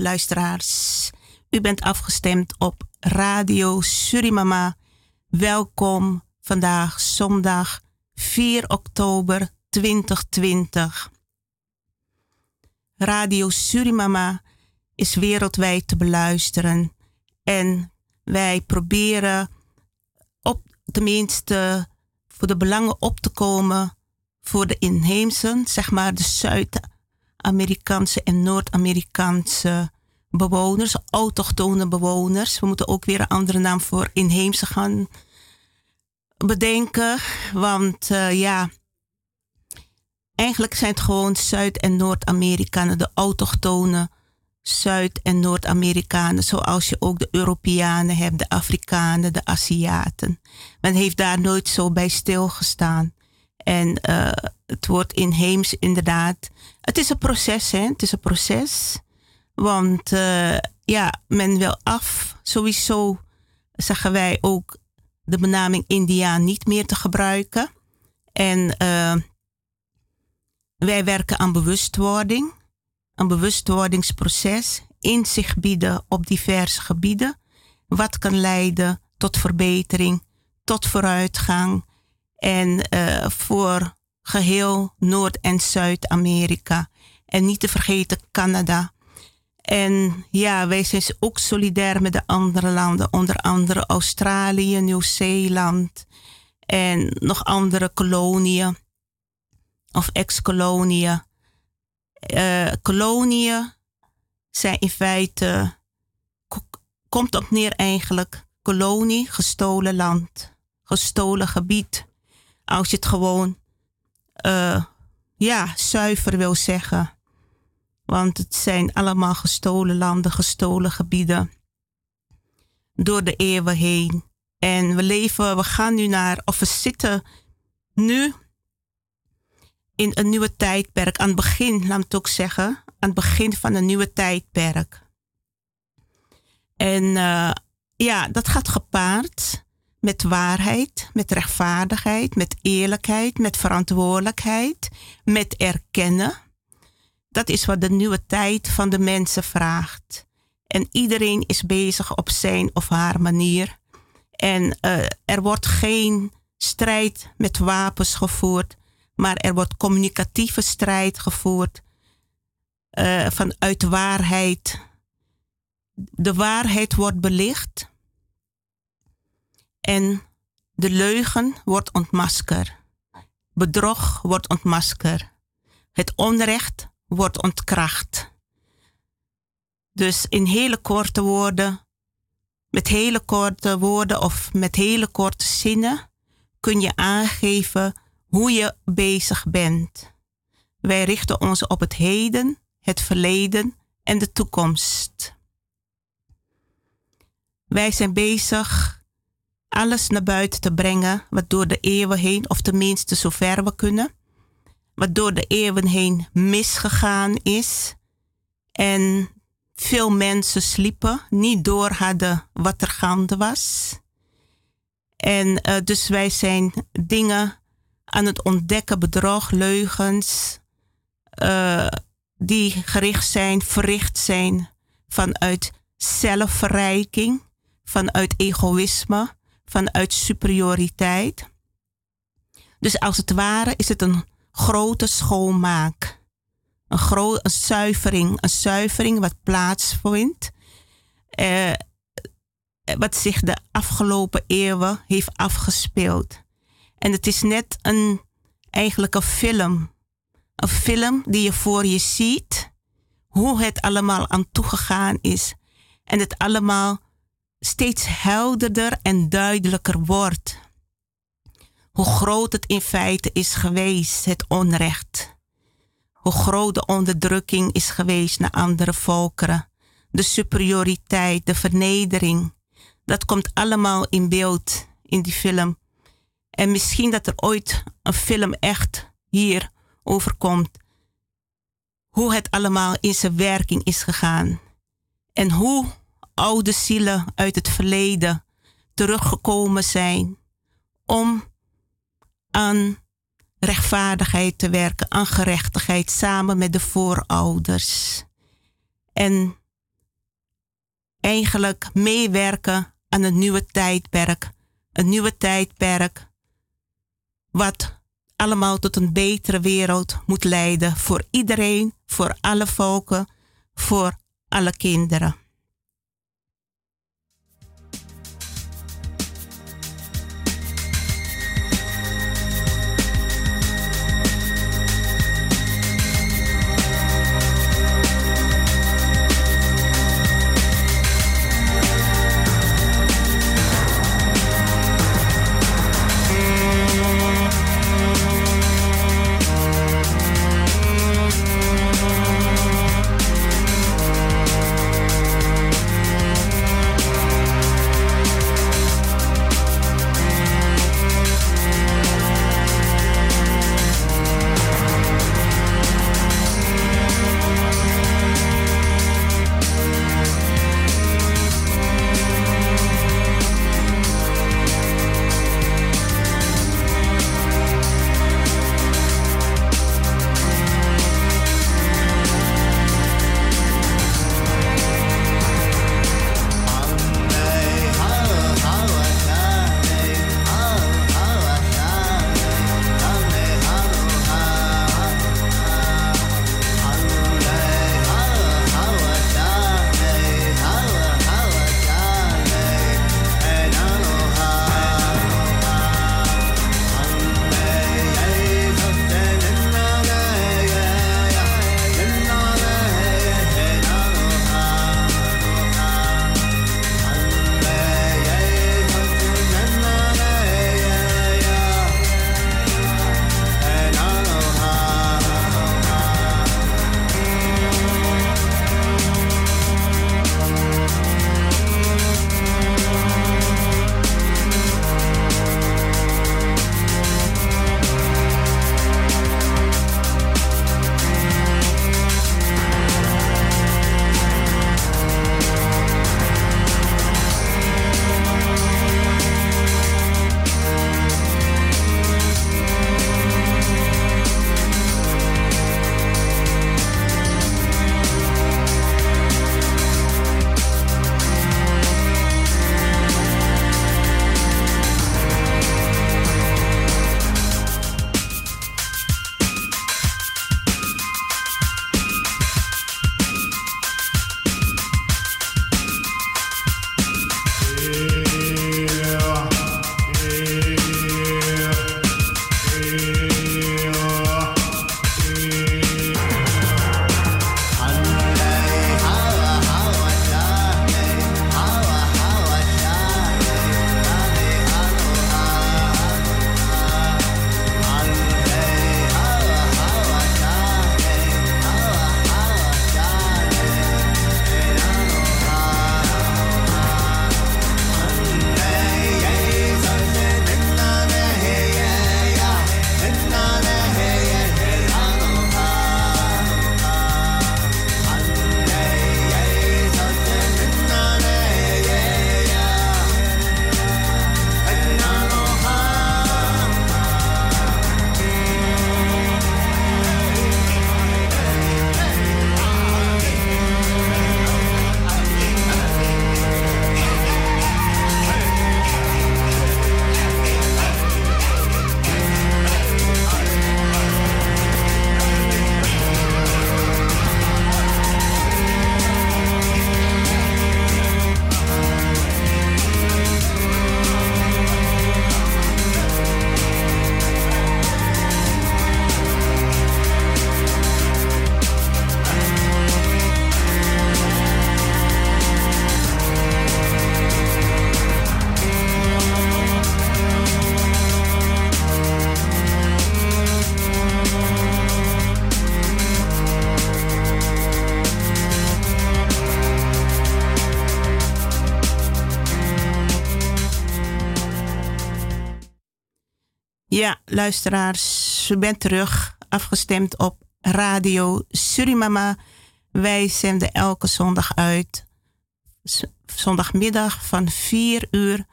luisteraars. U bent afgestemd op Radio Surimama. Welkom vandaag zondag 4 oktober 2020. Radio Surimama is wereldwijd te beluisteren en wij proberen op tenminste voor de belangen op te komen voor de inheemse, zeg maar de Zuid-Amerikaanse en Noord-Amerikaanse bewoners, autochtone bewoners. We moeten ook weer een andere naam voor inheemse gaan bedenken. Want uh, ja, eigenlijk zijn het gewoon Zuid- en Noord-Amerikanen, de autochtone Zuid- en Noord-Amerikanen, zoals je ook de Europeanen hebt, de Afrikanen, de Aziaten. Men heeft daar nooit zo bij stilgestaan. En uh, het wordt inheems inderdaad. Het is een proces, hè? Het is een proces. Want uh, ja, men wil af. Sowieso zeggen wij ook de benaming Indiaan niet meer te gebruiken. En uh, wij werken aan bewustwording, een bewustwordingsproces, inzicht bieden op diverse gebieden, wat kan leiden tot verbetering, tot vooruitgang en uh, voor geheel Noord- en Zuid-Amerika. En niet te vergeten Canada. En ja, wij zijn ook solidair met de andere landen, onder andere Australië, Nieuw-Zeeland en nog andere koloniën of ex-koloniën. Uh, koloniën zijn in feite, komt op neer eigenlijk, kolonie, gestolen land, gestolen gebied. Als je het gewoon, uh, ja, zuiver wil zeggen. Want het zijn allemaal gestolen landen, gestolen gebieden. Door de eeuwen heen. En we leven, we gaan nu naar, of we zitten nu in een nieuwe tijdperk. Aan het begin, laat het ook zeggen, aan het begin van een nieuwe tijdperk. En uh, ja, dat gaat gepaard met waarheid, met rechtvaardigheid, met eerlijkheid, met verantwoordelijkheid, met erkennen. Dat is wat de nieuwe tijd van de mensen vraagt. En iedereen is bezig op zijn of haar manier. En uh, er wordt geen strijd met wapens gevoerd, maar er wordt communicatieve strijd gevoerd uh, vanuit waarheid. De waarheid wordt belicht en de leugen wordt ontmasker. Bedrog wordt ontmasker. Het onrecht wordt ontkracht. Dus in hele korte woorden, met hele korte woorden of met hele korte zinnen kun je aangeven hoe je bezig bent. Wij richten ons op het heden, het verleden en de toekomst. Wij zijn bezig alles naar buiten te brengen wat door de eeuwen heen, of tenminste zover we kunnen, wat door de eeuwen heen misgegaan is. En veel mensen sliepen, niet door hadden wat er gaande was. En uh, dus wij zijn dingen aan het ontdekken, bedrog, leugens, uh, die gericht zijn, verricht zijn vanuit zelfverrijking, vanuit egoïsme, vanuit superioriteit. Dus als het ware is het een grote schoonmaak. Een, gro een zuivering, een zuivering wat plaatsvindt. Uh, wat zich de afgelopen eeuwen heeft afgespeeld. En het is net een, eigenlijk een film. Een film die je voor je ziet. Hoe het allemaal aan toegegaan is. En het allemaal steeds helderder en duidelijker wordt. Hoe groot het in feite is geweest, het onrecht. Hoe groot de onderdrukking is geweest naar andere volkeren. De superioriteit, de vernedering. Dat komt allemaal in beeld in die film. En misschien dat er ooit een film echt hier overkomt. Hoe het allemaal in zijn werking is gegaan. En hoe oude zielen uit het verleden teruggekomen zijn om aan rechtvaardigheid te werken, aan gerechtigheid samen met de voorouders. En eigenlijk meewerken aan een nieuwe tijdperk. Een nieuwe tijdperk wat allemaal tot een betere wereld moet leiden voor iedereen, voor alle volken, voor alle kinderen. Luisteraars, u bent terug afgestemd op Radio Surimama. Wij zenden elke zondag uit zondagmiddag van 4 uur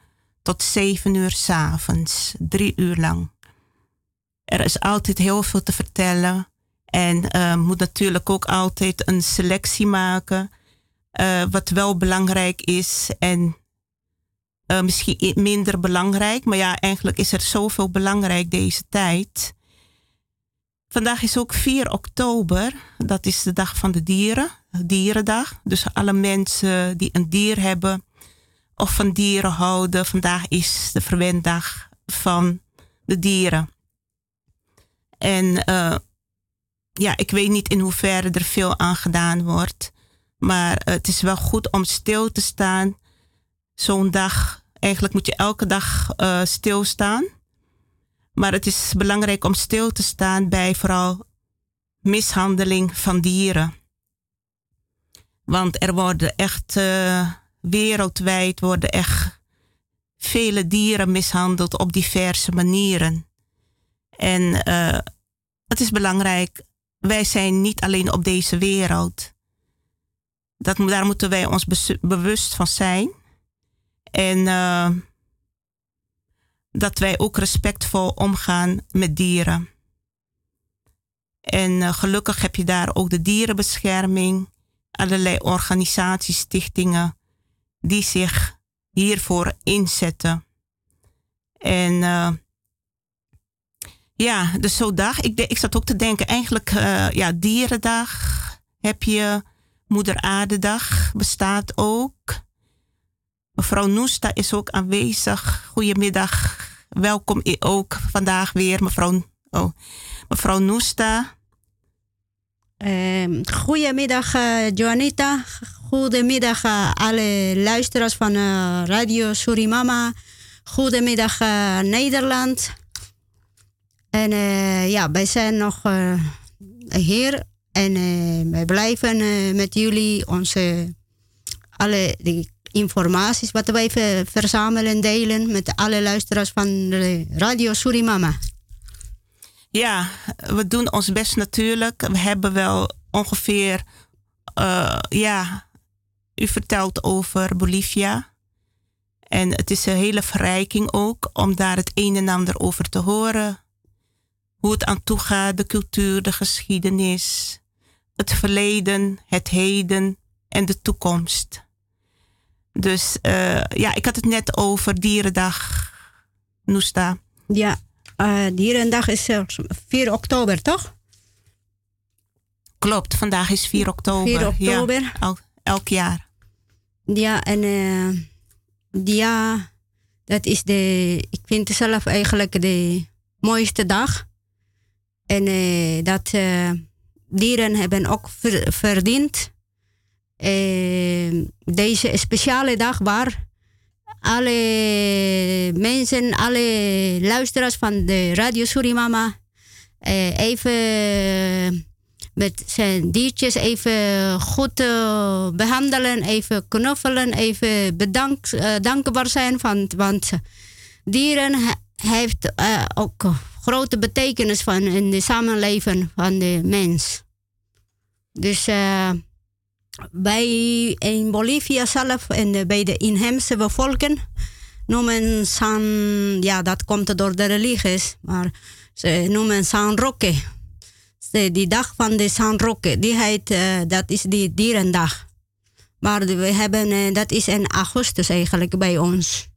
tot 7 uur s avonds, drie uur lang. Er is altijd heel veel te vertellen. En uh, moet natuurlijk ook altijd een selectie maken. Uh, wat wel belangrijk is en uh, misschien minder belangrijk. Maar ja, eigenlijk is er zoveel belangrijk deze tijd. Vandaag is ook 4 oktober. Dat is de dag van de dieren, dierendag. Dus alle mensen die een dier hebben of van dieren houden, vandaag is de verwenddag van de dieren. En uh, ja, ik weet niet in hoeverre er veel aan gedaan wordt. Maar het is wel goed om stil te staan. Zo'n dag, eigenlijk moet je elke dag uh, stilstaan. Maar het is belangrijk om stil te staan bij vooral mishandeling van dieren. Want er worden echt uh, wereldwijd worden echt vele dieren mishandeld op diverse manieren. En uh, het is belangrijk, wij zijn niet alleen op deze wereld. Dat, daar moeten wij ons bewust van zijn. En uh, dat wij ook respectvol omgaan met dieren. En uh, gelukkig heb je daar ook de dierenbescherming, allerlei organisaties, stichtingen die zich hiervoor inzetten. En uh, ja, dus zo dag. Ik, ik zat ook te denken, eigenlijk, uh, ja, Dierendag heb je, Moeder Aardedag bestaat ook. Mevrouw Noesta is ook aanwezig. Goedemiddag. Welkom ook vandaag weer, mevrouw, oh, mevrouw Noesta. Uh, goedemiddag, uh, Joanita. Goedemiddag, uh, alle luisteraars van uh, Radio Surimama. Goedemiddag, Nederland. En ja, wij zijn nog hier en wij blijven met jullie onze alle die informaties wat wij verzamelen en delen met alle luisteraars van Radio Surimama. Ja, we doen ons best natuurlijk. We hebben wel ongeveer, uh, ja, u vertelt over Bolivia. En het is een hele verrijking ook om daar het een en ander over te horen. Hoe het aan toe gaat, de cultuur, de geschiedenis, het verleden, het heden en de toekomst. Dus uh, ja, ik had het net over Dierendag, Noesta. Ja, uh, Dierendag is 4 oktober, toch? Klopt, vandaag is 4 oktober. 4 oktober. Ja, el elk jaar. Ja, en uh, ja, dat is de, ik vind het zelf eigenlijk de mooiste dag. En dat dieren hebben ook ver, verdiend uh, deze speciale dag waar alle mensen, alle luisteraars van de Radio Surimama uh, even met zijn diertjes even goed uh, behandelen, even knuffelen, even bedankt, uh, dankbaar zijn. Van, want dieren heeft ook grote betekenis van in het samenleven van de mens. Dus bij in Bolivia zelf en bij de inheemse bevolking noemen San, ja, dat komt door de religies, maar ze noemen San Roque. Die dag van de San Roque, die heet, uh, dat is die dierendag. Maar we hebben, uh, dat is in augustus eigenlijk bij ons.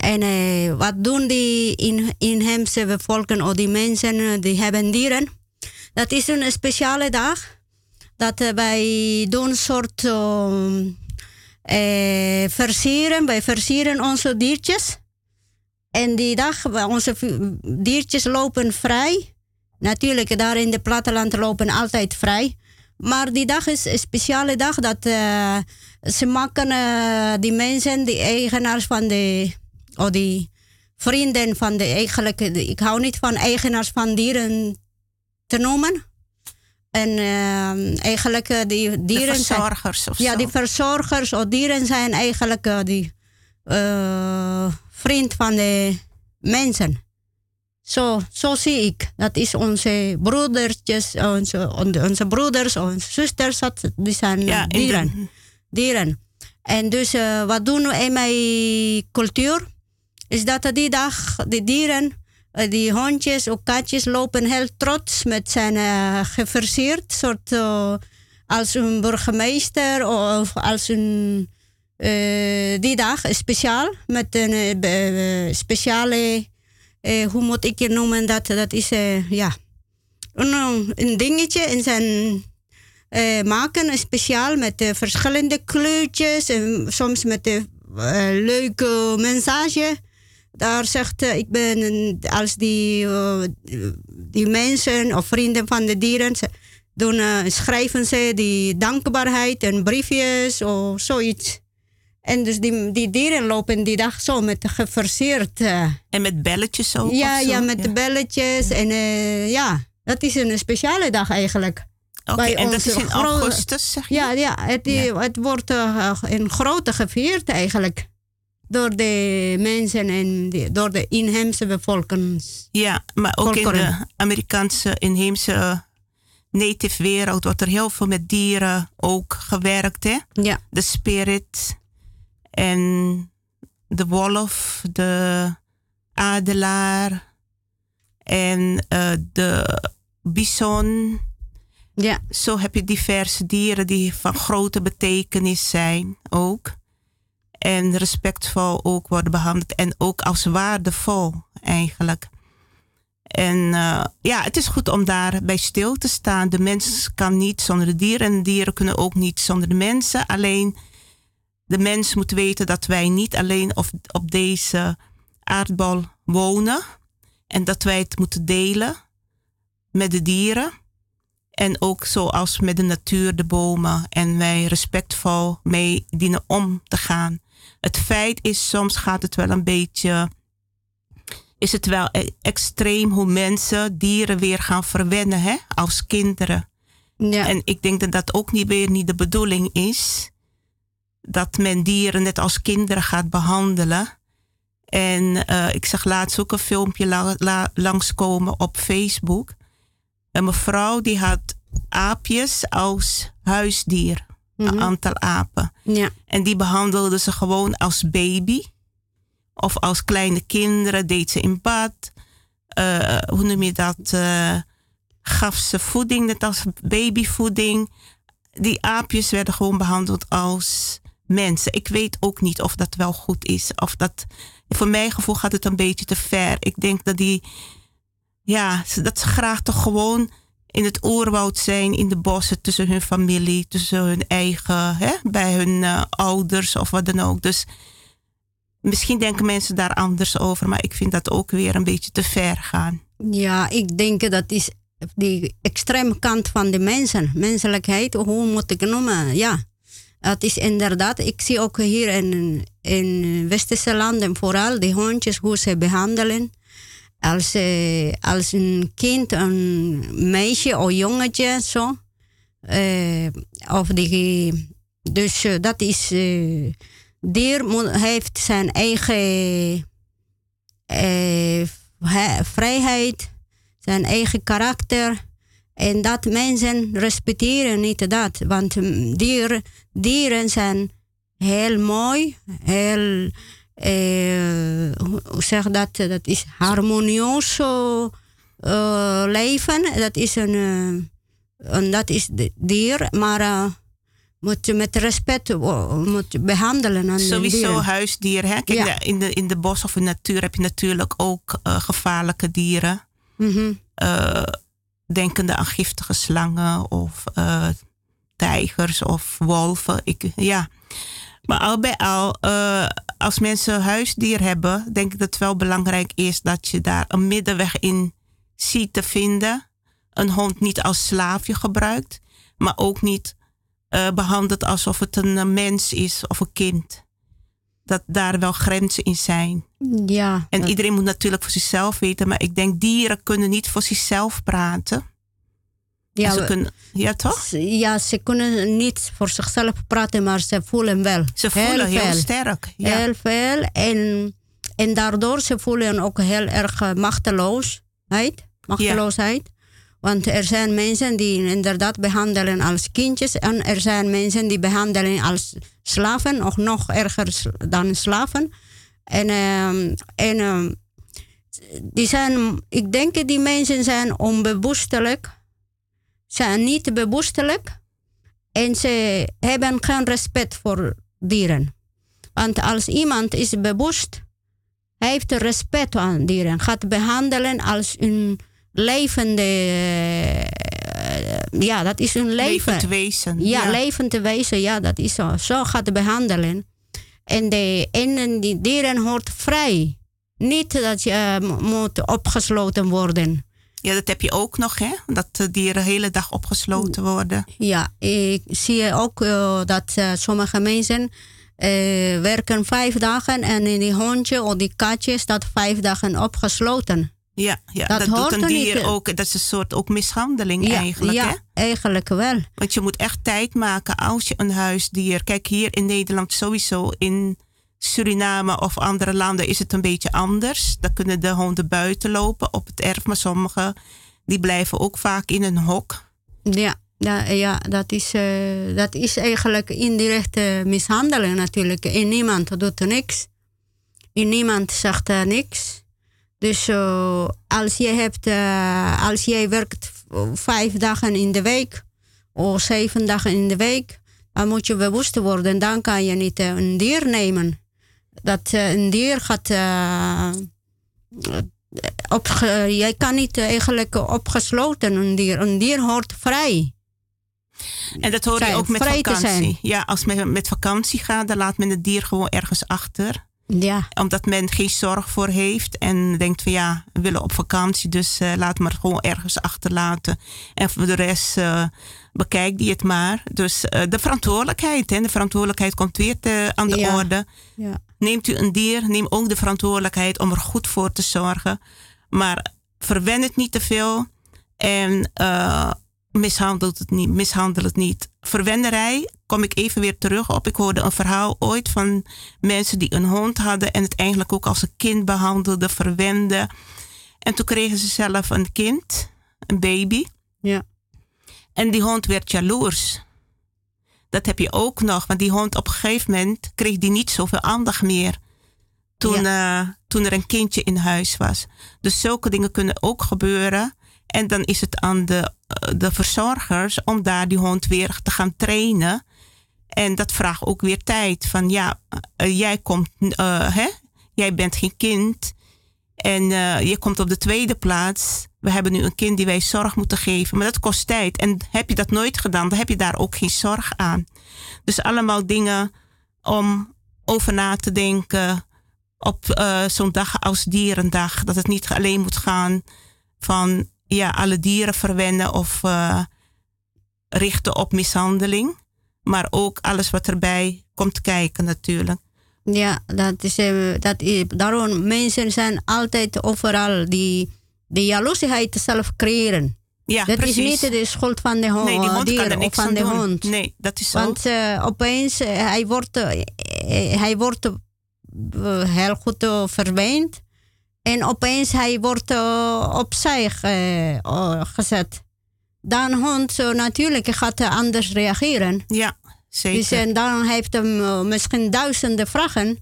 En wat doen die in, inheemse bevolking of die mensen die hebben dieren? Dat is een speciale dag dat uh, wij doen een soort uh, uh, versieren. Wij versieren onze diertjes. En die dag, onze diertjes lopen vrij. Natuurlijk, daar in het platteland lopen altijd vrij. Maar die dag is een speciale dag dat uh, ze maken uh, die mensen, die eigenaars van de, of die vrienden van de eigenlijk, ik hou niet van eigenaars van dieren te noemen. En uh, eigenlijk uh, die dieren. De verzorgers zijn, of Ja, zo. die verzorgers of dieren zijn eigenlijk uh, die vriend van de mensen. Zo, zo zie ik. Dat is onze broedertjes, onze, onze broeders, onze zusters, die zijn ja, dieren. dieren. En dus wat doen we in mijn cultuur? Is dat die dag de dieren, die hondjes of katjes lopen heel trots met zijn uh, geversierd soort als een burgemeester of als een die dag speciaal met een speciale hoe moet ik je noemen dat dat is ja een, een dingetje in zijn uh, maken, speciaal met uh, verschillende kleurtjes en soms met een uh, leuke message. Daar zegt ik ben als die, die mensen of vrienden van de dieren doen, schrijven ze die dankbaarheid en briefjes of zoiets. En dus die, die dieren lopen die dag zo met geverseerd. en met belletjes ook? Ja, ja met de belletjes. En ja, dat is een speciale dag eigenlijk. Oké, en dat is in augustus, zeg je? Ja, ja, het, het wordt uh, in grote gevierd eigenlijk. Door de mensen en door de inheemse bevolking. Ja, maar ook in de Amerikaanse inheemse native wereld wordt er heel veel met dieren ook gewerkt. Hè? Ja. De spirit en de wolf, de adelaar en uh, de bison ja. Zo heb je diverse dieren die van grote betekenis zijn ook. En respectvol ook worden behandeld. En ook als waardevol eigenlijk. En uh, ja, het is goed om daarbij stil te staan. De mens kan niet zonder de dieren. En de dieren kunnen ook niet zonder de mensen. Alleen de mens moet weten dat wij niet alleen op, op deze aardbol wonen. En dat wij het moeten delen met de dieren. En ook zoals met de natuur, de bomen. En wij respectvol mee dienen om te gaan. Het feit is, soms gaat het wel een beetje. Is het wel e- extreem hoe mensen dieren weer gaan verwennen, hè? Als kinderen. Ja. En ik denk dat dat ook niet weer niet de bedoeling is. Dat men dieren net als kinderen gaat behandelen. En uh, ik zag laatst ook een filmpje la, la, langskomen op Facebook een mevrouw die had aapjes als huisdier. Een mhm. aantal apen. Ja. En die behandelde ze gewoon als baby. Of als kleine kinderen deed ze in bad. Uh, hoe noem je dat? Uh, gaf ze voeding, net als babyvoeding. Die aapjes werden gewoon behandeld als mensen. Ik weet ook niet of dat wel goed is. Of dat, voor mijn gevoel gaat het een beetje te ver. Ik denk dat die ja, dat ze graag toch gewoon in het oerwoud zijn, in de bossen, tussen hun familie, tussen hun eigen, hè, bij hun uh, ouders of wat dan ook. Dus misschien denken mensen daar anders over, maar ik vind dat ook weer een beetje te ver gaan. Ja, ik denk dat is die extreme kant van de mensen, menselijkheid, hoe moet ik noemen? Ja, het is inderdaad, ik zie ook hier in, in westerse landen vooral die hondjes, hoe ze behandelen als, uh, als een kind, een meisje of jongetje, zo. Uh, of die, dus uh, dat is. dier heeft zijn eigen vrijheid, zijn eigen karakter. En dat mensen respecteren niet dat. Want dieren, dieren zijn heel mooi, heel eh, hoe zeg dat? Dat is harmonieus uh, leven. Dat is een, uh, dat is de dier, maar uh, moet je met respect moet behandelen. Aan Sowieso huisdier. Hè? Kijk, ja. in, de, in de bos of in de natuur heb je natuurlijk ook gevaarlijke dieren. Mm -hmm. denkende aan giftige slangen of tijgers of wolven. Ik, ja. Maar al bij al, uh, als mensen huisdier hebben, denk ik dat het wel belangrijk is dat je daar een middenweg in ziet te vinden. Een hond niet als slaafje gebruikt, maar ook niet uh, behandelt alsof het een mens is of een kind. Dat daar wel grenzen in zijn. Ja. En iedereen moet natuurlijk voor zichzelf weten, maar ik denk dieren kunnen niet voor zichzelf praten. Ja, ze kunnen, ja, toch? Ja, ze kunnen niet voor zichzelf praten, maar ze voelen wel. Ze voelen heel, heel sterk. Ja. Heel veel. En, en daardoor ze voelen ook heel erg machteloosheid. Machteloosheid. Want er zijn mensen die inderdaad behandelen als kindjes. En er zijn mensen die behandelen als slaven. Of nog erger dan slaven. En, ehm, en ehm, die zijn, ik denk die mensen zijn onbewustelijk. Zijn niet bewustelijk. En ze hebben geen respect voor dieren. Want als iemand is bewust, hij heeft respect aan dieren. Gaat behandelen als een levende. Uh, ja, dat is een leven. Levend wezen. Ja, ja, levend wezen. Ja, dat is zo. Zo gaat behandelen. En, de, en die dieren hoort vrij. Niet dat je uh, moet opgesloten worden. Ja, dat heb je ook nog, hè? Dat de dieren de hele dag opgesloten worden. Ja, ik zie ook uh, dat uh, sommige mensen uh, werken vijf dagen en in die hondje of die katje staat vijf dagen opgesloten. Ja, ja dat, dat doet een dier niet. ook. Dat is een soort ook mishandeling ja, eigenlijk. Ja, hè? eigenlijk wel. Want je moet echt tijd maken als je een huisdier. Kijk, hier in Nederland sowieso. In Suriname of andere landen is het een beetje anders. Dan kunnen de honden buiten lopen op het erf, maar sommige die blijven ook vaak in een hok. Ja, ja, dat, is, uh, dat is eigenlijk indirecte mishandeling natuurlijk. En niemand doet er niks. En niemand zegt er niks. Dus uh, als, je hebt, uh, als jij werkt vijf dagen in de week of zeven dagen in de week, dan moet je bewust worden. Dan kan je niet een dier nemen dat uh, een dier gaat. Uh, op, jij kan niet eigenlijk opgesloten een dier. Een dier hoort vrij. En dat hoor je ook met vakantie. Ja, als men met vakantie gaat, dan laat men het dier gewoon ergens achter. Ja. Omdat men geen zorg voor heeft en denkt van ja, we willen op vakantie, dus uh, laat maar gewoon ergens achterlaten. En voor de rest uh, bekijk die het maar. Dus uh, de verantwoordelijkheid, hè, de verantwoordelijkheid komt weer te, aan de ja. orde. Ja. Neemt u een dier, neem ook de verantwoordelijkheid om er goed voor te zorgen. Maar verwen het niet te veel en mishandelt het niet, mishandel het niet. Verwenderij kom ik even weer terug op. Ik hoorde een verhaal ooit van mensen die een hond hadden en het eigenlijk ook als een kind behandelden, verwenden. En toen kregen ze zelf een kind, een baby. Ja. En die hond werd jaloers. Dat heb je ook nog, want die hond op een gegeven moment kreeg die niet zoveel aandacht meer. Toen, ja. uh, toen er een kindje in huis was. Dus zulke dingen kunnen ook gebeuren. En dan is het aan de, de verzorgers om daar die hond weer te gaan trainen. En dat vraagt ook weer tijd. Van ja, uh, jij komt, uh, hè? jij bent geen kind. En je komt op de tweede plaats. We hebben nu een kind die wij zorg moeten geven. Maar dat kost tijd. En heb je dat nooit gedaan, dan heb je daar ook geen zorg aan. Dus allemaal dingen om over na te denken. Op zo'n dag als dierendag. Dat het niet alleen moet gaan van ja, alle dieren verwennen of uh, richten op mishandeling. Maar ook alles wat erbij komt kijken natuurlijk. Ja, dat is, uh, dat daarom mensen zijn altijd overal die, die jaloeziheid zelf creëren. Ja, dat precies. is niet de schuld van de hond, nee, die hond dier kan niks of van de doen. hond. Nee, dat is zo. Want uh, opeens, hij wordt, hij wordt heel goed verweend. En opeens hij wordt opzij gezet. Dan hond natuurlijk gaat anders reageren. Ja, zeker. Dus en dan heeft hem misschien duizenden vragen.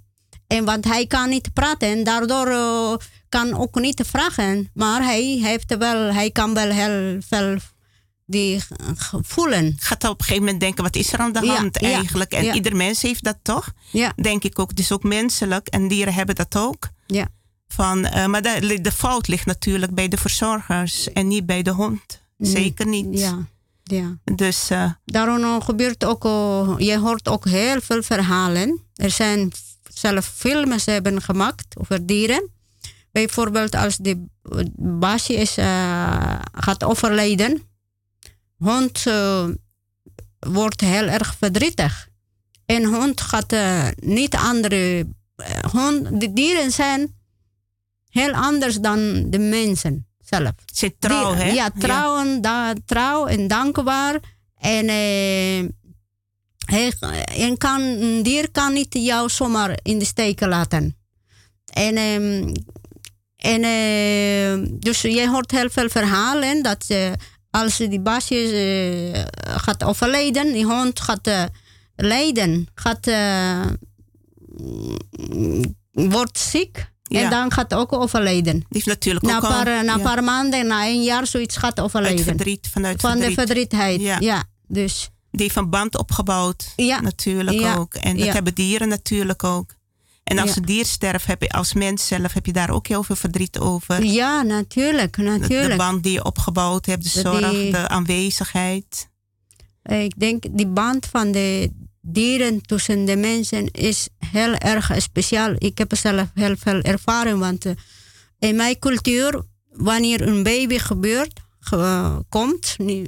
En want hij kan niet praten en daardoor kan ook niet vragen. Maar hij, heeft wel, hij kan wel heel veel die voelen. Gaat op een gegeven moment denken, wat is er aan de hand ja, eigenlijk? En ja. ieder mens heeft dat toch? Ja. Denk ik ook. Is ook menselijk en dieren hebben dat ook. Ja. Van, uh, maar de, de, fout ligt natuurlijk bij de verzorgers en niet bij de hond. Zeker niet. Ja. ja. Dus, uh, Daarom gebeurt ook, uh, je hoort ook heel veel verhalen. Er zijn zelf films hebben gemaakt over dieren. Bijvoorbeeld als de baasje is, uh, gaat overlijden. Hond wordt heel erg verdrietig. En hond gaat niet andere... hond, de dieren zijn heel anders dan de mensen zelf. Ze trouw, hè? Ja, trouw, ja. Da, trouw en dankbaar. En eh, hij, en kan, een dier kan niet jou zomaar in de steek laten. En, eh, En uh, dus je hoort heel veel verhalen dat uh, als die baasje uh, gaat overlijden, die hond gaat lijden, gaat, wordt ziek. Ja. En dan gaat ook overlijden. Die heeft natuurlijk na ook paar, al, Na een paar maanden, na een jaar, zoiets gaat overlijden. Uit verdriet, vanuit Van verdriet. de verdrietheid, ja. ja. Dus. Die heeft een band opgebouwd, ja. natuurlijk ook. En dat hebben dieren natuurlijk ook. En als Ja. een dier sterft, heb je als mens zelf heb je daar ook heel veel verdriet over. Ja, natuurlijk, De, de natuurlijk. band die je opgebouwd hebt, de zorg, die- de aanwezigheid. Ik denk die band van de dieren tussen de mensen is heel erg speciaal. Ik heb zelf heel veel ervaring, want eh, in mijn cultuur, wanneer een baby gebeurt, ge- komt nu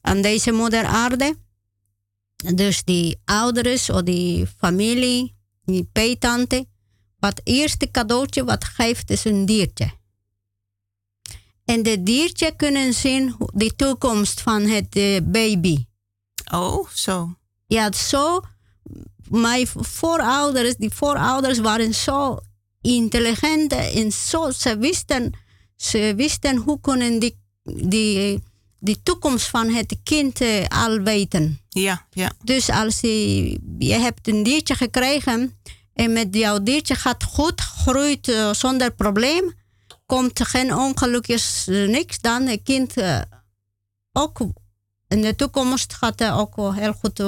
aan deze moeder aarde, dus die ouders of die familie, die peetante, wat eerste cadeautje wat geeft is een diertje. En de diertje kunnen zien de toekomst van het eh, baby. Oh, zo. Ja, zo. Mijn voorouders, die voorouders waren zo intelligent en zo, ze wisten, ze wisten hoe kunnen die, die, die toekomst van het kind eh, al weten. Ja, ja. Dus als je, je hebt een diertje gekregen en met jouw diertje gaat goed, groeit eh, zonder probleem, komt geen ongelukjes, eh, niks, dan het kind ook in de toekomst gaat het ook wel heel goed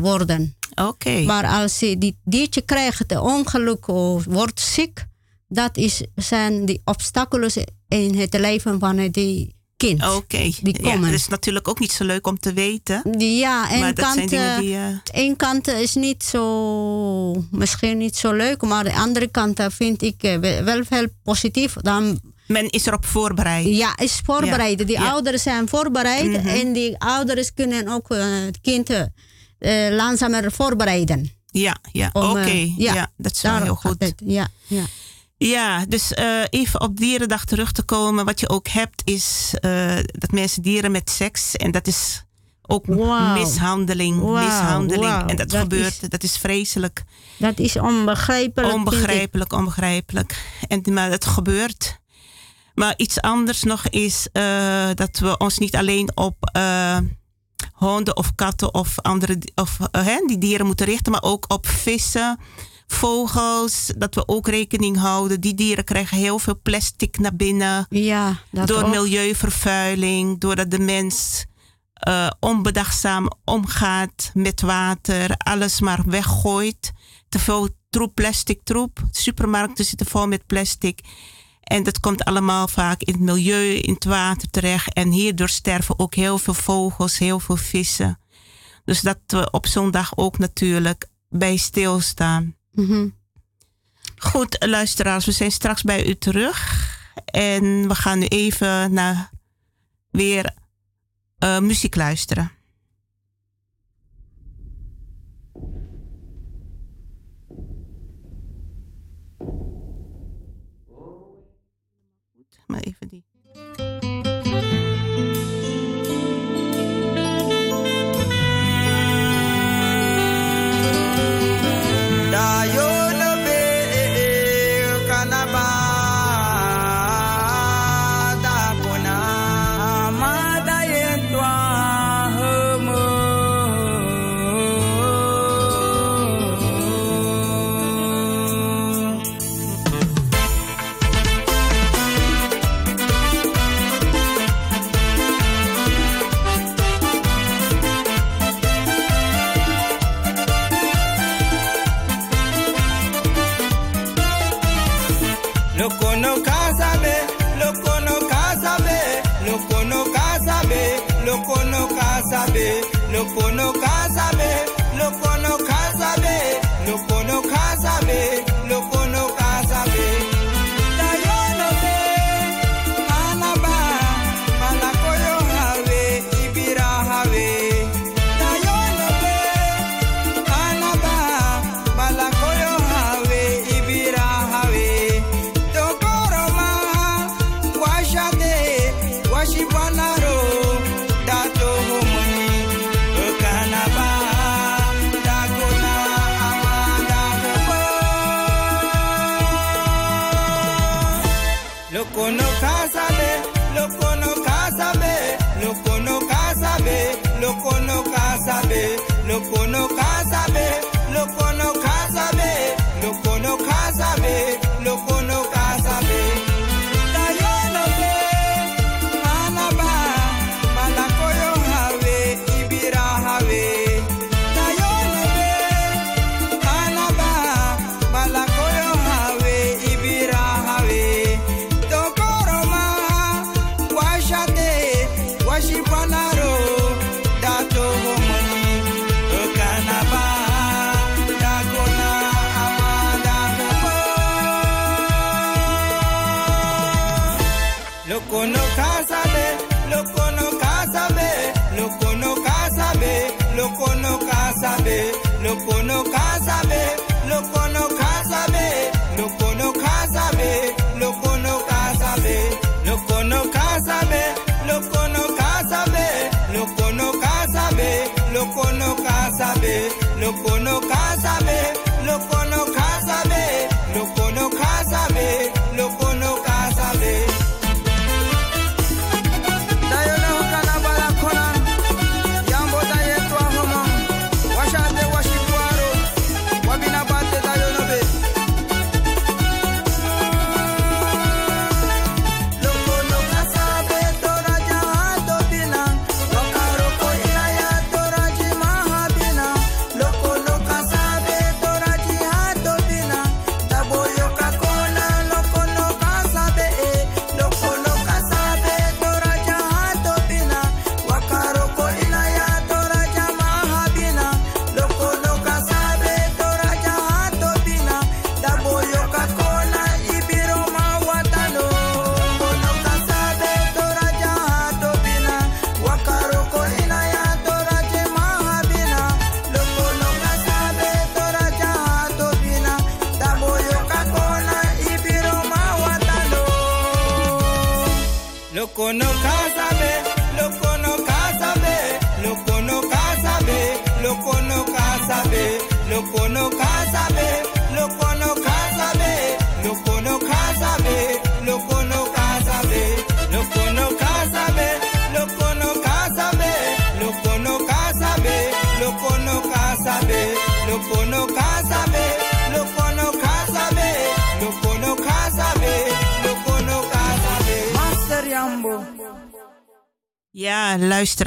worden. Oké. Maar als je die diertje krijgt, een ongeluk of wordt ziek, dat is, zijn die obstakels in het leven van die kind. Oké. Die Ja, komen. dat is natuurlijk ook niet zo leuk om te weten. Ja, en kant, eh, die... eh, kant is niet zo, misschien niet zo leuk, maar de andere kant eh, vind ik wel heel positief. Dan, men is erop voorbereid. ja, is voorbereid. Die ja. ouders zijn voorbereid Mhm. en die ouders kunnen ook het kind langzamer voorbereiden. Ja, ja. Oké. ja. ja, dat is wel heel goed. het. Ja, ja. Ja, dus eh, even op Dierendag terug te komen. Wat je ook hebt is eh, dat mensen dieren met seks. En dat is ook mishandeling. Wauw, mishandeling. En dat, Dat gebeurt, is- dat is vreselijk. Dat is onbegrijpelijk. Onbegrijpelijk, onbegrijpelijk. En, maar het gebeurt. Maar iets anders nog is eh, dat we ons niet alleen op honden of katten of andere of, hè, die dieren moeten richten, maar ook op vissen, vogels. Dat we ook rekening houden. Die dieren krijgen heel veel plastic naar binnen. Ja, dat door ook. milieuvervuiling, doordat de mens eh, onbedachtzaam omgaat met water, alles maar weggooit. Te veel troep, plastic troep. Supermarkten zitten vol met plastic. En dat komt allemaal vaak in het milieu, in het water terecht. En hierdoor sterven ook heel veel vogels, heel veel vissen. Dus dat we op zo'n dag ook natuurlijk bij stilstaan. Mhm. Goed, luisteraars, we zijn straks bij u terug. En we gaan nu even naar weer eh, muziek luisteren. Maar even die. Da yo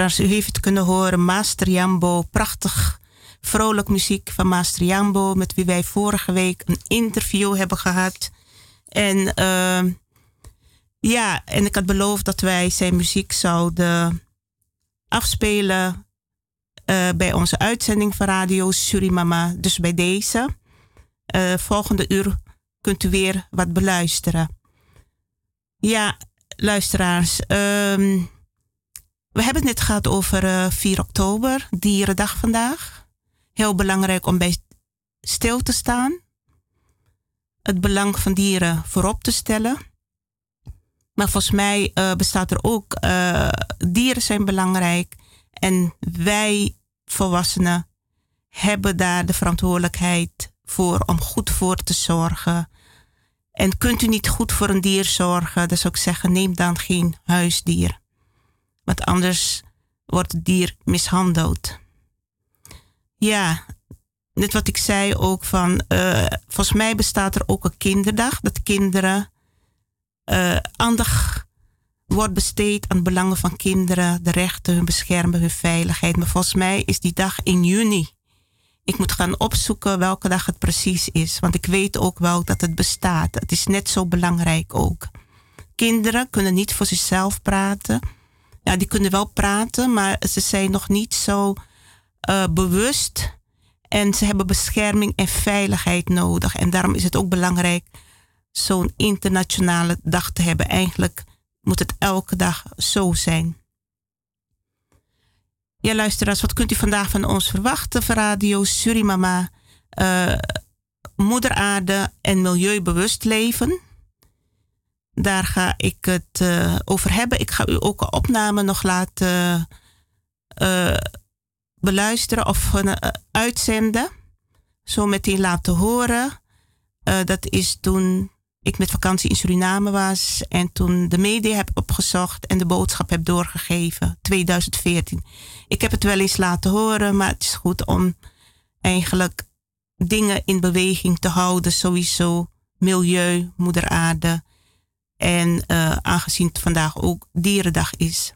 luisteraars, u heeft het kunnen horen. Master Jambo, prachtig vrolijk muziek van Master Jambo, met wie wij vorige week een interview hebben gehad. En uh, ja, en ik had beloofd dat wij zijn muziek zouden afspelen uh, bij onze uitzending van Radio Surimama. Dus bij deze. Uh, volgende uur kunt u weer wat beluisteren. Ja, luisteraars. Um, we hebben het net gehad over uh, eh, 4 oktober, Dierendag vandaag. Heel belangrijk om bij stil te staan. Het belang van dieren voorop te stellen. Maar volgens mij uh, bestaat er ook, uh, dieren zijn belangrijk. En wij volwassenen hebben daar de verantwoordelijkheid voor om goed voor te zorgen. En kunt u niet goed voor een dier zorgen, dan zou ik zeggen, neem dan geen huisdier. Want anders wordt het dier mishandeld. Ja, net wat ik zei ook van, uh, volgens mij bestaat er ook een kinderdag. Dat kinderen uh, aandacht wordt besteed aan belangen van kinderen, de rechten, hun beschermen, hun veiligheid. Maar volgens mij is die dag in juni. Ik moet gaan opzoeken welke dag het precies is, want ik weet ook wel dat het bestaat. Het is net zo belangrijk ook. Kinderen kunnen niet voor zichzelf praten ja, die kunnen wel praten, maar ze zijn nog niet zo uh, bewust. En ze hebben bescherming en veiligheid nodig. En daarom is het ook belangrijk zo'n internationale dag te hebben. Eigenlijk moet het elke dag zo zijn. Ja, luisteraars, wat kunt u vandaag van ons verwachten van Radio Surimama? Uh, moeder aarde en milieubewust leven. Daar ga ik het uh, over hebben. Ik ga u ook een opname nog laten uh, beluisteren of uh, uitzenden. Zo meteen laten horen. dat is toen ik met vakantie in Suriname was en toen de media heb opgezocht en de boodschap heb doorgegeven, 2014. Ik heb het wel eens laten horen, maar het is goed om eigenlijk dingen in beweging te houden, sowieso milieu, moeder aarde en uh, aangezien het vandaag ook dierendag is.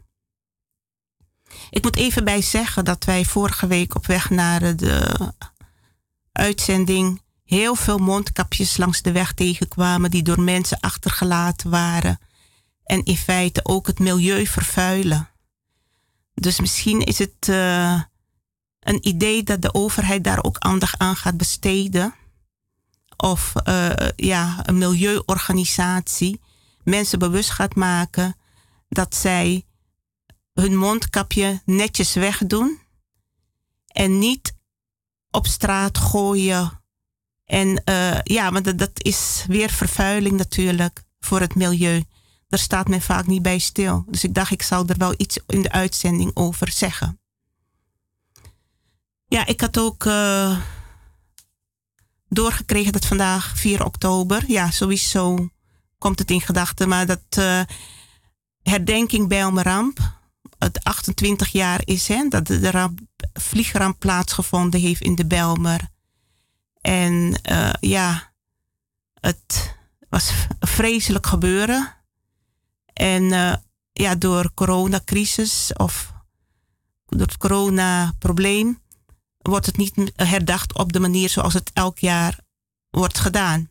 Ik moet even bij zeggen dat wij vorige week op weg naar de uitzending heel veel mondkapjes langs de weg tegenkwamen die door mensen achtergelaten waren en in feite ook het milieu vervuilen. Dus misschien is het uh, een idee dat de overheid daar ook aandacht aan gaat besteden. Of uh, ja, een milieuorganisatie mensen bewust gaat maken dat zij hun mondkapje netjes wegdoen en niet op straat gooien. En uh, ja, want dat, is weer vervuiling natuurlijk voor het milieu. Daar staat men vaak niet bij stil. Dus ik dacht, ik zou er wel iets in de uitzending over zeggen. Ja, ik had ook uh, doorgekregen dat vandaag 4 oktober, ja, sowieso komt het in gedachten, maar dat uh, herdenking bij ramp, het 28 jaar is, hè, dat de ramp, vliegramp plaatsgevonden heeft in de Belmer. En uh, ja, het was vreselijk gebeuren. En uh, ja, door coronacrisis of door het coronaprobleem wordt het niet herdacht op de manier zoals het elk jaar wordt gedaan.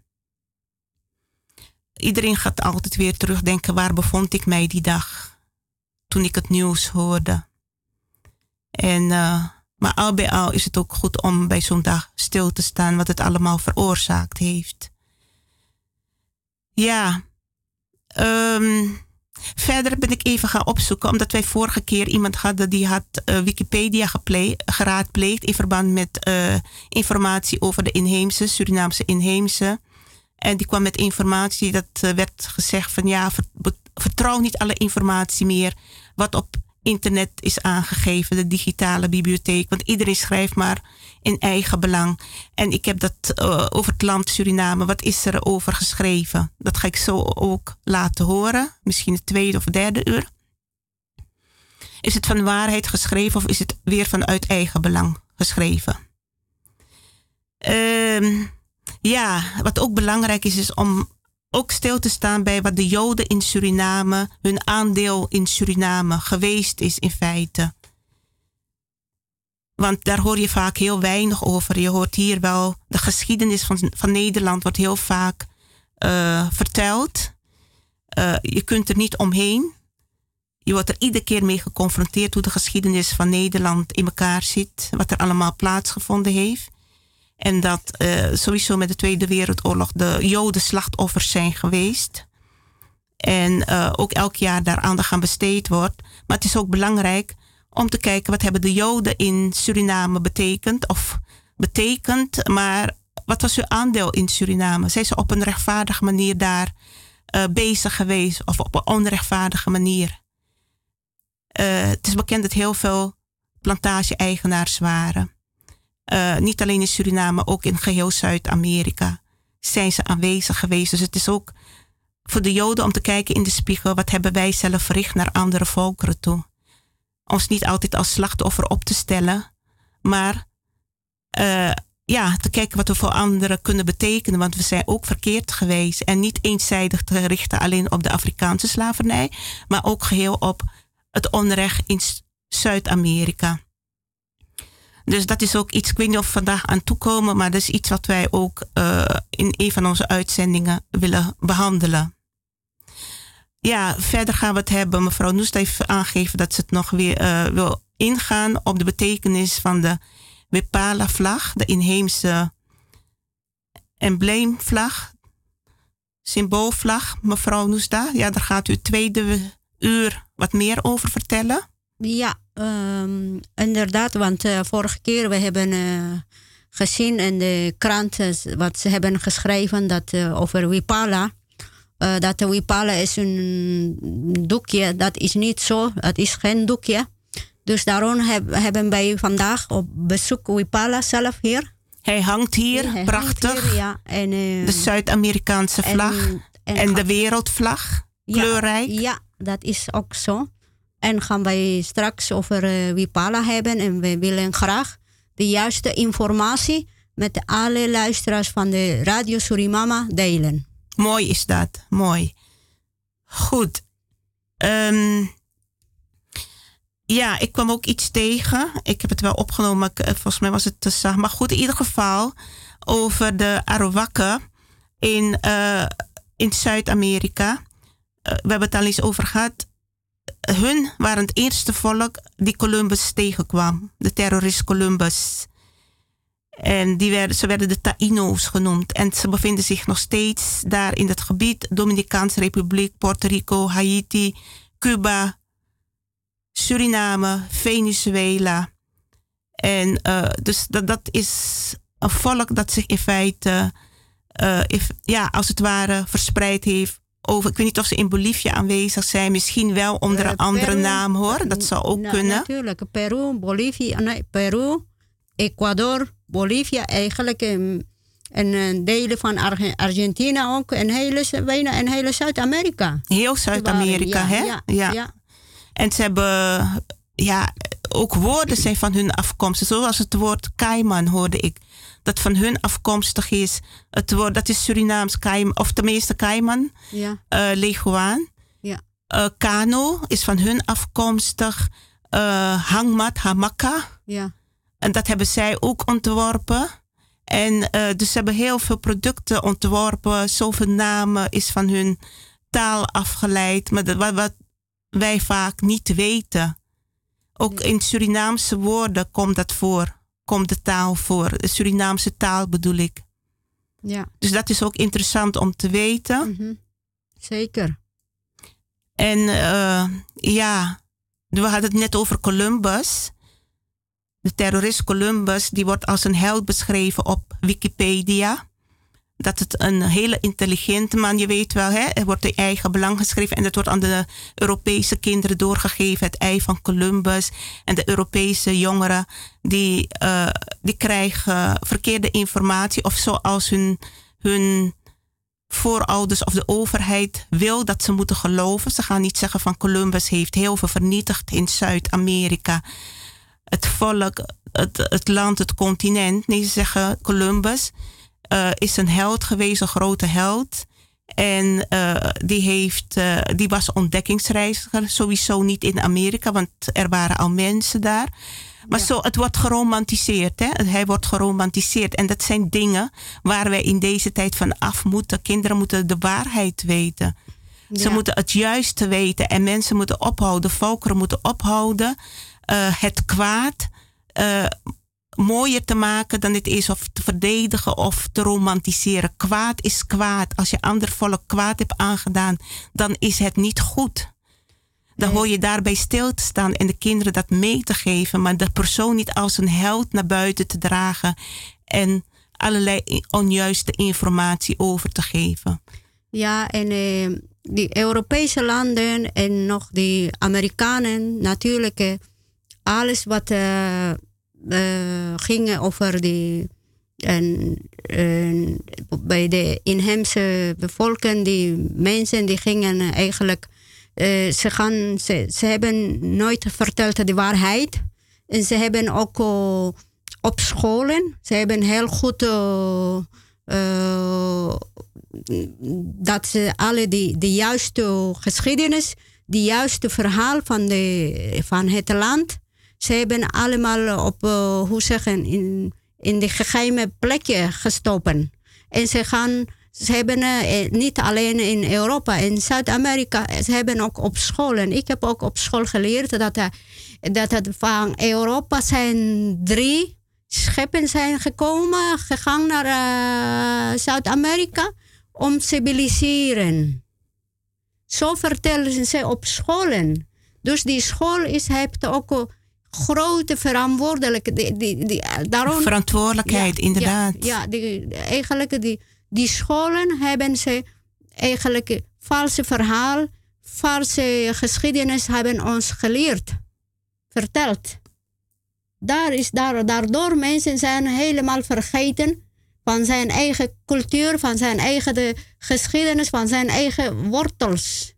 Iedereen gaat altijd weer terugdenken waar bevond ik mij die dag toen ik het nieuws hoorde. En, uh, maar al bij al is het ook goed om bij zo'n dag stil te staan wat het allemaal veroorzaakt heeft. Ja, um, Verder ben ik even gaan opzoeken, omdat wij vorige keer iemand hadden die had uh, Wikipedia geraadpleegd in verband met uh, informatie over de inheemse, Surinaamse inheemse. En die kwam met informatie dat uh, werd gezegd van ja, vertrouw niet alle informatie meer wat op internet is aangegeven, de digitale bibliotheek. Want iedereen schrijft maar in eigen belang. En ik heb dat uh, over het land Suriname, wat is er over geschreven? Dat ga ik zo ook laten horen, misschien het tweede of derde uur. Is het van waarheid geschreven of is het weer vanuit eigen belang geschreven? Uh, ja, wat ook belangrijk is, is om ook stil te staan bij wat de Joden in Suriname, hun aandeel in Suriname geweest is in feite. Want daar hoor je vaak heel weinig over. Je hoort hier wel, de geschiedenis van, van Nederland wordt heel vaak uh, verteld. Uh, je kunt er niet omheen. Je wordt er iedere keer mee geconfronteerd hoe de geschiedenis van Nederland in elkaar zit. Wat er allemaal plaatsgevonden heeft. En dat uh, sowieso met de Tweede Wereldoorlog de Joden slachtoffers zijn geweest. En uh, ook elk jaar daar aandacht aan besteed wordt. Maar het is ook belangrijk om te kijken wat hebben de Joden in Suriname betekend. Of betekend, maar wat was hun aandeel in Suriname? Zijn ze op een rechtvaardige manier daar uh, bezig geweest of op een onrechtvaardige manier? het is bekend dat heel veel plantage-eigenaars waren. Uh, niet alleen in Suriname, ook in geheel Zuid-Amerika zijn ze aanwezig geweest. Dus het is ook voor de Joden om te kijken in de spiegel, wat hebben wij zelf verricht naar andere volkeren toe. Ons niet altijd als slachtoffer op te stellen, maar uh, ja, te kijken wat we voor anderen kunnen betekenen. Want we zijn ook verkeerd geweest. En niet eenzijdig te richten alleen op de Afrikaanse slavernij, maar ook geheel op het onrecht in Zuid-Amerika. Dus dat is ook iets, ik weet niet of we vandaag aan toekomen, maar dat is iets wat wij ook uh, in een van onze uitzendingen willen behandelen. Ja, verder gaan we het hebben. Mevrouw Noest heeft aangegeven dat ze het nog weer uh, wil ingaan op de betekenis van de Wipala-vlag, de inheemse embleemvlag, symboolvlag. Mevrouw Noesda, ja, daar gaat u tweede uur wat meer over vertellen. Ja, um, inderdaad, want uh, vorige keer we hebben uh, gezien in de kranten wat ze hebben geschreven dat, uh, over Wipala. dat de Wipala is een doekje, dat is niet zo, dat is geen doekje. Dus daarom heb, hebben wij vandaag op bezoek Wipala zelf hier. Hij hangt hier, prachtig. ja. en, de Zuid-Amerikaanse vlag en, de wereldvlag, kleurrijk. Ja, dat is ook zo. En gaan wij straks over uh, Wipala hebben. En we willen graag de juiste informatie met alle luisteraars van de Radio Surimama delen. Mooi is dat, mooi. Goed. Um, ja, ik kwam ook iets tegen. Ik heb het wel opgenomen, eh, volgens mij was het te zacht. Maar goed, in ieder geval over de Arawakken in, uh, in Zuid-Amerika. We hebben het al eens over gehad. Hun waren het eerste volk die Columbus tegenkwam. De terrorist Columbus. En die werden, ze werden de Taino's genoemd. En ze bevinden zich nog steeds daar in het gebied. Dominicaanse Republiek, Puerto Rico, Haiti, Cuba, Suriname, Venezuela. En uh, dus dat, dat is een volk dat zich in feite, if, ja, als het ware, verspreid heeft over. Ik weet niet of ze in Bolivia aanwezig zijn, misschien wel onder een andere naam hoor. Dat zou ook kunnen. Natuurlijk, Peru, Bolivia, nee, Peru, Ecuador, Bolivia eigenlijk. En, en delen van Argentinië ook. En hele, en hele Zuid-Amerika. Heel Zuid-Amerika, hè? ja. ja. En ze hebben, ja, ook woorden zijn van hun afkomst. Zoals het woord Kaiman hoorde ik. Dat van hun afkomstig is. Het woord, dat is Surinaams Kaiman, of tenminste Kaiman. Ja. Uh, Leguaan. Ja. Uh, Kano is van hun afkomstig. Uh, hangmat, Hamaka. Ja. En dat hebben zij ook ontworpen. En dus ze hebben heel veel producten ontworpen. Zoveel namen is van hun taal afgeleid. Maar wat, wat, wij vaak niet weten. Ook in Surinaamse woorden komt dat voor, komt de taal voor. De Surinaamse taal bedoel ik. Ja. Dus dat is ook interessant om te weten. Mm -hmm. Zeker. En uh, ja, we hadden het net over Columbus. De terrorist Columbus, die wordt als een held beschreven op Wikipedia dat het een hele intelligente man, je weet wel, hè, er wordt de eigen belang geschreven en dat wordt aan de Europese kinderen doorgegeven, het ei van Columbus. En de Europese jongeren, die, uh, die krijgen verkeerde informatie of zoals hun, hun voorouders of de overheid wil dat ze moeten geloven. Ze gaan niet zeggen van Columbus heeft heel veel vernietigd in Zuid-Amerika. Het volk, het, het land, het continent. Nee, ze zeggen Columbus uh, is een held geweest, een grote held. En uh, die, heeft, uh, die was ontdekkingsreiziger, sowieso niet in Amerika, want er waren al mensen daar. Maar zo, het wordt geromantiseerd. Hè? Hij wordt geromantiseerd. En dat zijn dingen waar wij in deze tijd van af moeten. Kinderen moeten de waarheid weten. Ja. Ze moeten het juiste weten. En mensen moeten ophouden, volkeren moeten ophouden. Uh, het kwaad mooier te maken dan het is, of te verdedigen of te romantiseren. Kwaad is kwaad. Als je ander volk kwaad hebt aangedaan, dan is het niet goed. Dan hoor je daarbij stil te staan en de kinderen dat mee te geven, maar de persoon niet als een held naar buiten te dragen en allerlei onjuiste informatie over te geven. Ja, en uh, die Europese landen en nog die Amerikanen, natuurlijk, uh, alles wat. Uh, uh, gingen over die. En, en, bij de inheemse bevolking, die mensen die gingen eigenlijk. Uh, ze, gaan, ze, ze hebben nooit verteld de waarheid. En ze hebben ook uh, op scholen, ze hebben heel goed dat ze alle die, de juiste geschiedenis, de juiste verhaal van, de, van het land, ze hebben allemaal op, uh, hoe zeggen, in, in de geheime plekje gestopt. En ze gaan, ze hebben uh, niet alleen in Europa, in Zuid-Amerika, ze hebben ook op scholen. Ik heb ook op school geleerd dat, dat het van Europa zijn drie schepen zijn gekomen, gegaan naar Zuid-Amerika om te civiliseren. Zo vertellen ze op scholen. Dus die school is, heeft ook grote verantwoordelijkheid. Die, die, daarom, Verantwoordelijkheid, inderdaad. Ja, ja die, eigenlijk die, die scholen hebben ze eigenlijk valse verhaal, valse geschiedenis hebben ons geleerd, verteld. daar is, daar, daardoor mensen zijn helemaal vergeten van zijn eigen cultuur, van zijn eigen de geschiedenis, van zijn eigen wortels.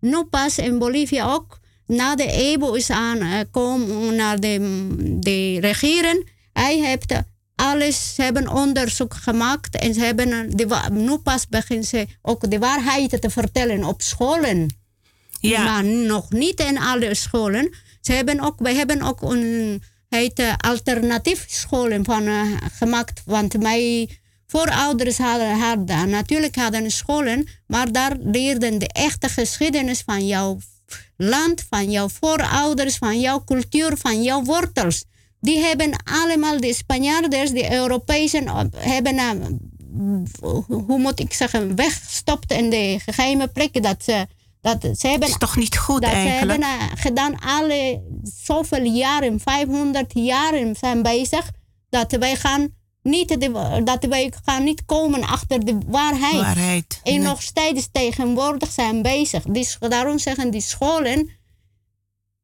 Nu pas in Bolivia ook, na de EBO is aangekomen naar de, de regering. Hij heeft alles, ze hebben onderzoek gemaakt en ze hebben, de, nu pas beginnen ze ook de waarheid te vertellen op scholen. Ja. Maar nog niet in alle scholen. Ze hebben ook, wij hebben ook een heet, alternatief scholen van, uh, gemaakt. Want mijn voorouders hadden, hadden natuurlijk hadden scholen, maar daar leerden de echte geschiedenis van jouw land, van jouw voorouders, van jouw cultuur, van jouw wortels. Die hebben allemaal, de Spanjaarders, de Europese, hebben, uh, hoe moet ik zeggen, weggestopt in de geheime plekken dat ze dat ze hebben, is toch niet goed dat eigenlijk? Ze hebben uh, gedaan alle zoveel jaren, 500 jaren zijn bezig. Dat wij gaan niet, de, dat wij gaan niet komen achter de waarheid. waarheid en nog steeds tegenwoordig zijn bezig. Dus daarom zeggen die scholen,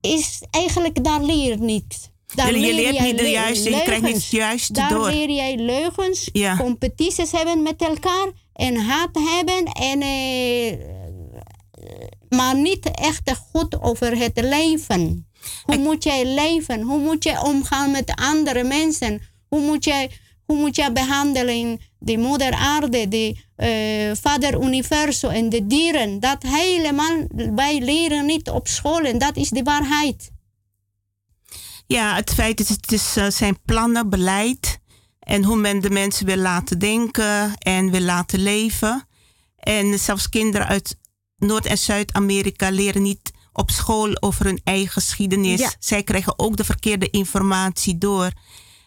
is eigenlijk, daar leer je niet. Daar je, leert niet de juiste, je krijgt niet het juiste daar door. Daar leer jij leugens, ja. competities hebben met elkaar en haat hebben en... Eh, maar niet echt goed over het leven. Hoe moet jij leven? Hoe moet je omgaan met andere mensen? Hoe moet jij, hoe moet je behandelen de moeder aarde, de uh, vader universum en de dieren? Dat helemaal, wij leren niet op school en dat is de waarheid. Ja, het feit is, het is, uh, zijn plannen, beleid en hoe men de mensen wil laten denken en wil laten leven. En zelfs kinderen uit Noord- en Zuid-Amerika leren niet op school over hun eigen geschiedenis. Zij krijgen ook de verkeerde informatie door.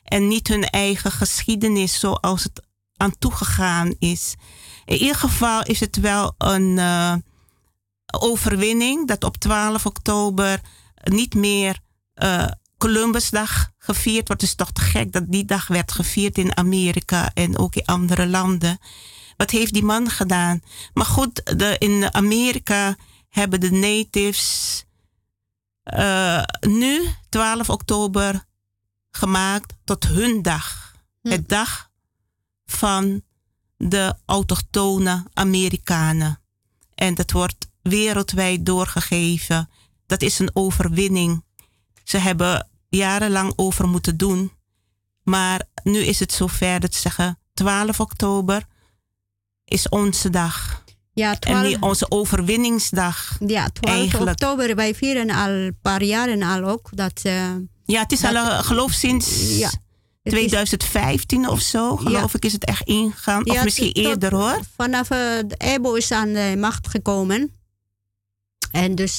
En niet hun eigen geschiedenis zoals het aan toegegaan is. In ieder geval is het wel een uh, overwinning dat op 12 oktober niet meer uh, Columbusdag gevierd wordt. Het is toch te gek dat die dag werd gevierd in Amerika en ook in andere landen. Wat heeft die man gedaan? Maar goed, in Amerika hebben de natives uh, nu, 12 oktober, gemaakt tot hun dag. Hm. Het dag van de autochtone Amerikanen. En dat wordt wereldwijd doorgegeven. Dat is een overwinning. Ze hebben jarenlang over moeten doen. Maar nu is het zover dat ze zeggen 12 oktober is onze dag. Ja, 12, en die, onze overwinningsdag. Ja, 12 eigenlijk. oktober. Wij vieren al een paar jaren al ook. Dat, uh, ja, het is dat, al, uh, geloof sinds ja, 2015 is, of zo, geloof ja. ik, is het echt ingegaan. Ja, of misschien tot, eerder hoor. Vanaf uh, de EBO is aan de macht gekomen. En dus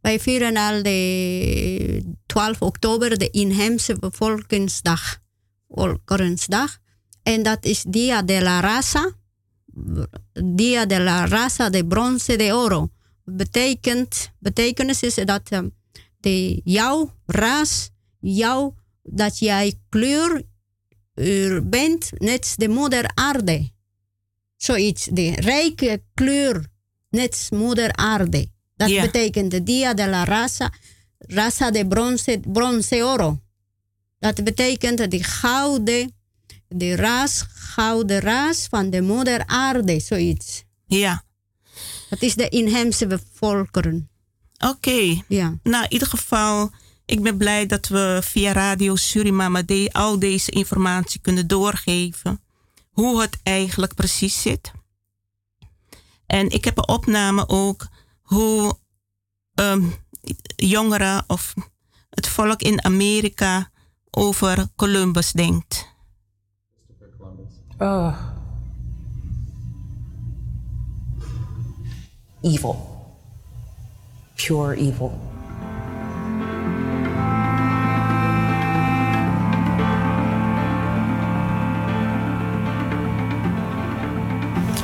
wij vieren al de 12 oktober de inheemse bevolkingsdag. Volkerensdag. En dat is Dia de la Raza. Dia de la Raza de Bronce de Oro. Betekent, betekenis is dat um, de, jouw ras, jouw, dat jij kleur bent, net de moeder aarde. Zoiets, de rijke kleur, net moeder aarde. Dat yeah. betekent de Dia de la Raza, Raza de Bronce, bronce Oro. Dat betekent de gouden de ras, gouden ras van de moeder aarde, zoiets. Ja. Dat is de inheemse volkeren. Oké. Okay. Ja. Nou, in ieder geval, ik ben blij dat we via Radio Surimama de, al deze informatie kunnen doorgeven. Hoe het eigenlijk precies zit. En ik heb een opname ook hoe um, jongeren of het volk in Amerika over Columbus denkt. Ugh. Evil. Pure evil.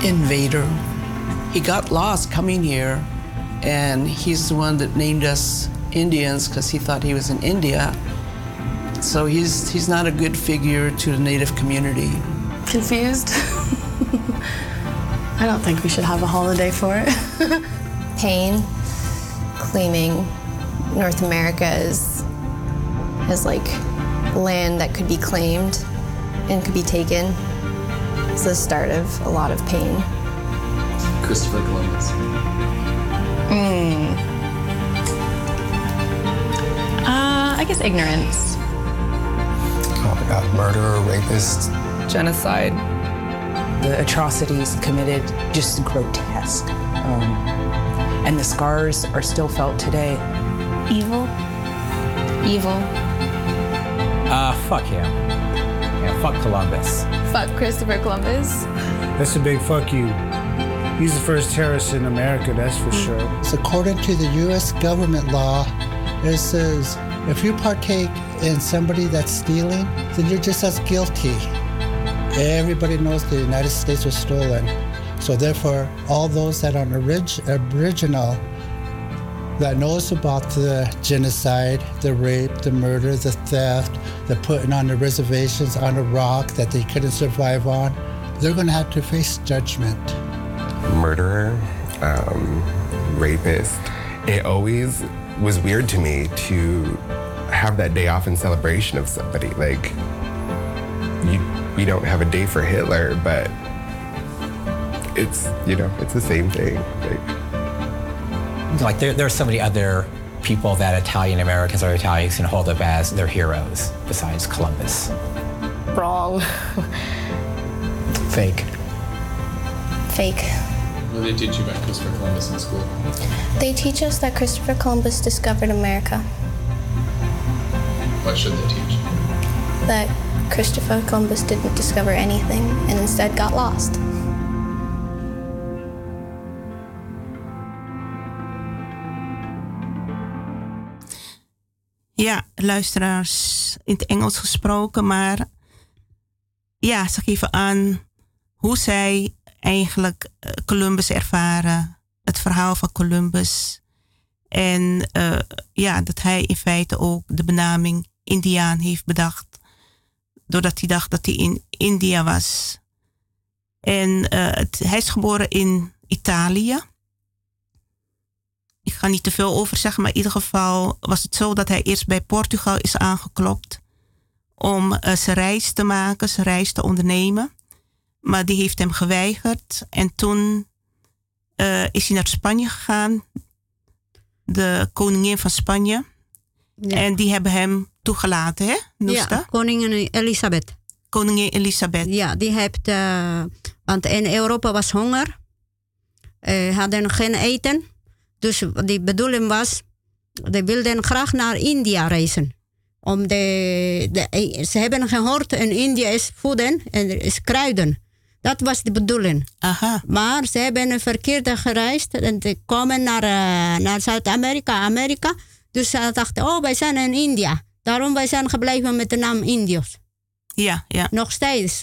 Invader. He got lost coming here, and he's the one that named us Indians because he thought he was in India. So he's, he's not a good figure to the native community confused. I don't think we should have a holiday for it. Pain, claiming North America is, is like land that could be claimed and could be taken. It's the start of a lot of pain. Christopher Columbus. Uh, I guess ignorance. Oh my God, murderer, rapist. genocide. The atrocities committed just grotesque. Um, and the scars are still felt today. Evil. Evil. Uh, fuck him. Yeah, fuck Columbus. Fuck Christopher Columbus. That's a big fuck you. He's the first terrorist in America, that's for sure. So according to the U.S. government law, it says if you partake in somebody that's stealing, then you're just as guilty. Everybody knows the United States was stolen. So therefore, all those that are orig- original that knows about the genocide, the rape, the murder, the theft, the putting on the reservations on a rock that they couldn't survive on, they're going to have to face judgment. Murderer, um, rapist. It always was weird to me to have that day off in celebration of somebody. Like, you, we don't have a day for Hitler, but it's, you know, it's the same thing. Like, Like there, there are so many other people that Italian Americans or Italians can hold up as their heroes besides Columbus. Wrong. Fake. What Fake. do they teach you about Christopher Columbus in school? They teach us that Christopher Columbus discovered America, What should they teach? that Christopher Columbus didn't discover anything and instead got lost. Ja, luisteraars in het Engels gesproken, maar ja, ze geven aan hoe zij eigenlijk eh, Columbus ervaren, het verhaal van Columbus. En eh, ja, dat hij in feite ook de benaming Indiaan heeft bedacht, doordat hij dacht dat hij in India was. En het, hij is geboren in Italië. Ik ga niet te veel over zeggen, maar in ieder geval was het zo dat hij eerst bij Portugal is aangeklopt om eh, zijn reis te maken, zijn reis te ondernemen. Maar die heeft hem geweigerd. En toen eh, is hij naar Spanje gegaan, de koningin van Spanje. En die hebben hem toegelaten, hè? Noesta? Ja, koningin Elisabeth. Koningin Elisabeth. Ja, die heeft, eh, want in Europa was honger. Hadden geen eten. Dus de bedoeling was, die wilden graag naar India reizen. Om de, de, ze hebben gehoord, in India is voeden en is kruiden. Dat was de bedoeling. Aha. Maar ze hebben een verkeerde gereisd en ze komen naar, eh, naar Zuid-Amerika, Amerika. Dus ze dachten, oh, wij zijn in India. Daarom wij zijn gebleven met de naam Indiërs. Ja, ja. Nog steeds.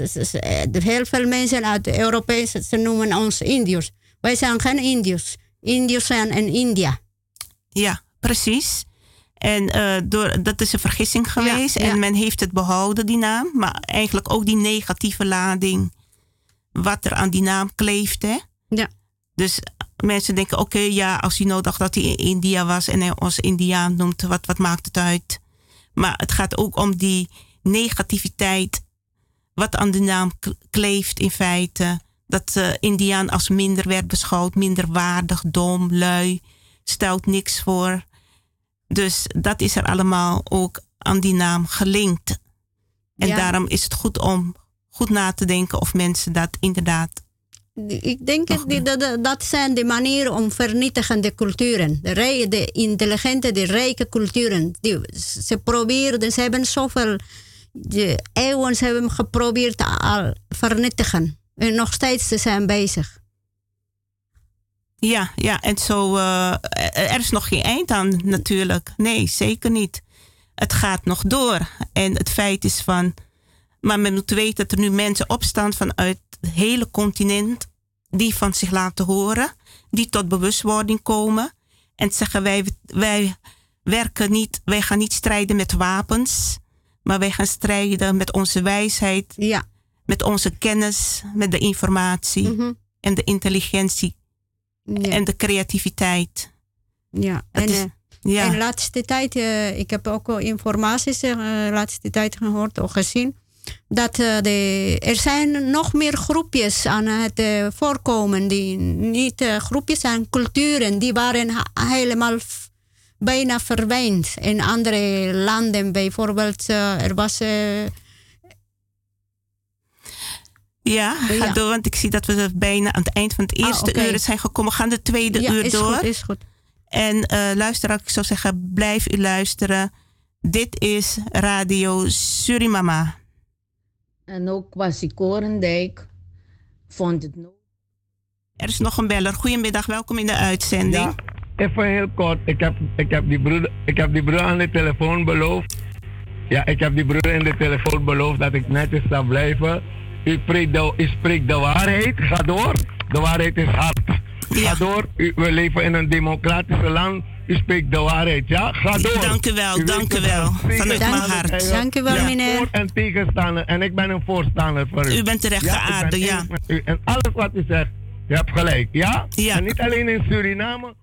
Heel veel mensen uit de Europese, ze noemen ons Indiërs. Wij zijn geen Indiërs. Indiërs zijn in India. Ja, precies. En eh, door, dat is een vergissing geweest. ja. En men heeft het behouden, die naam. Maar eigenlijk ook die negatieve lading. Wat er aan die naam kleeft. Hè? Ja. Dus mensen denken, oké, ja, als hij nou dacht dat hij in India was en hij ons Indiaan noemt, wat, wat maakt het uit? Maar het gaat ook om die negativiteit, wat aan de naam kleeft in feite. Dat eh Indiaan als minder werd beschouwd, minder waardig, dom, lui, stelt niks voor. Dus dat is er allemaal ook aan die naam gelinkt. En Ja. daarom is het goed om goed na te denken of mensen dat inderdaad Ik denk dat, die- dat, dat- dat zijn de manieren om vernietigende culturen. De, rij- de intelligente, de rijke culturen. Die, ze proberen, ze hebben zoveel de eeuwen ze hebben geprobeerd al vernietigen. En nog steeds ze zijn bezig. Ja, ja, en zo, eh, er is nog geen eind aan natuurlijk. Nee, zeker niet. Het gaat nog door. En het feit is van, maar men moet weten dat er nu mensen opstaan vanuit het hele continent, die van zich laten horen, die tot bewustwording komen en zeggen wij, wij werken niet, wij gaan niet strijden met wapens, maar wij gaan strijden met onze wijsheid, ja. Met onze kennis, met de informatie en de intelligentie Ja. en de creativiteit. Ja, en is- eh, Ja. En de laatste tijd, eh, ik heb ook wel informaties eh, de laatste tijd gehoord of gezien. Dat de, er zijn nog meer groepjes aan het voorkomen. Die niet groepjes zijn, culturen. Die waren helemaal bijna verdwijnd. In andere landen bijvoorbeeld. er was... Ja, ga Ja. door, want ik zie dat we bijna aan het eind van het Ah, eerste uur zijn gekomen. We gaan de tweede Ja, uur is door. goed, is goed. En eh luisteraar, ik zou zeggen, blijf u luisteren. Dit is Radio Surimama. En ook Kwasi Korendijk vond het nodig. Er is nog een beller. Goedemiddag, welkom in de uitzending. Even heel kort. Ik heb, ik, heb die broer, ik heb die broer aan de telefoon beloofd. Ja, ik heb die broer in de telefoon beloofd dat ik netjes zou blijven. U spreekt de, u spreekt de waarheid. Ga door. De waarheid is hard. Ga door. U, we leven in een democratisch land. U spreekt de waarheid. Ja, ga door. Dank u wel, dank u wel. Vanuit mijn hart. Dank u wel, Ja, meneer. Voor en tegenstander. En ik ben een voorstander van u. U bent terecht geaarde, ja. u. En alles wat u zegt, je hebt gelijk. Ja? Ja. En niet alleen in Suriname.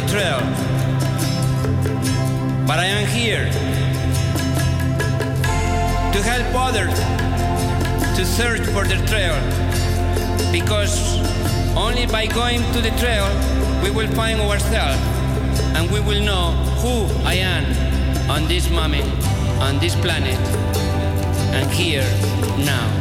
the trail. But I am here to help others to search for the trail because only by going to the trail we will find ourselves and we will know who I am on this moment, on this planet, and here now.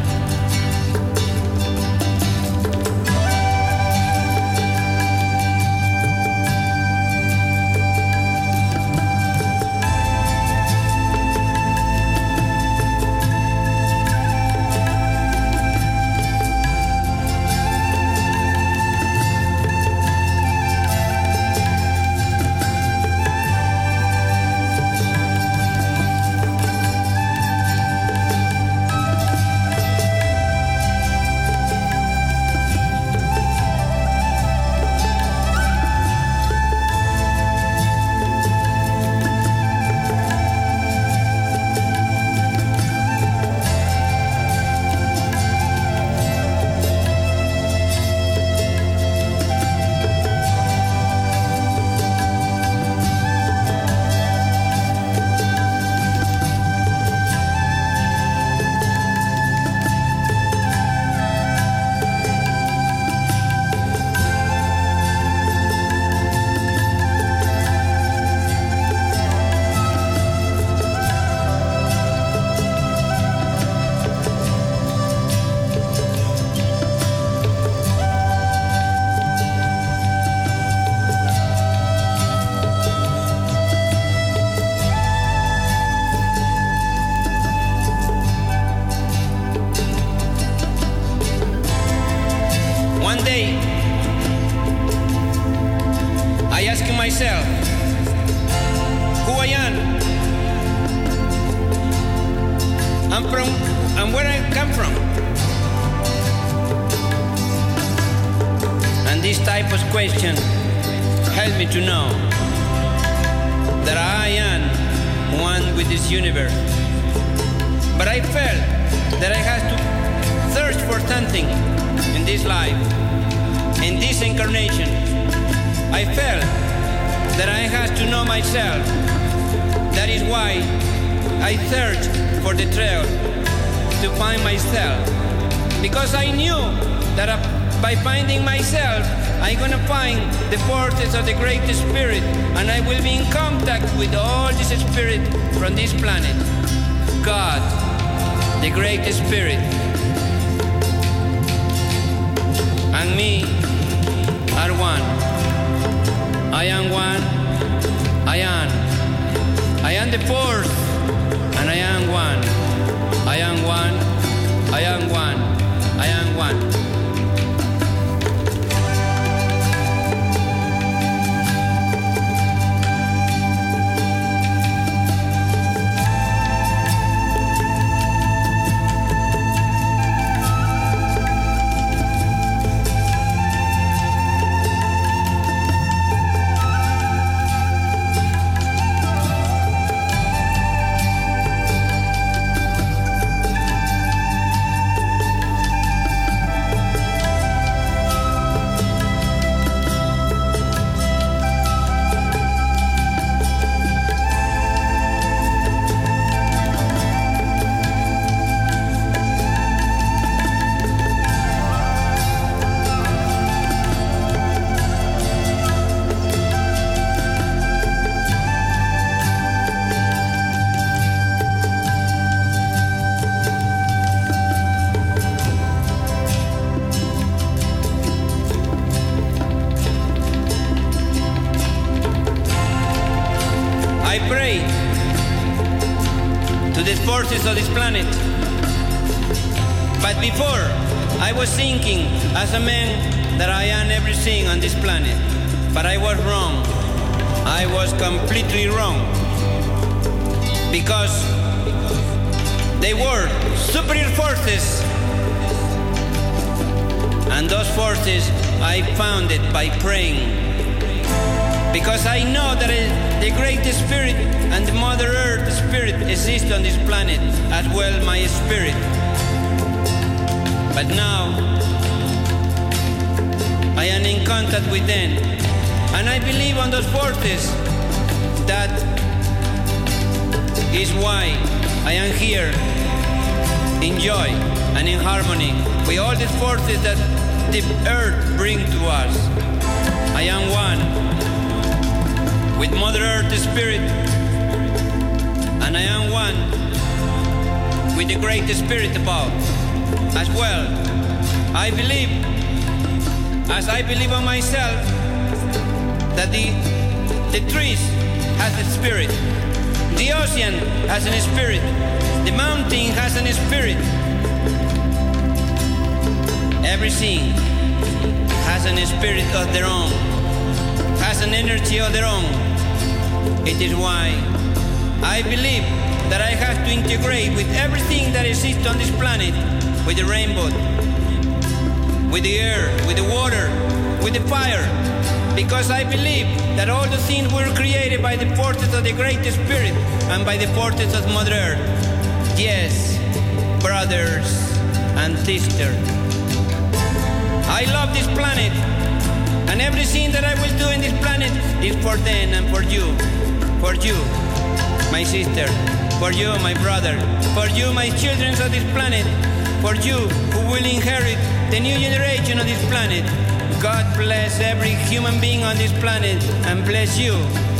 spirit from this planet, God, the great spirit, and me are one. I am one. I am. I am the fourth, and I am one. I am one. I am one. my brother, for you, my children of this planet, for you who will inherit the new generation of this planet. God bless every human being on this planet and bless you,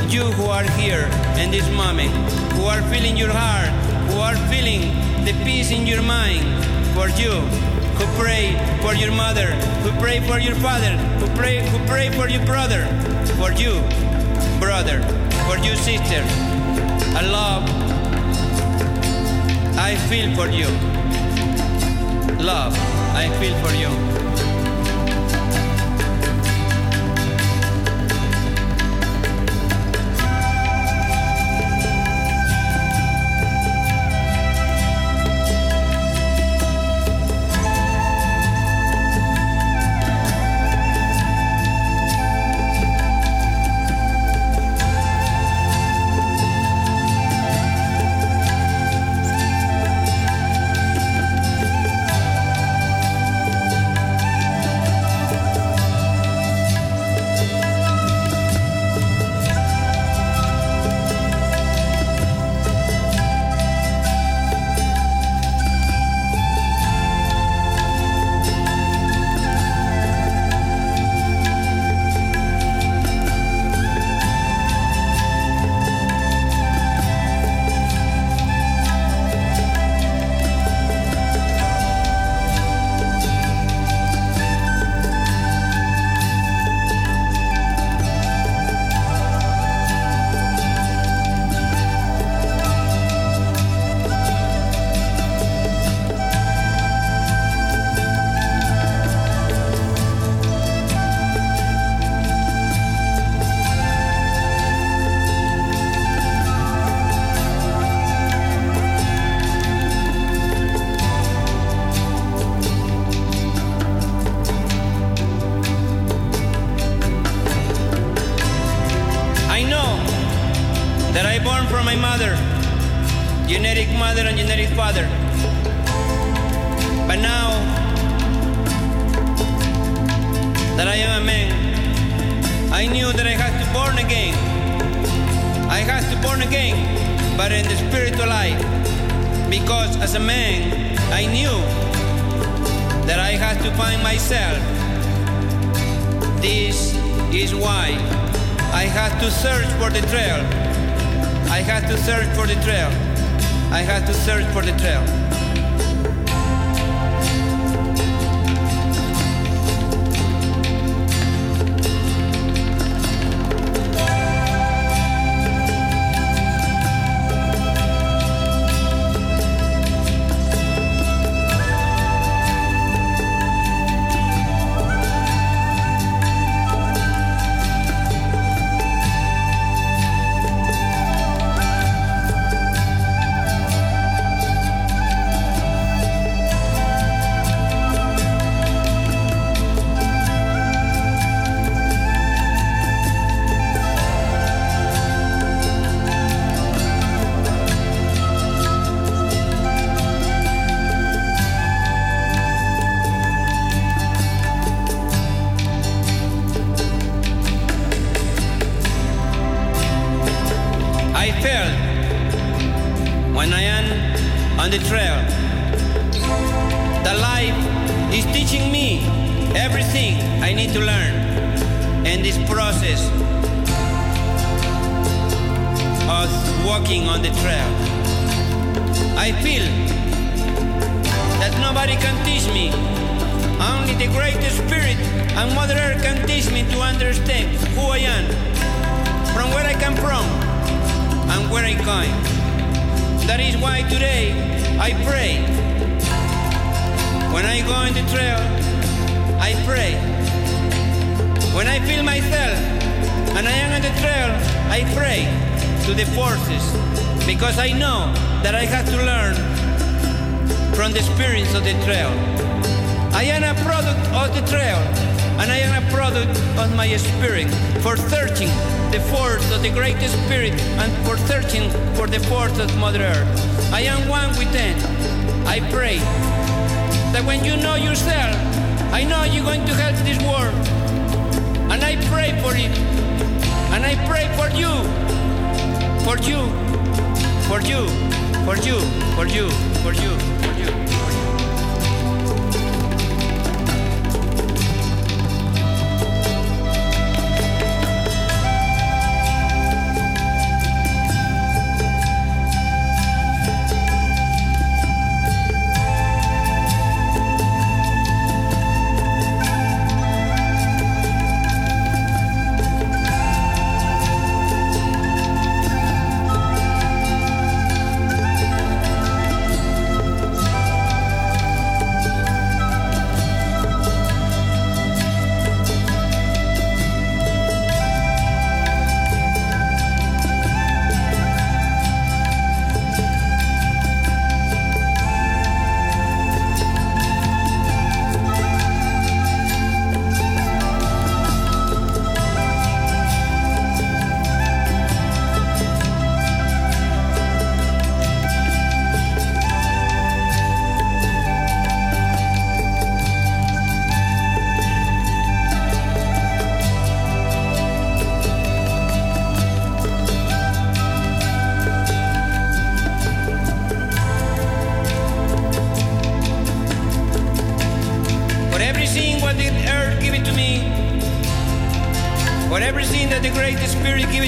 you who are here in this moment, who are feeling your heart, who are feeling the peace in your mind, for you who pray for your mother, who pray for your father, who pray who pray for your brother, for you, brother, for you, sister. I love I feel for you. Love, I feel for you.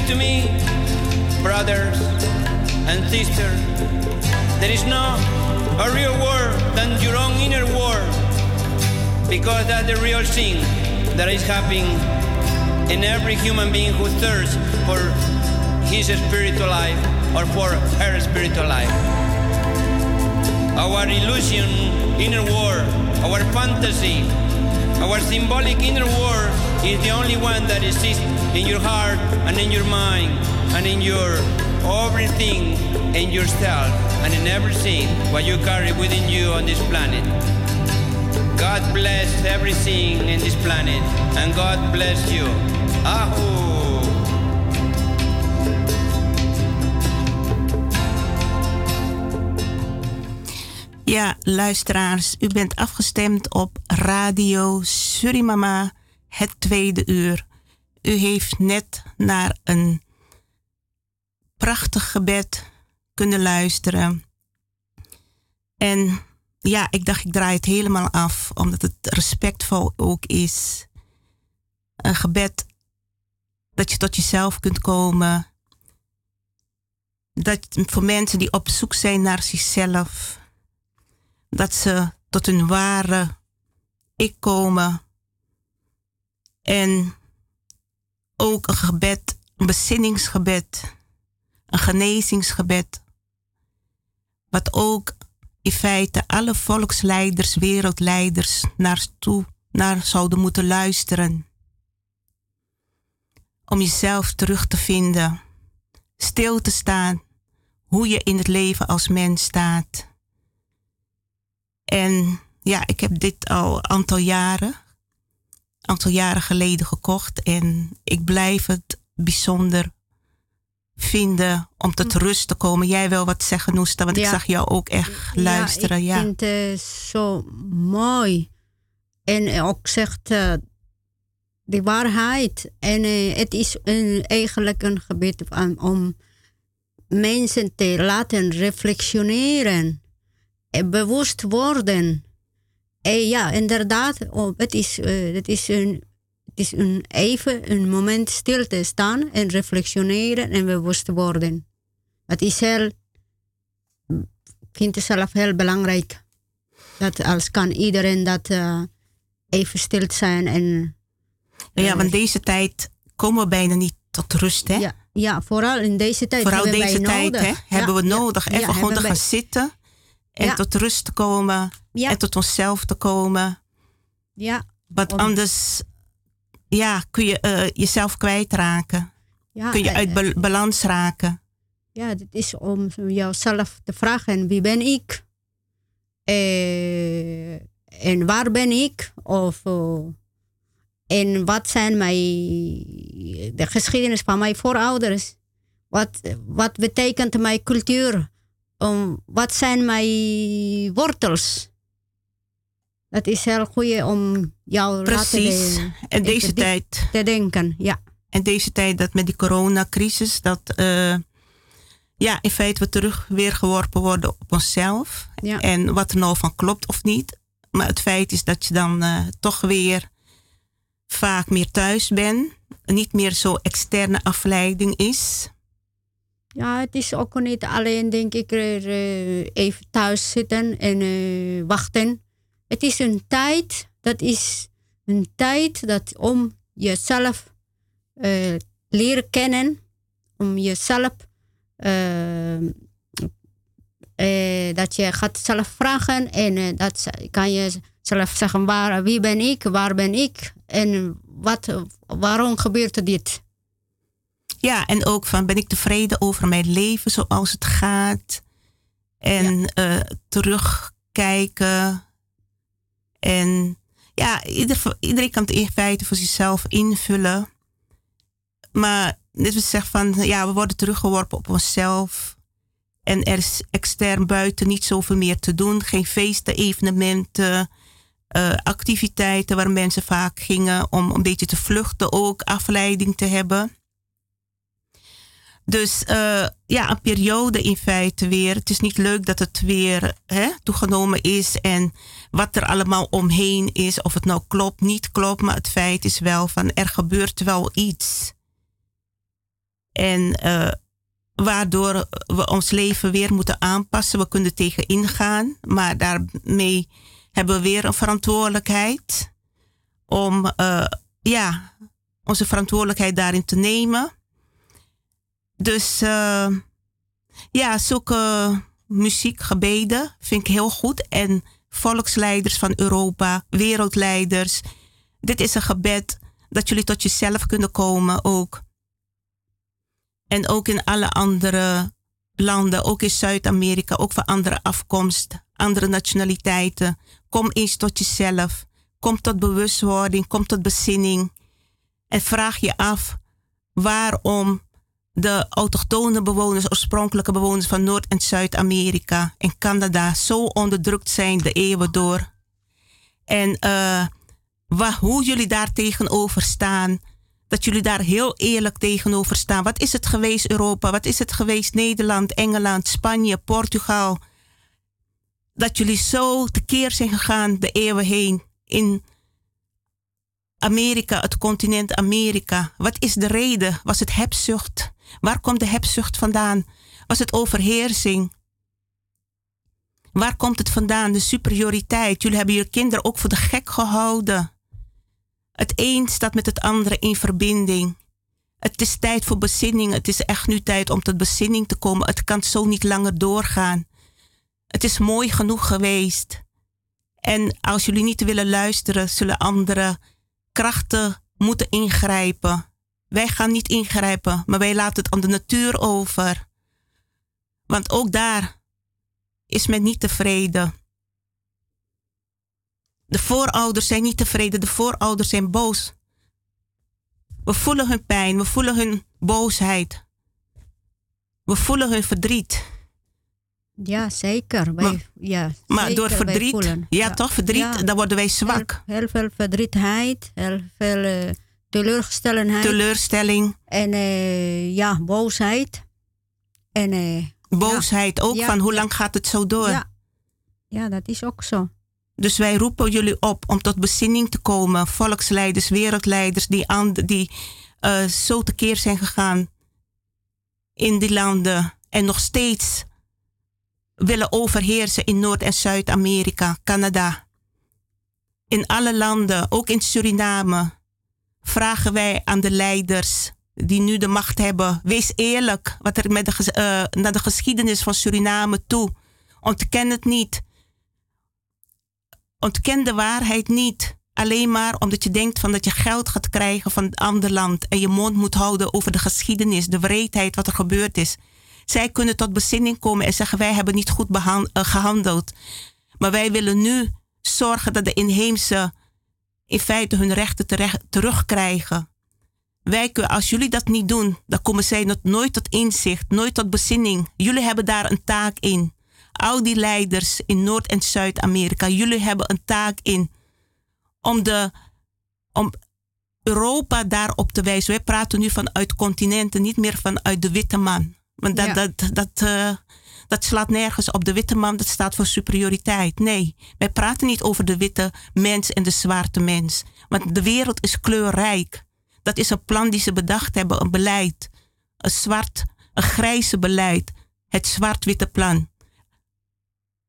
To me, brothers and sisters, there is no a real world than your own inner world, because that's the real thing that is happening in every human being who thirsts for his spiritual life or for her spiritual life. Our illusion inner world, our fantasy, our symbolic inner world is the only one that exists in your heart and in your mind and in your everything in yourself and in everything what you carry within you on this planet. God bless everything in this planet and God bless you. Ahu. Ja, luisteraars, u bent afgestemd op Radio Surimama, het tweede uur. U heeft net naar een prachtig gebed kunnen luisteren. En ja, ik dacht, ik draai het helemaal af, omdat het respectvol ook is. Een gebed dat je tot jezelf kunt komen. Dat voor mensen die op zoek zijn naar zichzelf dat ze tot hun ware ik komen. En ook een gebed, een bezinningsgebed, een genezingsgebed. Wat ook in feite alle volksleiders, wereldleiders naartoe naar zouden moeten luisteren. Om jezelf terug te vinden, stil te staan, hoe je in het leven als mens staat en ja, ik heb dit al een aantal jaren, aantal jaren geleden gekocht. En ik blijf het bijzonder vinden om tot rust te komen. Jij wil wat zeggen, Noesta, want ik zag jou ook echt luisteren. Ja, ik vind het zo mooi. En ook zegt uh, de waarheid. En uh, het is een, eigenlijk een gebed om, om mensen te laten reflectioneren eh, bewust worden. Eh, ja, inderdaad, oh, het, is, eh, het, is een, het is een even een moment stil te staan en reflectioneren en bewust worden. Het is heel, ik vind het zelf heel belangrijk. Dat als kan iedereen dat uh, even stil zijn en... ja, want deze tijd komen we bijna niet tot rust, hè? Ja, ja vooral in deze tijd. Vooral hebben deze tijd, nodig. hè? Hebben we nodig. ja, Even gewoon te gaan wij- zitten. En Ja. tot rust te komen. Ja. En tot onszelf te komen. Ja. Want anders ja, kun je eh, jezelf kwijtraken. Ja, kun je en- uit bal- balans raken. Ja, het is om jouzelf te vragen: wie ben ik? Eh, en waar ben ik? Of, eh, en wat zijn mijn, de geschiedenis van mijn voorouders? Wat, wat betekent mijn cultuur? Um, wat zijn mijn wortels? Dat is heel goed om jou Precies. de- En deze te- tijd. te denken. Ja. En deze tijd dat met die coronacrisis, dat eh, ja, in feite we terug weer geworpen worden op onszelf. Ja. En wat er nou van klopt of niet. Maar het feit is dat je dan eh, toch weer vaak meer thuis bent. Niet meer zo externe afleiding is. Ja, het is ook niet alleen, denk ik, er, eh, even thuis zitten en eh, wachten. Het is een tijd, dat is een tijd dat om jezelf eh, leren kennen, om jezelf, eh, eh, dat je gaat zelf vragen en eh, dat kan je zelf zeggen, waar, wie ben ik, waar ben ik en wat, waarom gebeurt dit? Ja, en ook van ben ik tevreden over mijn leven zoals het gaat. En eh, terugkijken. En ja, ieder, iedereen kan het in feite voor zichzelf invullen. Maar dit wil zeggen van, ja, we worden teruggeworpen op onszelf. En er is extern buiten niet zoveel meer te doen. Geen feesten, evenementen, eh, activiteiten waar mensen vaak gingen om een beetje te vluchten ook, afleiding te hebben. Dus eh, ja, een periode in feite weer. Het is niet leuk dat het weer hè, toegenomen is en wat er allemaal omheen is. Of het nou klopt, niet klopt, maar het feit is wel van er gebeurt wel iets. En eh, waardoor we ons leven weer moeten aanpassen. We kunnen tegen ingaan, maar daarmee hebben we weer een verantwoordelijkheid om eh, ja, onze verantwoordelijkheid daarin te nemen. Dus eh, ja, zulke muziek, gebeden vind ik heel goed. En volksleiders van Europa, wereldleiders. Dit is een gebed dat jullie tot jezelf kunnen komen ook. En ook in alle andere landen, ook in Zuid-Amerika, ook van andere afkomst, andere nationaliteiten. Kom eens tot jezelf. Kom tot bewustwording, kom tot bezinning. En vraag je af waarom de autochtone bewoners, oorspronkelijke bewoners van Noord- en Zuid-Amerika en Canada zo onderdrukt zijn de eeuwen door. En eh, hoe jullie daar tegenover staan. Dat jullie daar heel eerlijk tegenover staan. Wat is het geweest Europa? Wat is het geweest Nederland, Engeland, Spanje, Portugal? Dat jullie zo tekeer zijn gegaan de eeuwen heen in Amerika, het continent Amerika. Wat is de reden? Was het hebzucht? Waar komt de hebzucht vandaan? Was het overheersing? Waar komt het vandaan? De superioriteit. Jullie hebben je kinderen ook voor de gek gehouden. Het een staat met het andere in verbinding. Het is tijd voor bezinning. Het is echt nu tijd om tot bezinning te komen. Het kan zo niet langer doorgaan. Het is mooi genoeg geweest. En als jullie niet willen luisteren, zullen andere krachten moeten ingrijpen. Wij gaan niet ingrijpen, maar wij laten het aan de natuur over. Want ook daar is men niet tevreden. De voorouders zijn niet tevreden, de voorouders zijn boos. We voelen hun pijn, we voelen hun boosheid. We voelen hun verdriet. Ja, zeker. Wij, Maar- ja, Maar zeker, door verdriet, ja, toch, verdriet, Ja. dan worden wij zwak. Heel, heel veel verdrietheid, heel veel Teleurstelling. En eh, ja, boosheid. En, eh, Boosheid ook Ja, van hoe lang gaat het zo door? Ja. Ja, dat is ook zo. Dus wij roepen jullie op om tot bezinning te komen. Volksleiders, wereldleiders die, aan, die uh, zo tekeer zijn gegaan in die landen en nog steeds willen overheersen in Noord- en Zuid-Amerika, Canada. In alle landen, ook in Suriname, vragen wij aan de leiders die nu de macht hebben: wees eerlijk wat er met de, uh, naar de geschiedenis van Suriname toe. Ontken het niet. Ontken de waarheid niet. Alleen maar omdat je denkt van dat je geld gaat krijgen van een ander land en je mond moet houden over de geschiedenis, de wreedheid, wat er gebeurd is. Zij kunnen tot bezinning komen en zeggen wij hebben niet goed uh, gehandeld. Maar wij willen nu zorgen dat de inheemse in feite hun rechten terecht, terugkrijgen. Wij, als jullie dat niet doen, dan komen zij nooit tot inzicht, nooit tot bezinning. Jullie hebben daar een taak in. Al die leiders in Noord- en Zuid-Amerika, jullie hebben een taak in om, de, om Europa daarop te wijzen. Wij praten nu vanuit continenten, niet meer vanuit de witte man. Want dat, dat, dat, uh, dat slaat nergens op. De witte man, dat staat voor superioriteit. Nee, wij praten niet over de witte mens en de zwarte mens. Want de wereld is kleurrijk. Dat is een plan die ze bedacht hebben, een beleid. Een zwart, een grijze beleid. Het zwart-witte plan.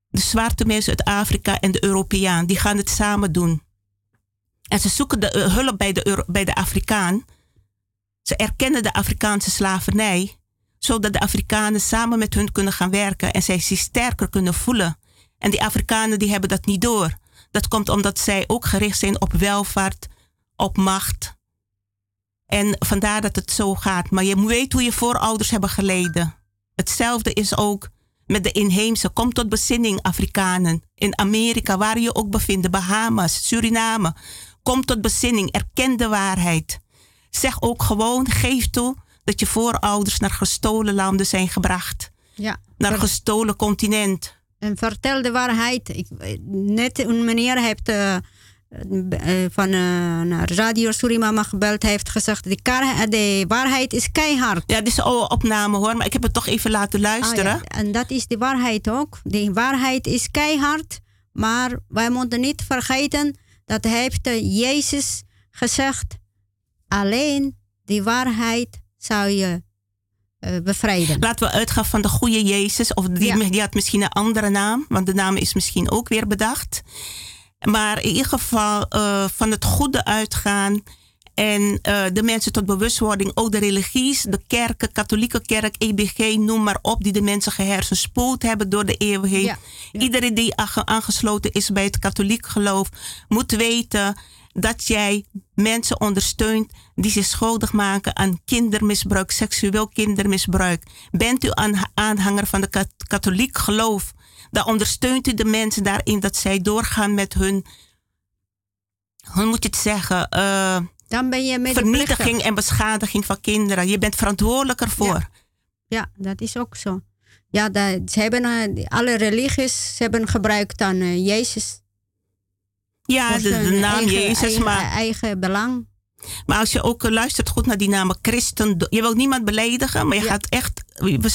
De zwarte mensen uit Afrika en de Europeaan, die gaan het samen doen. En ze zoeken de uh, hulp bij de, bij de Afrikaan. Ze erkennen de Afrikaanse slavernij, zodat de Afrikanen samen met hun kunnen gaan werken en zij zich sterker kunnen voelen. En die Afrikanen die hebben dat niet door. Dat komt omdat zij ook gericht zijn op welvaart, op macht. En vandaar dat het zo gaat. Maar je weet hoe je voorouders hebben geleden. Hetzelfde is ook met de inheemse. Kom tot bezinning, Afrikanen. In Amerika, waar je ook bevindt, Bahamas, Suriname. Kom tot bezinning, erken de waarheid. Zeg ook gewoon, geef toe dat je voorouders naar gestolen landen zijn gebracht. Ja. Naar een gestolen continent. En vertel de waarheid. Ik, net een meneer heeft uh, van uh, naar Radio Surimama gebeld. Hij heeft gezegd, de, de waarheid is keihard. Ja, dit is een opname hoor, maar ik heb het toch even laten luisteren. Ah, ja. En dat is de waarheid ook. De waarheid is keihard. Maar wij moeten niet vergeten dat heeft Jezus gezegd. Alleen die waarheid zou je uh, bevrijden. Laten we uitgaan van de goede Jezus. Of die, ja. die had misschien een andere naam, want de naam is misschien ook weer bedacht. Maar in ieder geval uh, van het goede uitgaan. En uh, de mensen tot bewustwording, ook de religies, de kerken, katholieke kerk, EBG, noem maar op, die de mensen gehersenspoeld hebben door de eeuwen heen. Ja, ja. Iedereen die aangesloten is bij het katholiek geloof, moet weten dat jij mensen ondersteunt die zich schuldig maken aan kindermisbruik, seksueel kindermisbruik. Bent u een aanhanger van de katholiek geloof, dan ondersteunt u de mensen daarin dat zij doorgaan met hun, hoe moet je het zeggen, uh, dan ben je vernietiging en beschadiging van kinderen. Je bent verantwoordelijk ervoor. Ja, ja dat is ook zo. Ja, dat, ze hebben, uh, alle religies ze hebben gebruikt dan uh, Jezus. Ja, de, de, naam eigen, Jezus, eigen, maar... Eigen belang. Maar als je ook luistert goed naar die namen christen... Je wilt niemand beledigen, maar je ja. gaat echt...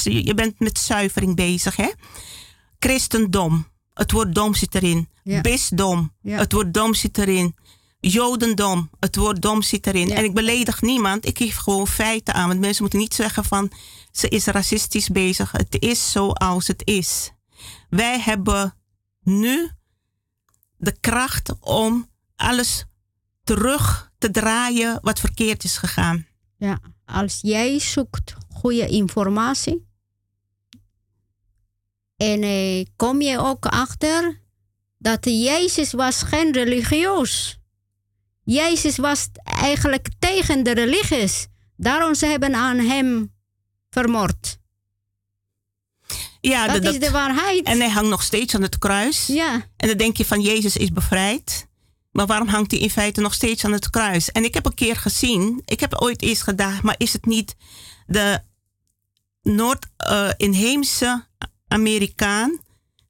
Je bent met zuivering bezig, hè? Christendom. Het woord dom zit erin. Ja. Bisdom. Ja. Het woord dom zit erin. Jodendom. Het woord dom zit erin. En ik beledig niemand. Ik geef gewoon feiten aan. Want mensen moeten niet zeggen van... Ze is racistisch bezig. Het is zoals het is. Wij hebben nu de kracht om alles terug te draaien wat verkeerd is gegaan. Ja, als jij zoekt goede informatie en eh, kom je ook achter dat Jezus was geen religieus. Jezus was eigenlijk tegen de religies. Daarom ze hebben aan hem vermoord. Ja, dat, dat, is de waarheid. En hij hangt nog steeds aan het kruis. Ja. En dan denk je van Jezus is bevrijd. Maar waarom hangt hij in feite nog steeds aan het kruis? En ik heb een keer gezien, ik heb ooit eens gedacht, maar is het niet de Noord-inheemse uh, Amerikaan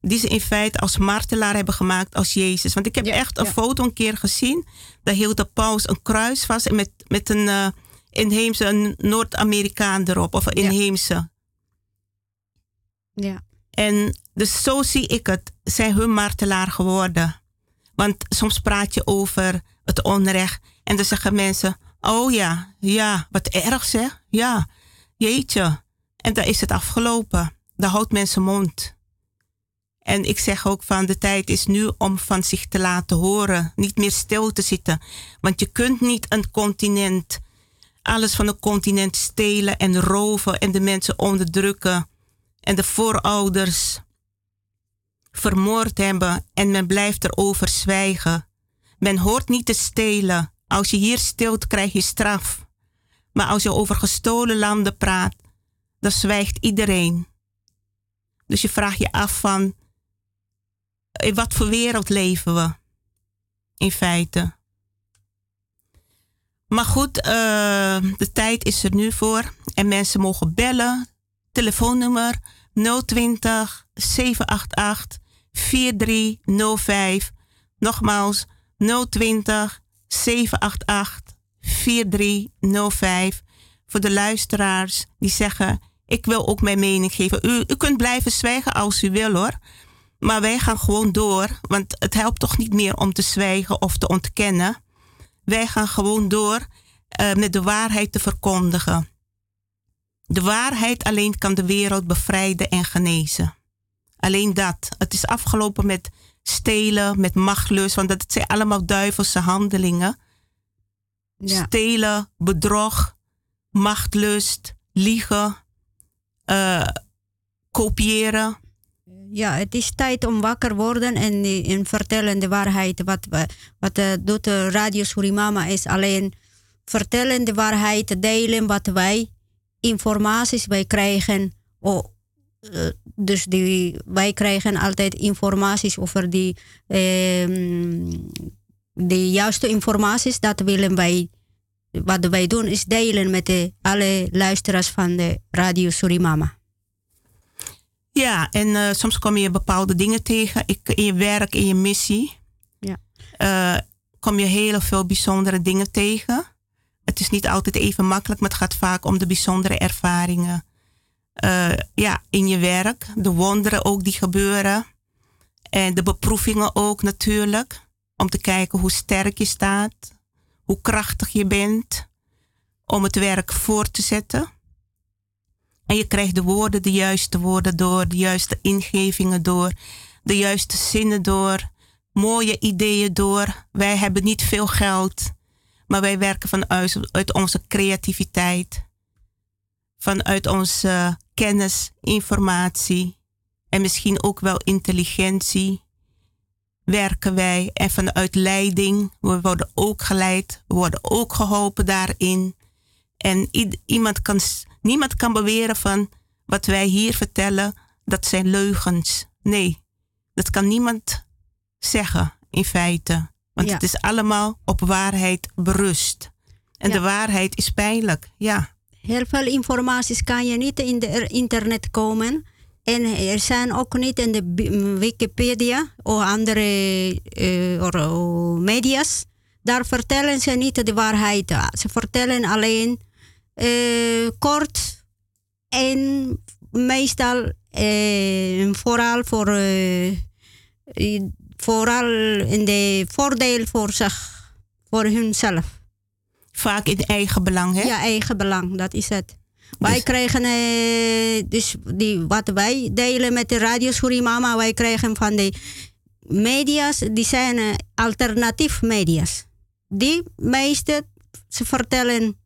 die ze in feite als martelaar hebben gemaakt als Jezus? Want ik heb ja, echt een ja. foto een keer gezien, daar hield de paus een kruis vast met, met een uh, inheemse Noord-Amerikaan erop, of een inheemse. Ja. En dus zo zie ik het. zijn hun martelaar geworden. Want soms praat je over het onrecht en dan zeggen mensen: Oh ja, ja, wat erg zeg. Ja, jeetje. En dan is het afgelopen. Dan houdt mensen mond. En ik zeg ook van de tijd is nu om van zich te laten horen. Niet meer stil te zitten. Want je kunt niet een continent, alles van een continent stelen en roven en de mensen onderdrukken. En de voorouders vermoord hebben en men blijft erover zwijgen. Men hoort niet te stelen. Als je hier stilt, krijg je straf. Maar als je over gestolen landen praat, dan zwijgt iedereen. Dus je vraagt je af van, in wat voor wereld leven we? In feite. Maar goed, uh, de tijd is er nu voor. En mensen mogen bellen. Telefoonnummer 020 788 4305. Nogmaals 020 788 4305. Voor de luisteraars die zeggen: Ik wil ook mijn mening geven. U, u kunt blijven zwijgen als u wil hoor. Maar wij gaan gewoon door, want het helpt toch niet meer om te zwijgen of te ontkennen. Wij gaan gewoon door uh, met de waarheid te verkondigen. De waarheid alleen kan de wereld bevrijden en genezen. Alleen dat. Het is afgelopen met stelen, met machtlust, want dat zijn allemaal duivelse handelingen. Ja. Stelen, bedrog, machtlust, liegen, uh, kopiëren ja, het is tijd om wakker worden en, en vertellen de waarheid. Wat, wat uh, doet de Radio Surimama is alleen vertellen de waarheid, delen wat wij, informaties wij krijgen. Oh, uh, dus die, wij krijgen altijd informaties over die, uh, de juiste informaties. Dat willen wij, wat wij doen is delen met de, alle luisteraars van de Radio Surimama. Ja, en uh, soms kom je bepaalde dingen tegen ik, in je werk, in je missie. Ja. Uh, kom je heel veel bijzondere dingen tegen. Het is niet altijd even makkelijk, maar het gaat vaak om de bijzondere ervaringen. Uh, ja, in je werk, de wonderen ook die gebeuren. En de beproevingen ook natuurlijk. Om te kijken hoe sterk je staat, hoe krachtig je bent. Om het werk voor te zetten. En je krijgt de woorden, de juiste woorden door, de juiste ingevingen door, de juiste zinnen door, mooie ideeën door. Wij hebben niet veel geld, maar wij werken vanuit uit onze creativiteit, vanuit onze kennis, informatie en misschien ook wel intelligentie. Werken wij en vanuit leiding, we worden ook geleid, we worden ook geholpen daarin. En iemand kan Niemand kan beweren van wat wij hier vertellen, dat zijn leugens. Nee, dat kan niemand zeggen in feite. Want het is allemaal op waarheid berust. En de waarheid is pijnlijk, ja. Heel veel informaties kan je niet in de internet komen. En er zijn ook niet in de Wikipedia of andere uh, media's. Daar vertellen ze niet de waarheid. Ze vertellen alleen uh, kort en meestal uh, vooral voor vooral in de voordeel voor zich, voor hunzelf. Vaak in eigen belang, hè? Ja, eigen belang, dat is het. Wij dus- krijgen, dus die, wat wij delen met de Radio Surimama, wij krijgen van de media's, die zijn alternatief media's. Die meeste, ze vertellen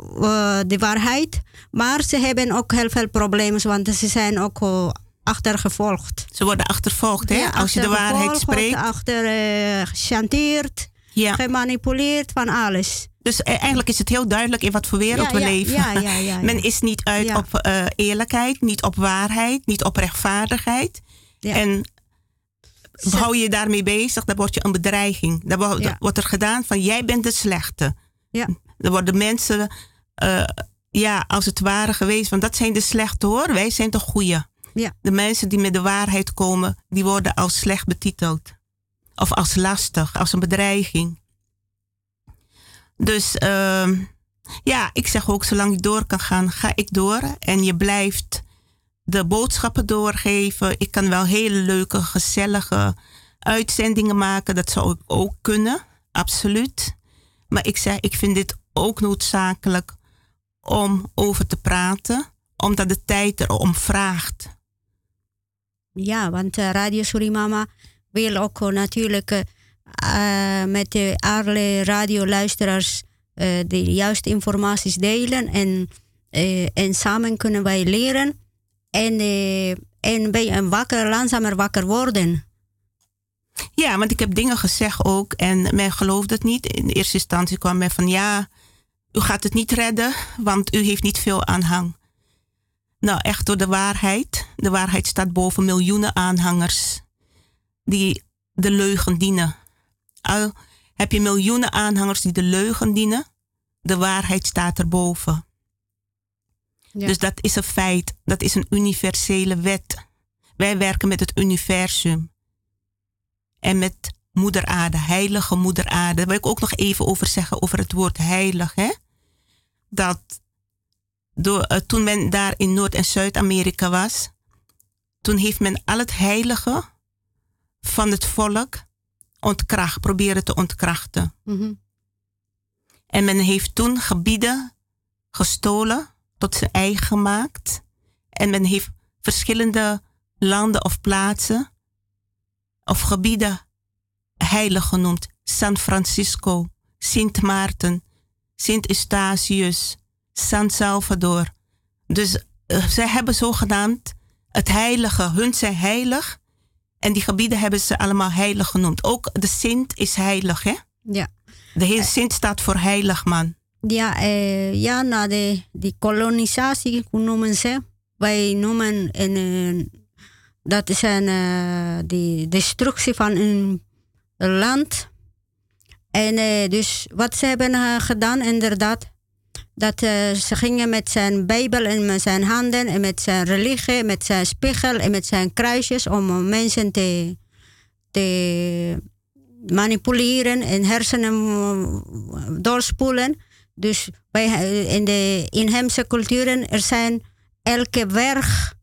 uh, de waarheid. Maar ze hebben ook heel veel problemen, want ze zijn ook achtergevolgd. Ze worden achtervolgd, hè? Als je de waarheid spreekt. Achter uh, gechanteerd, ja. gemanipuleerd, van alles. Dus eigenlijk is het heel duidelijk in wat voor wereld we leven. Men is niet uit op uh, eerlijkheid, niet op waarheid, niet op rechtvaardigheid. En hou je daarmee bezig, dan word je een bedreiging. Dan wordt er gedaan van jij bent de slechte. Ja. Er worden mensen, uh, ja, als het ware geweest, want dat zijn de slechte hoor. Wij zijn toch goeie. Ja. De mensen die met de waarheid komen, die worden als slecht betiteld. Of als lastig, als een bedreiging. Dus uh, ja, ik zeg ook, zolang je door kan gaan, ga ik door. En je blijft de boodschappen doorgeven. Ik kan wel hele leuke, gezellige uitzendingen maken. Dat zou ik ook kunnen, absoluut. Maar ik zeg, ik vind dit ook noodzakelijk om over te praten, omdat de tijd erom vraagt. Ja, want uh, Radio Surimama wil ook natuurlijk uh, met de alle radioluisteraars de juiste informaties delen. En, en samen kunnen wij leren en, en, en wakker, langzamer wakker worden. Ja, want ik heb dingen gezegd ook en men geloofde het niet. In eerste instantie kwam men van ja, u gaat het niet redden, want u heeft niet veel aanhang. Nou, echt door de waarheid. De waarheid staat boven miljoenen aanhangers die de leugen dienen. Al heb je miljoenen aanhangers die de leugen dienen, de waarheid staat erboven. Ja. Dus dat is een feit, dat is een universele wet. Wij werken met het universum en met moeder aarde, heilige moeder aarde. Daar wil ik ook nog even over zeggen, over het woord heilig. Hè? Dat door, uh, toen men daar in Noord- en Zuid-Amerika was, toen heeft men al het heilige van het volk ontkracht, proberen te ontkrachten. Mm -hmm. En men heeft toen gebieden gestolen, tot zijn eigen gemaakt. En men heeft verschillende landen of plaatsen of gebieden heilig genoemd. San Francisco, Sint Maarten, Sint Eustatius, San Salvador. Dus uh, zij hebben zogenaamd het heilige, hun zijn heilig. En die gebieden hebben ze allemaal heilig genoemd. Ook de Sint is heilig, hè? Ja. De heer Sint staat voor heilig man. Ja, eh, ja na de die kolonisatie, hoe noemen ze? Wij noemen een, dat is een uh, die destructie van een land. En uh, dus wat ze hebben gedaan, inderdaad, dat ze gingen met zijn Bijbel en met zijn handen en met zijn religie, met zijn spiegel en met zijn kruisjes om mensen te, te manipuleren en hersenen doorspoelen. Dus bij, in de inheemse culturen, er zijn elke werk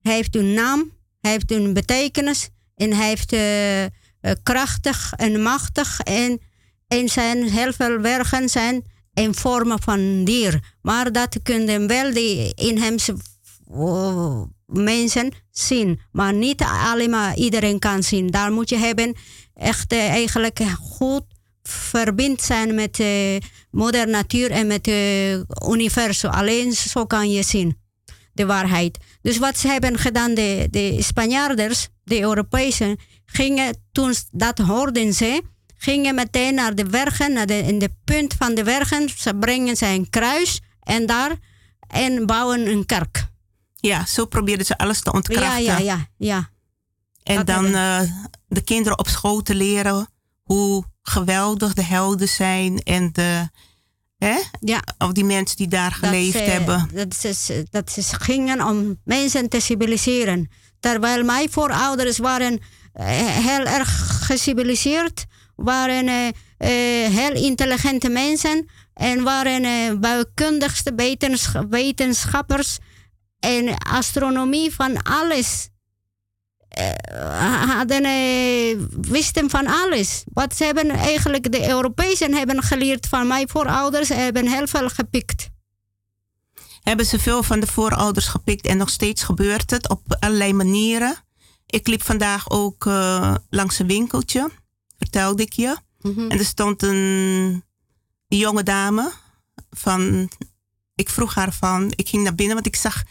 heeft een naam, heeft een betekenis en heeft uh, krachtig en machtig en, en zijn heel veel werken zijn in vormen van dier. Maar dat kunnen wel de inheemse uh, mensen zien, maar niet allemaal iedereen kan zien. Daar moet je hebben echt eigenlijk goed verbind zijn met de moeder natuur en met het universum. Alleen zo kan je zien de waarheid. Dus wat ze hebben gedaan, de, de Spanjaarders, de Europese, gingen toen dat hoorden ze, gingen meteen naar de werken, naar de, in de punt van de werken. Ze brengen een kruis en daar en bouwen een kerk. Ja, zo probeerden ze alles te ontkrachten. Ja, ja, ja. ja. En Dat dan uh, de kinderen op school te leren hoe geweldig de helden zijn en de, hè? Ja. Of die mensen die daar geleefd dat ze, hebben. Dat ze, dat ze gingen om mensen te civiliseren. Terwijl mijn voorouders waren eh, heel erg geciviliseerd, waren eh, eh, heel intelligente mensen en waren eh, bouwkundigste wetens, wetenschappers en astronomie van alles. Hadden, wisten van alles. Wat ze hebben eigenlijk, de Europezen hebben geleerd van mijn voorouders, hebben heel veel gepikt. Hebben ze veel van de voorouders gepikt en nog steeds gebeurt het op allerlei manieren. Ik liep vandaag ook langs een winkeltje, vertelde ik je. Mhm. En er stond een jonge dame van. Ik vroeg haar van. Ik ging naar binnen, want ik zag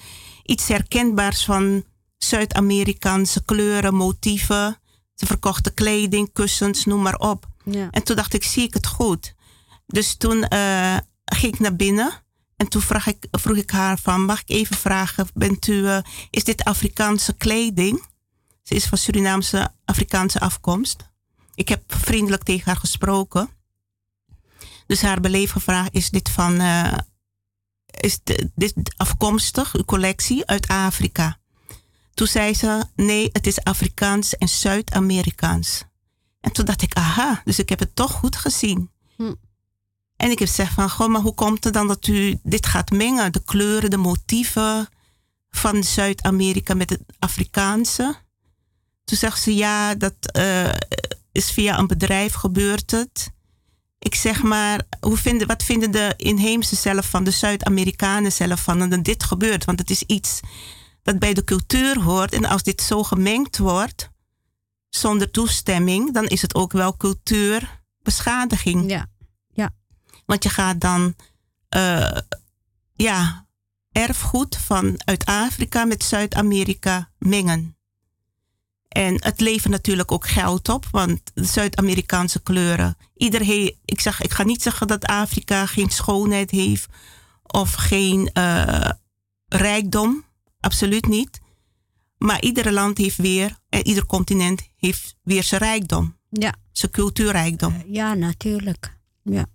iets herkenbaars van Zuid-Amerikaanse kleuren, motieven. Ze verkochten kleding, kussens, noem maar op. Ja. En toen dacht ik, zie ik het goed? Dus toen uh, ging ik naar binnen. En toen vroeg ik, vroeg ik haar van, mag ik even vragen, bent u, uh, is dit Afrikaanse kleding? Ze is van Surinaamse Afrikaanse afkomst. Ik heb vriendelijk tegen haar gesproken. Dus haar beleefde vraag is dit van, uh, is dit afkomstig, uw collectie, uit Afrika? Toen zei ze, nee, het is Afrikaans en Zuid-Amerikaans. En toen dacht ik, aha, dus ik heb het toch goed gezien. Hm. En ik heb gezegd van, goh, maar hoe komt het dan dat u dit gaat mengen? De kleuren, de motieven, van Zuid-Amerika met het Afrikaanse. Toen zegt ze ja, dat eh, is via een bedrijf gebeurd het. Ik zeg maar, hoe vinden, wat vinden de inheemse zelf van, de Zuid-Amerikanen zelf van dat dit gebeurt? Want het is iets dat bij de cultuur hoort. En als dit zo gemengd wordt, zonder toestemming, dan is het ook wel cultuurbeschadiging. Ja. ja. Want je gaat dan, uh, ja, erfgoed van uit Afrika met Zuid-Amerika mengen. En het levert natuurlijk ook geld op, want de Zuid-Amerikaanse kleuren. Iedereen, ik, zeg, ik ga niet zeggen dat Afrika geen schoonheid heeft of geen uh, rijkdom. Absoluut niet. Maar ieder land heeft weer, en ieder continent heeft weer zijn rijkdom. Ja. Zijn cultuurrijkdom. Uh, ja, natuurlijk. Ja.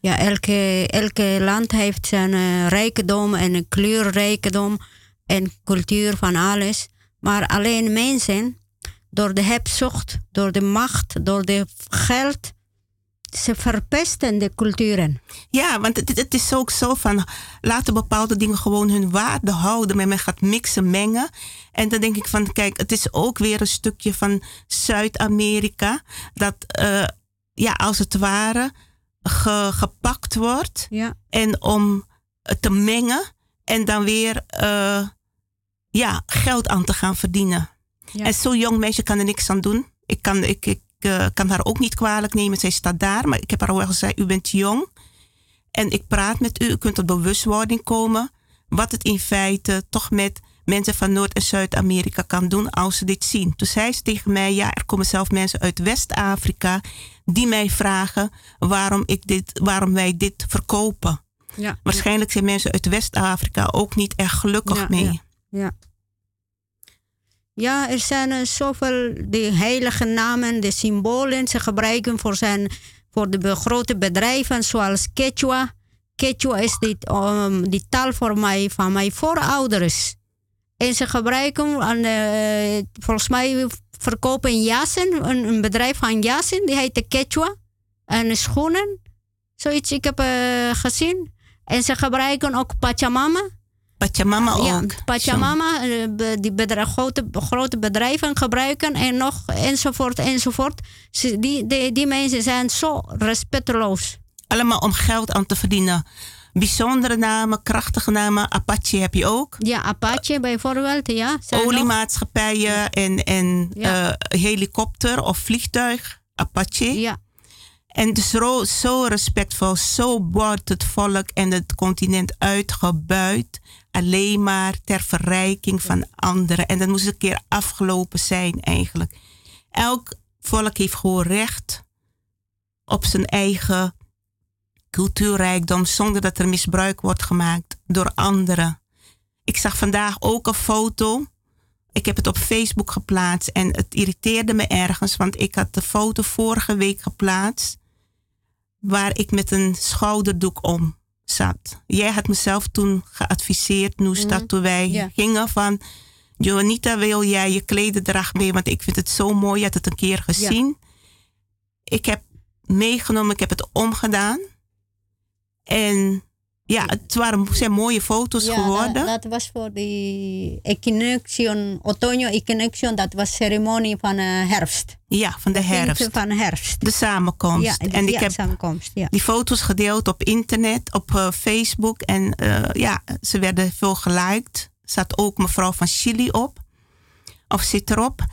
Ja, elke, elke land heeft zijn uh, rijkdom en kleurrijkdom en cultuur van alles. Maar alleen mensen door de hebzucht, door de macht, door de geld. Ze verpesten de culturen. Ja, want het, het is ook zo van laten bepaalde dingen gewoon hun waarde houden. Maar men gaat mixen, mengen. En dan denk ik van, kijk, het is ook weer een stukje van Zuid-Amerika. Dat, uh, ja, als het ware, ge, gepakt wordt. Ja. En om te mengen en dan weer uh, ja, geld aan te gaan verdienen. Ja. En zo'n jong meisje kan er niks aan doen. Ik kan, ik, ik uh, kan haar ook niet kwalijk nemen. Zij staat daar, maar ik heb haar wel gezegd: U bent jong. En ik praat met u. U kunt tot bewustwording komen. Wat het in feite toch met mensen van Noord- en Zuid-Amerika kan doen als ze dit zien. Toen zei ze tegen mij: Ja, er komen zelf mensen uit West-Afrika die mij vragen waarom, ik dit, waarom wij dit verkopen. Ja. Waarschijnlijk zijn mensen uit West-Afrika ook niet erg gelukkig ja, mee. Ja. Ja. Er zijn uh, zoveel de heilige namen, de symbolen. Ze gebruiken voor, zijn, voor de grote bedrijven zoals Quechua. Quechua is die, um, die taal voor mij, van mijn voorouders. En ze gebruiken, aan, uh, volgens mij verkopen jassen, een, een, bedrijf van jassen, die heet de Quechua. En schoenen, zoiets ik heb uh, gezien. En ze gebruiken ook Pachamama. Pachamama ook. Ja, Pachamama, die bedrijf, grote, grote bedrijven gebruiken en nog enzovoort enzovoort. Die, die, die mensen zijn zo respectloos. Allemaal om geld aan te verdienen. Bijzondere namen, krachtige namen. Apache heb je ook. Ja, Apache bijvoorbeeld, ja. Oliemaatschappijen en, en ja. uh, helikopter of vliegtuig. Apache. Ja. En dus zo, zo respectvol, zo wordt het volk en het continent uitgebuit alleen maar ter verrijking van anderen. En dat moest een keer afgelopen zijn eigenlijk. Elk volk heeft gewoon recht op zijn eigen cultuurrijkdom zonder dat er misbruik wordt gemaakt door anderen. Ik zag vandaag ook een foto. Ik heb het op Facebook geplaatst en het irriteerde me ergens, want ik had de foto vorige week geplaatst waar ik met een schouderdoek om zat. Jij had mezelf toen geadviseerd, Noes, mm. dat toen wij gingen van... Joanita, wil jij je klederdracht mee? Want ik vind het zo mooi. Je had het een keer gezien. Ik heb meegenomen, ik heb het omgedaan. En ja, het waren, zijn mooie foto's ja, geworden. Dat, dat, was voor de Equinoxion, Otoño Equinoxion. Dat was ceremonie van uh, herfst. Ja, van de herfst. Van herfst. De samenkomst. Ja, de, en ik heb samenkomst, ja. die foto's gedeeld op internet, op uh, Facebook. En uh, ja, ze werden veel geliked. Er zat ook mevrouw van Chili op. Of zit erop.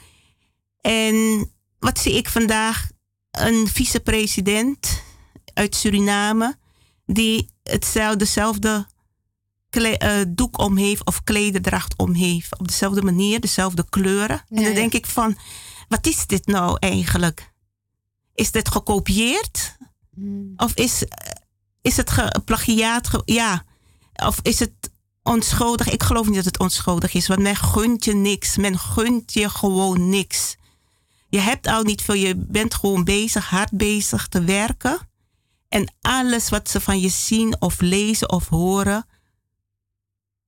En wat zie ik vandaag? Een vicepresident uit Suriname die hetzelfde, dezelfde kle- uh, doek om heeft of klederdracht om heeft. Op dezelfde manier, dezelfde kleuren. Ja, en dan ja. denk ik van, wat is dit nou eigenlijk? Is dit gekopieerd? Hmm. Of is, is het geplagiaat? Ge ja. Of is het onschuldig? Ik geloof niet dat het onschuldig is, want men gunt je niks. Men gunt je gewoon niks. Je hebt al niet veel, je bent gewoon bezig, hard bezig te werken. En alles wat ze van je zien of lezen of horen,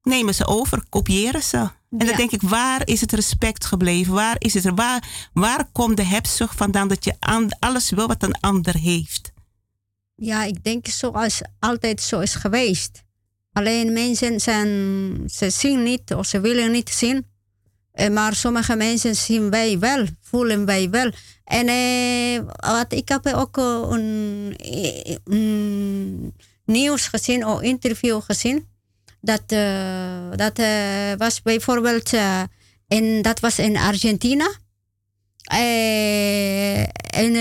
nemen ze over, kopiëren ze. En Ja. dan denk ik, waar is het respect gebleven? Waar, is het, waar, waar komt de hebzucht vandaan dat je aan, alles wil wat een ander heeft? Ja, ik denk zoals altijd zo is geweest. Alleen mensen zijn, ze zien niet of ze willen niet zien. Eh, maar sommige mensen zien wij wel, voelen wij wel. En eh, wat, ik heb ook eh, een, eh, een nieuws gezien of interview gezien. Dat, eh, dat was bijvoorbeeld, eh, in, dat was in Argentina. Een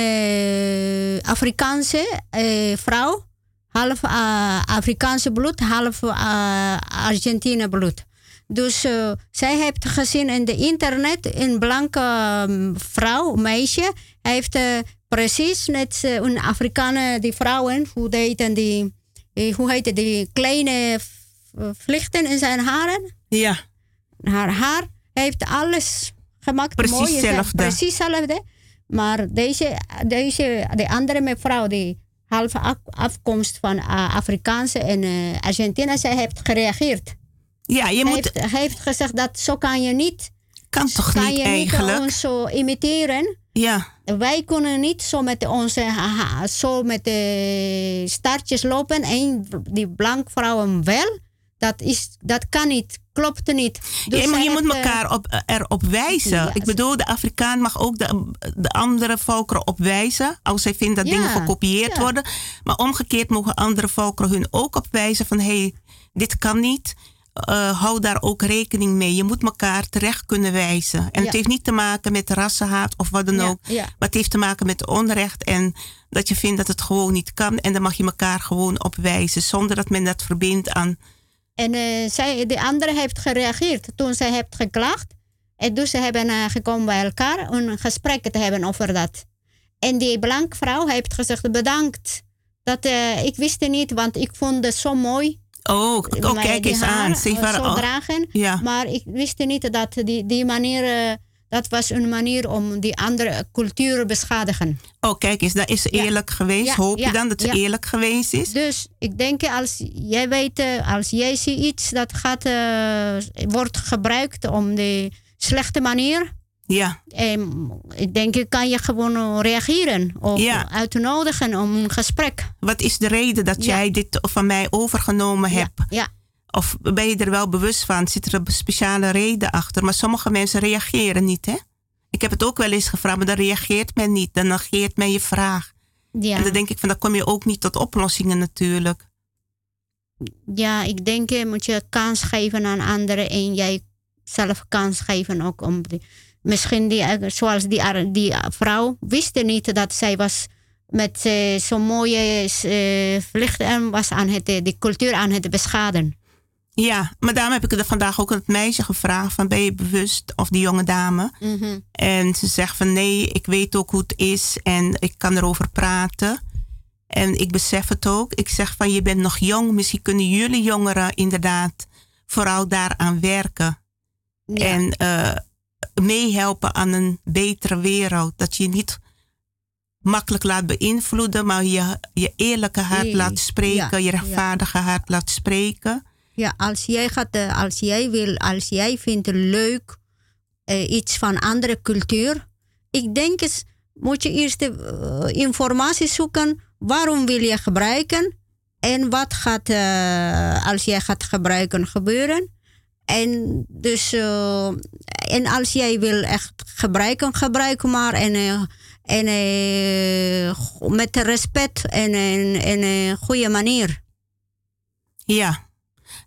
Afrikaanse vrouw, half Afrikaanse bloed, half Argentine bloed. Dus eh, zij heeft gezien in de internet een blanke ehm, vrouw, meisje, heeft eh, precies net eh, een Afrikaanse die vrouwen, hoe heet die, hoe heet het, die kleine vlichten in zijn haren. Ja. Haar haar heeft alles gemaakt. Precies mooi, hetzelfde. Precies hetzelfde. Maar deze, deze, de andere mevrouw, die halve af- afkomst van Afrikaanse en Argentinië, zij heeft gereageerd. Ja, je moet... Heeft, heeft gezegd dat zo kan je niet. Kan toch kan niet je eigenlijk? niet ons zo imiteren. Ja. Wij kunnen niet zo met onze haha, zo met de startjes lopen en die blank vrouwen wel. Dat, is, dat kan niet, klopt niet. Dus ja, maar je moet eh, elkaar op, erop wijzen. Ja, ik bedoel, de Afrikaan mag ook de, de andere volkeren opwijzen. Als zij vinden dat Ja, dingen gekopieerd worden. Maar omgekeerd mogen andere volkeren hun ook opwijzen van... hé, hey, dit kan niet. Eh, hou daar ook rekening mee. Je moet elkaar terecht kunnen wijzen. En Ja. het heeft niet te maken met rassenhaat of wat dan Ja, ook. ja. Maar het heeft te maken met onrecht. En dat je vindt dat het gewoon niet kan. En dan mag je elkaar gewoon opwijzen. Zonder dat men dat verbindt aan... En eh, zij, de andere heeft gereageerd toen zij heeft geklaagd. En dus ze hebben uh, gekomen bij elkaar om een gesprek te hebben over dat. En die blanke vrouw heeft gezegd bedankt. Dat, uh, ik wist het niet, want ik vond het zo mooi. Oh, oh kijk eens aan. Ze waren, oh, dragen. Ja. Maar ik wist niet dat die, die manier... Uh, dat was een manier om die andere cultuur te beschadigen. Oh, kijk eens, dat is eerlijk ja. geweest. Ja, Hoop je dan dat het eerlijk geweest is? Dus ik denk, als jij weet, als jij ziet iets dat gaat, uh, wordt gebruikt om de slechte manier. Ja. En ik denk, kan je gewoon reageren of ja. uitnodigen om een gesprek. Wat is de reden dat ja. jij dit van mij overgenomen hebt? Ja. Of ben je er wel bewust van? Zit er een speciale reden achter? Maar sommige mensen reageren niet, hè? Ik heb het ook wel eens gevraagd, maar dan reageert men niet. Dan negeert men je vraag. Ja. En dan denk ik van, dan kom je ook niet tot oplossingen natuurlijk. Ja, ik denk, je moet je kans geven aan anderen en jij zelf kans geven ook om... misschien die, zoals die, die vrouw wist niet dat zij was met uh, zo'n mooie uh, vluchten was aan het, de cultuur aan het beschaden. Ja, maar daarom heb ik er vandaag ook aan het meisje gevraagd van ben je bewust of die jonge dame. Mm -hmm. En ze zegt van nee, ik weet ook hoe het is en ik kan erover praten. En ik besef het ook. Ik zeg van je bent nog jong, misschien kunnen jullie jongeren inderdaad vooral daaraan werken. Ja. En uh, meehelpen aan een betere wereld. Dat je niet makkelijk laat beïnvloeden, maar je, je eerlijke hart nee. laat spreken, ja. je rechtvaardige ja. hart laat spreken. Ja, als jij, gaat, als jij wil, als jij vindt leuk uh, iets van andere cultuur, ik denk eens, moet je eerst uh, informatie zoeken. Waarom wil je gebruiken? En wat gaat, uh, als jij gaat gebruiken, gebeuren? En dus, en als jij wil echt gebruiken, gebruik maar. En, en met respect en een goede manier. Ja,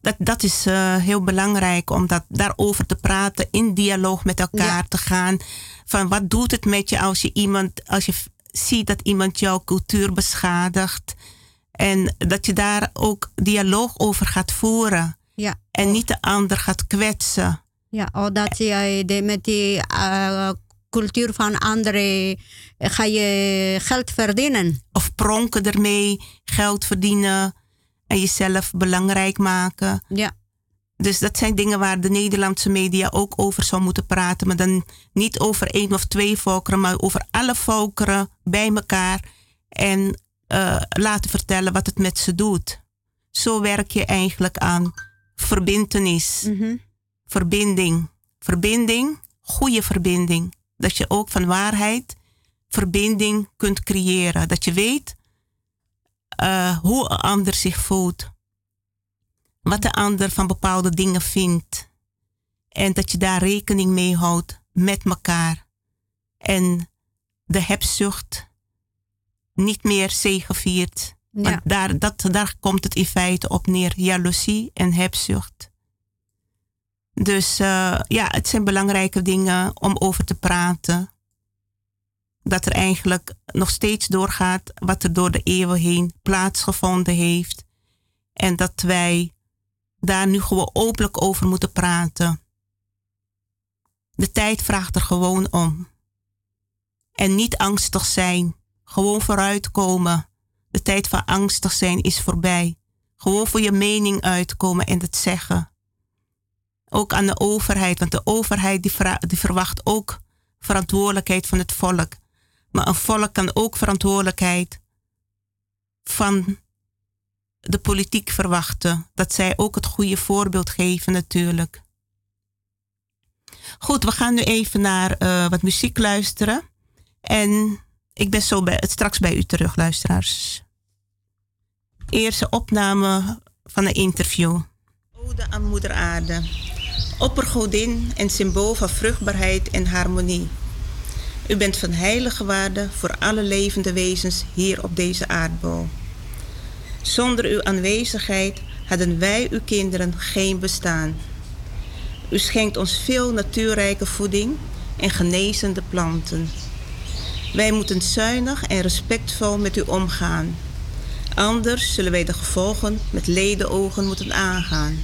dat, dat is heel belangrijk om dat, daarover te praten, in dialoog met elkaar ja. te gaan. Van wat doet het met je als je iemand, als je ziet dat iemand jouw cultuur beschadigt. En dat je daar ook dialoog over gaat voeren. Ja. En oh. niet de ander gaat kwetsen. Ja, of dat je de, met die uh, cultuur van anderen ga je geld verdienen. Of pronken ermee, geld verdienen en jezelf belangrijk maken. Ja. Dus dat zijn dingen waar de Nederlandse media ook over zou moeten praten. Maar dan niet over één of twee volkeren, maar over alle volkeren bij elkaar. En uh, laten vertellen wat het met ze doet. Zo werk je eigenlijk aan verbindenis. Mm -hmm. Verbinding. Verbinding, goede verbinding. Dat je ook van waarheid verbinding kunt creëren. Dat je weet uh, hoe een ander zich voelt. wat de ander van bepaalde dingen vindt. En dat je daar rekening mee houdt met elkaar. En de hebzucht niet meer zegeviert. Ja. Daar, dat, daar komt het in feite op neer. Jaloezie en hebzucht. Dus uh, ja, het zijn belangrijke dingen om over te praten. Dat er eigenlijk nog steeds doorgaat wat er door de eeuwen heen plaatsgevonden heeft. En dat wij daar nu gewoon openlijk over moeten praten. De tijd vraagt er gewoon om. En niet angstig zijn. Gewoon vooruitkomen. De tijd van angstig zijn is voorbij. Gewoon voor je mening uitkomen en het zeggen. Ook aan de overheid, want de overheid die, verwacht ook verantwoordelijkheid van het volk. Maar een volk kan ook verantwoordelijkheid van de politiek verwachten. Dat zij ook het goede voorbeeld geven natuurlijk. Goed, we gaan nu even naar uh, wat muziek luisteren. En ik ben zo bij, straks bij u terug, luisteraars. Eerste opname van een interview. Ode aan Moeder Aarde. Oppergodin en symbool van vruchtbaarheid en harmonie. U bent van heilige waarde voor alle levende wezens hier op deze aardbol. Zonder uw aanwezigheid hadden wij, uw kinderen, geen bestaan. U schenkt ons veel natuurrijke voeding en genezende planten. Wij moeten zuinig en respectvol met u omgaan. Anders zullen wij de gevolgen met ledenogen moeten aangaan.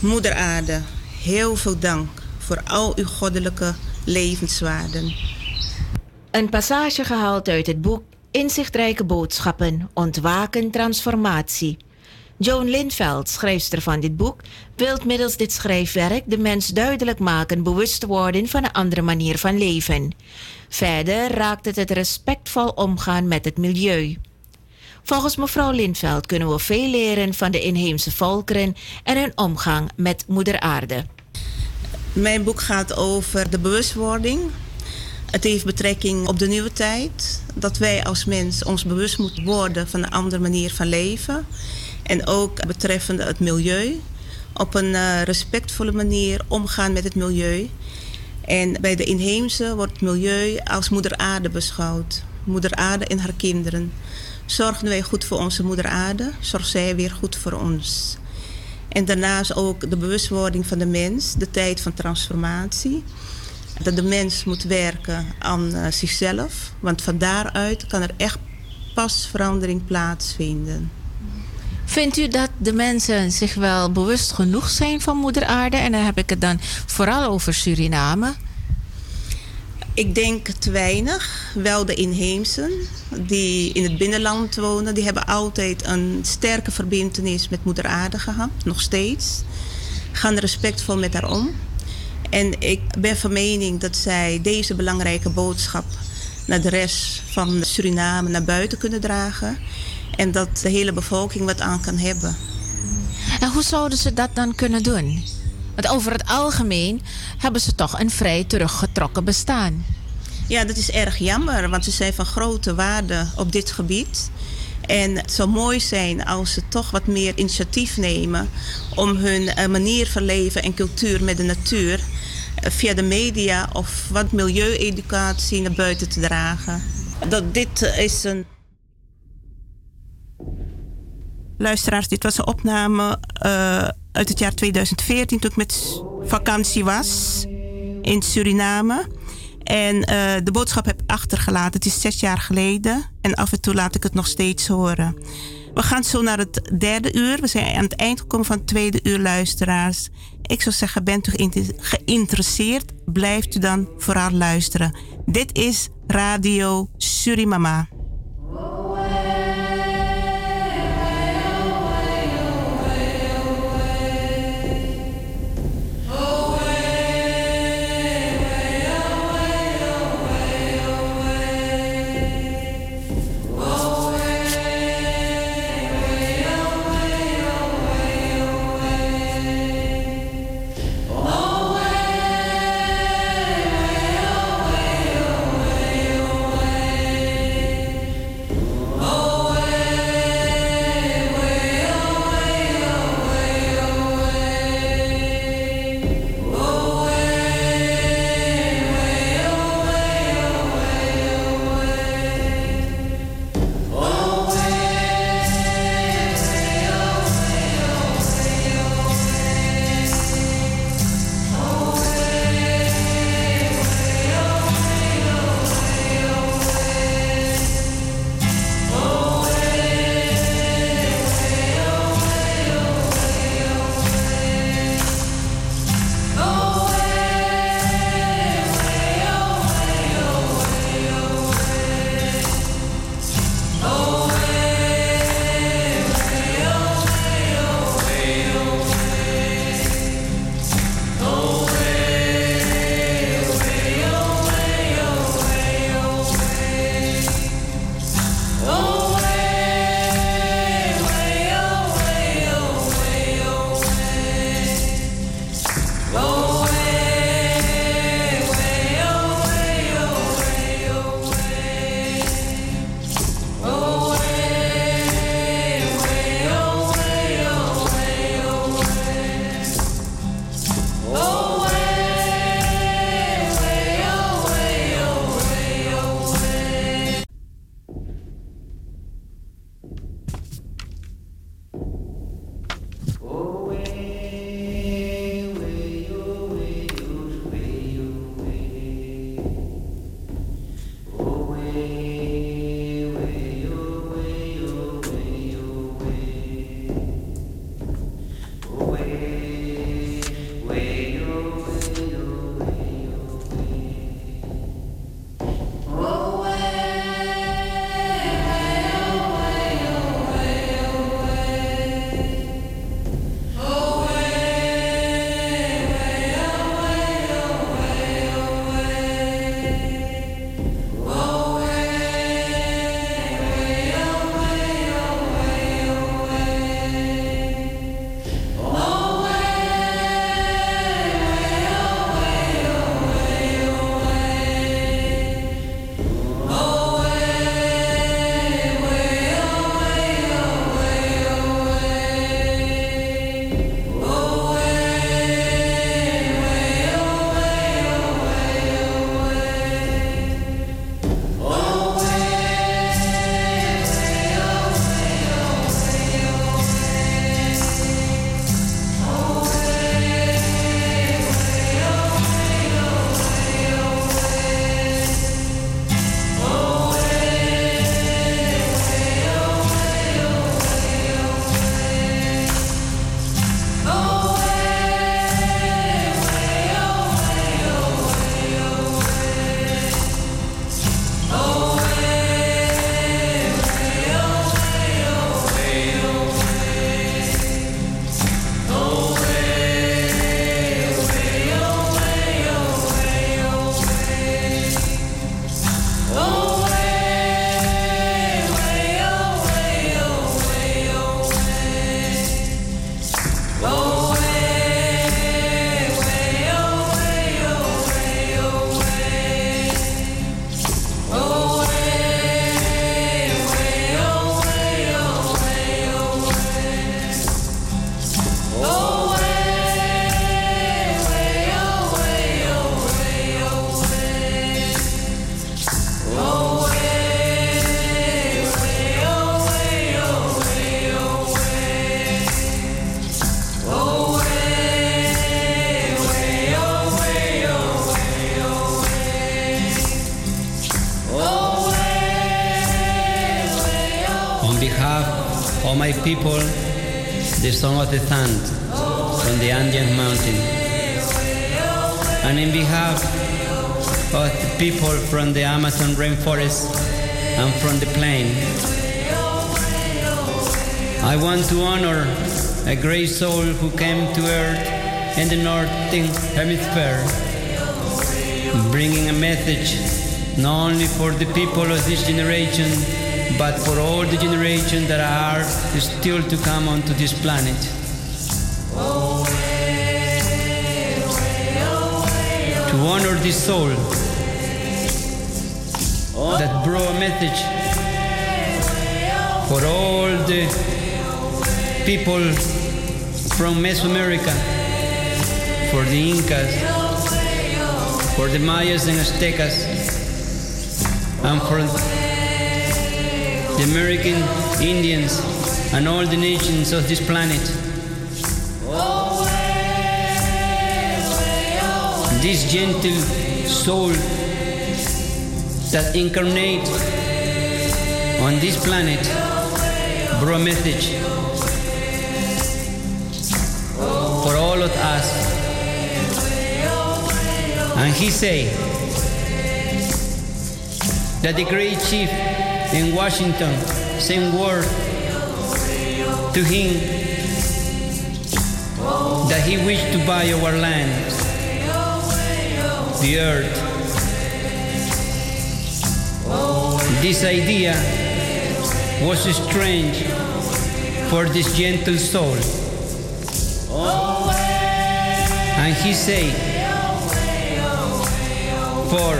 Moeder Aarde, heel veel dank voor al uw goddelijke levenswaarden. Een passage gehaald uit het boek Inzichtrijke boodschappen, ontwaken transformatie. Joan Lindveld, schrijfster van dit boek, wil middels dit schrijfwerk de mens duidelijk maken bewust te worden van een andere manier van leven. Verder raakt het het respectvol omgaan met het milieu. Volgens mevrouw Lindveld kunnen we veel leren van de inheemse volkeren en hun omgang met Moeder Aarde. Mijn boek gaat over de bewustwording. Het heeft betrekking op de nieuwe tijd. Dat wij als mens ons bewust moeten worden van een andere manier van leven. En ook betreffende het milieu. Op een uh, respectvolle manier omgaan met het milieu. En bij de inheemse wordt milieu als moeder aarde beschouwd. Moeder aarde en haar kinderen. Zorgen wij goed voor onze moeder aarde, zorgt zij weer goed voor ons. En daarnaast ook de bewustwording van de mens, de tijd van transformatie. Dat de mens moet werken aan uh, zichzelf, want van daaruit kan er echt pas verandering plaatsvinden. Vindt u dat de mensen zich wel bewust genoeg zijn van Moeder Aarde? En dan heb ik het dan vooral over Suriname. Ik denk te weinig. Wel de inheemsen die in het binnenland wonen, die hebben altijd een sterke verbindenis met Moeder Aarde gehad, nog steeds. Gaan respectvol met haar om. En ik ben van mening dat zij deze belangrijke boodschap naar de rest van Suriname naar buiten kunnen dragen. En dat de hele bevolking wat aan kan hebben. En hoe zouden ze dat dan kunnen doen? Want over het algemeen hebben ze toch een vrij teruggetrokken bestaan. Ja, dat is erg jammer, want ze zijn van grote waarde op dit gebied. En het zou mooi zijn als ze toch wat meer initiatief nemen om hun eh, manier van leven en cultuur met de natuur eh, via de media of wat milieueducatie naar buiten te dragen. Dat dit is een. Luisteraars, dit was een opname uh, uit het jaar 2014 toen ik met vakantie was in Suriname. En uh, de boodschap heb achtergelaten. Het is zes jaar geleden en af en toe laat ik het nog steeds horen. We gaan zo naar het derde uur. We zijn aan het eind gekomen van het tweede uur, luisteraars. Ik zou zeggen, bent u geïnteresseerd? Blijft u dan vooral luisteren. Dit is Radio Surimama. Soul who came to earth in the northern hemisphere, bringing a message not only for the people of this generation, but for all the generations that are still to come onto this planet. To honor this soul that brought a message for all the people from Mesoamerica, for the Incas, for the Mayas and Aztecas, and for the American Indians and all the nations of this planet. This gentle soul that incarnate on this planet brought a message us. And he say that the great chief in Washington sent word to him that he wished to buy our land, the earth. This idea was strange for this gentle soul. And he said, For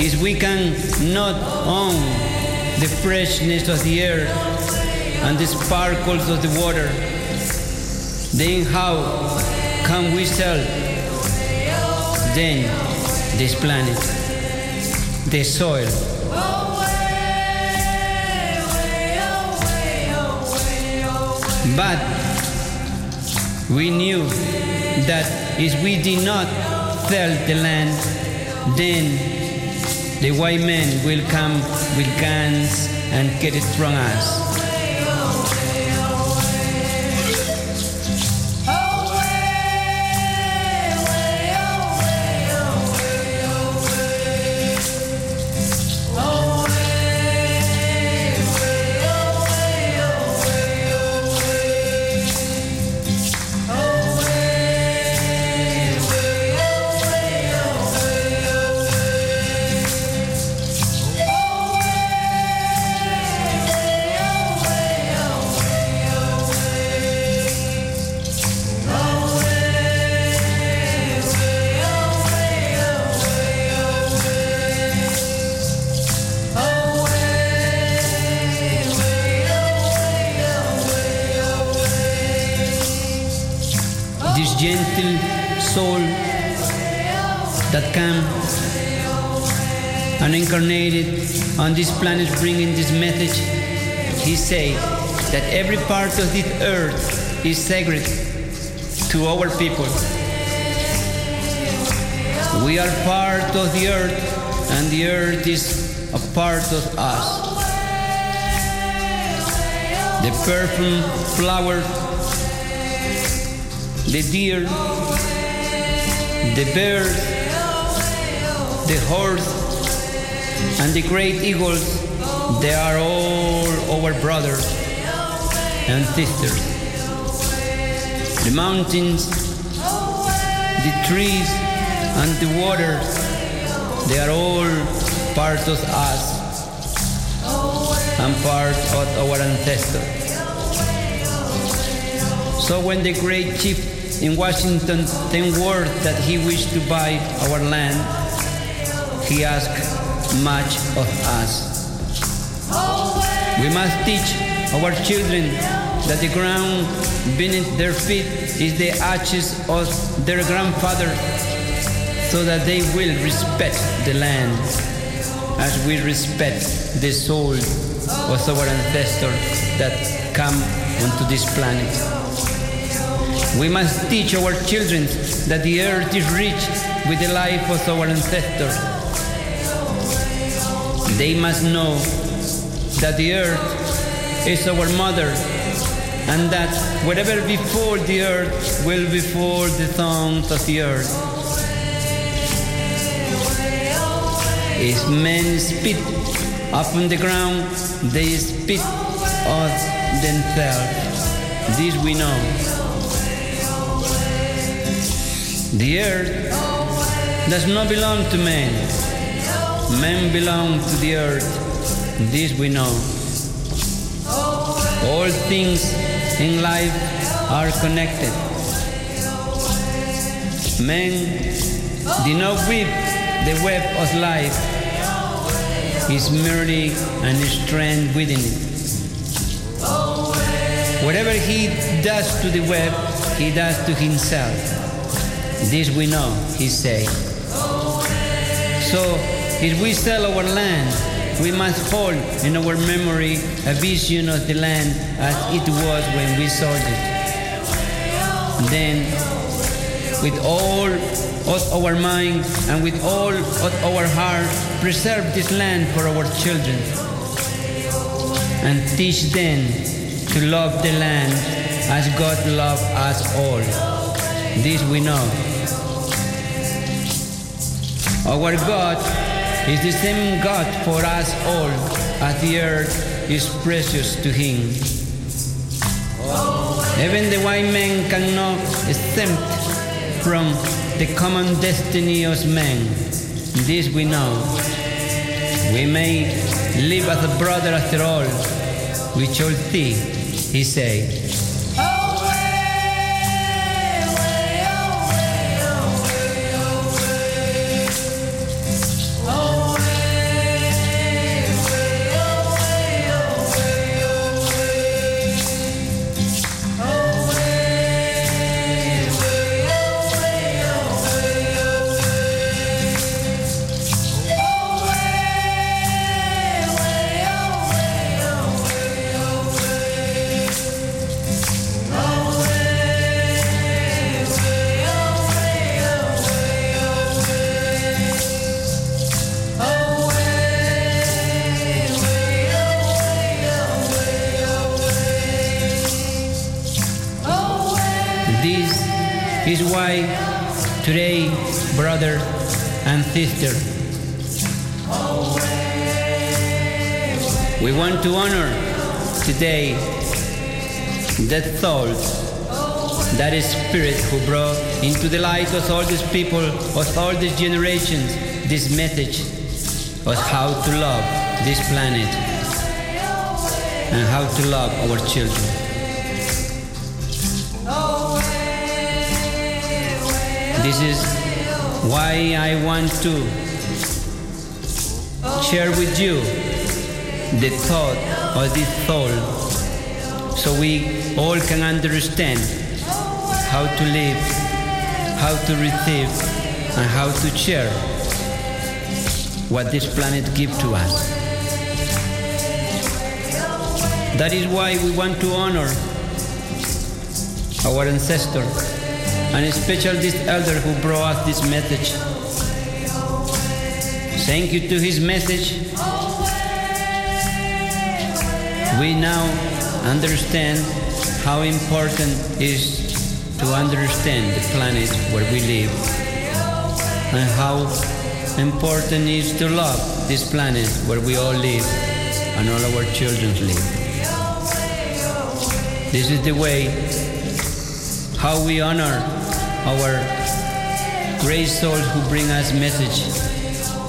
if we can not own the freshness of the air and the sparkles of the water, then how can we sell then this planet, the soil? But we knew that if we did not sell the land, then the white men will come with guns and get it from us. That every part of this earth is sacred to our people. We are part of the earth and the earth is a part of us. The perfume flower the deer, the bird, the horse, and the great eagles, they are all our brothers and sisters. The mountains, the trees, and the waters, they are all part of us and part of our ancestors. So when the great chief in Washington sent word that he wished to buy our land, he asked much of us. We must teach our children that the ground beneath their feet is the ashes of their grandfather so that they will respect the land as we respect the soul of our ancestors that come onto this planet. We must teach our children that the earth is rich with the life of our ancestors. They must know that the earth is our mother and that whatever before the earth will before the sons of the earth. If men spit upon the ground, they spit of themselves. This we know. The earth does not belong to man. Men belong to the earth. This we know. All things in life are connected. Men do not weave the web of life. Is merely an strand within it. Whatever he does to the web, he does to himself. This we know, he said. So, if we sell our land, we must hold in our memory a vision of the land as it was when we sold it. Then, with all of our mind and with all of our heart, preserve this land for our children and teach them to love the land as God loved us all. This we know. Our God is the same God for us all, as the earth is precious to Him. Even the white man cannot exempt from the common destiny of man. This we know. We may live as a brother after all. We shall see, he said. That spirit who brought into the light of all these people, of all these generations, this message of how to love this planet and how to love our children. This is why I want to share with you the thought of this soul so we all can understand how to live, how to receive, and how to share what this planet gives to us. That is why we want to honor our ancestor, and especially this elder who brought us this message. Thank you to his message. We now understand how important is to understand the planet where we live and how important is to love this planet where we all live and all our children live. This is the way how we honor our great souls who bring us message,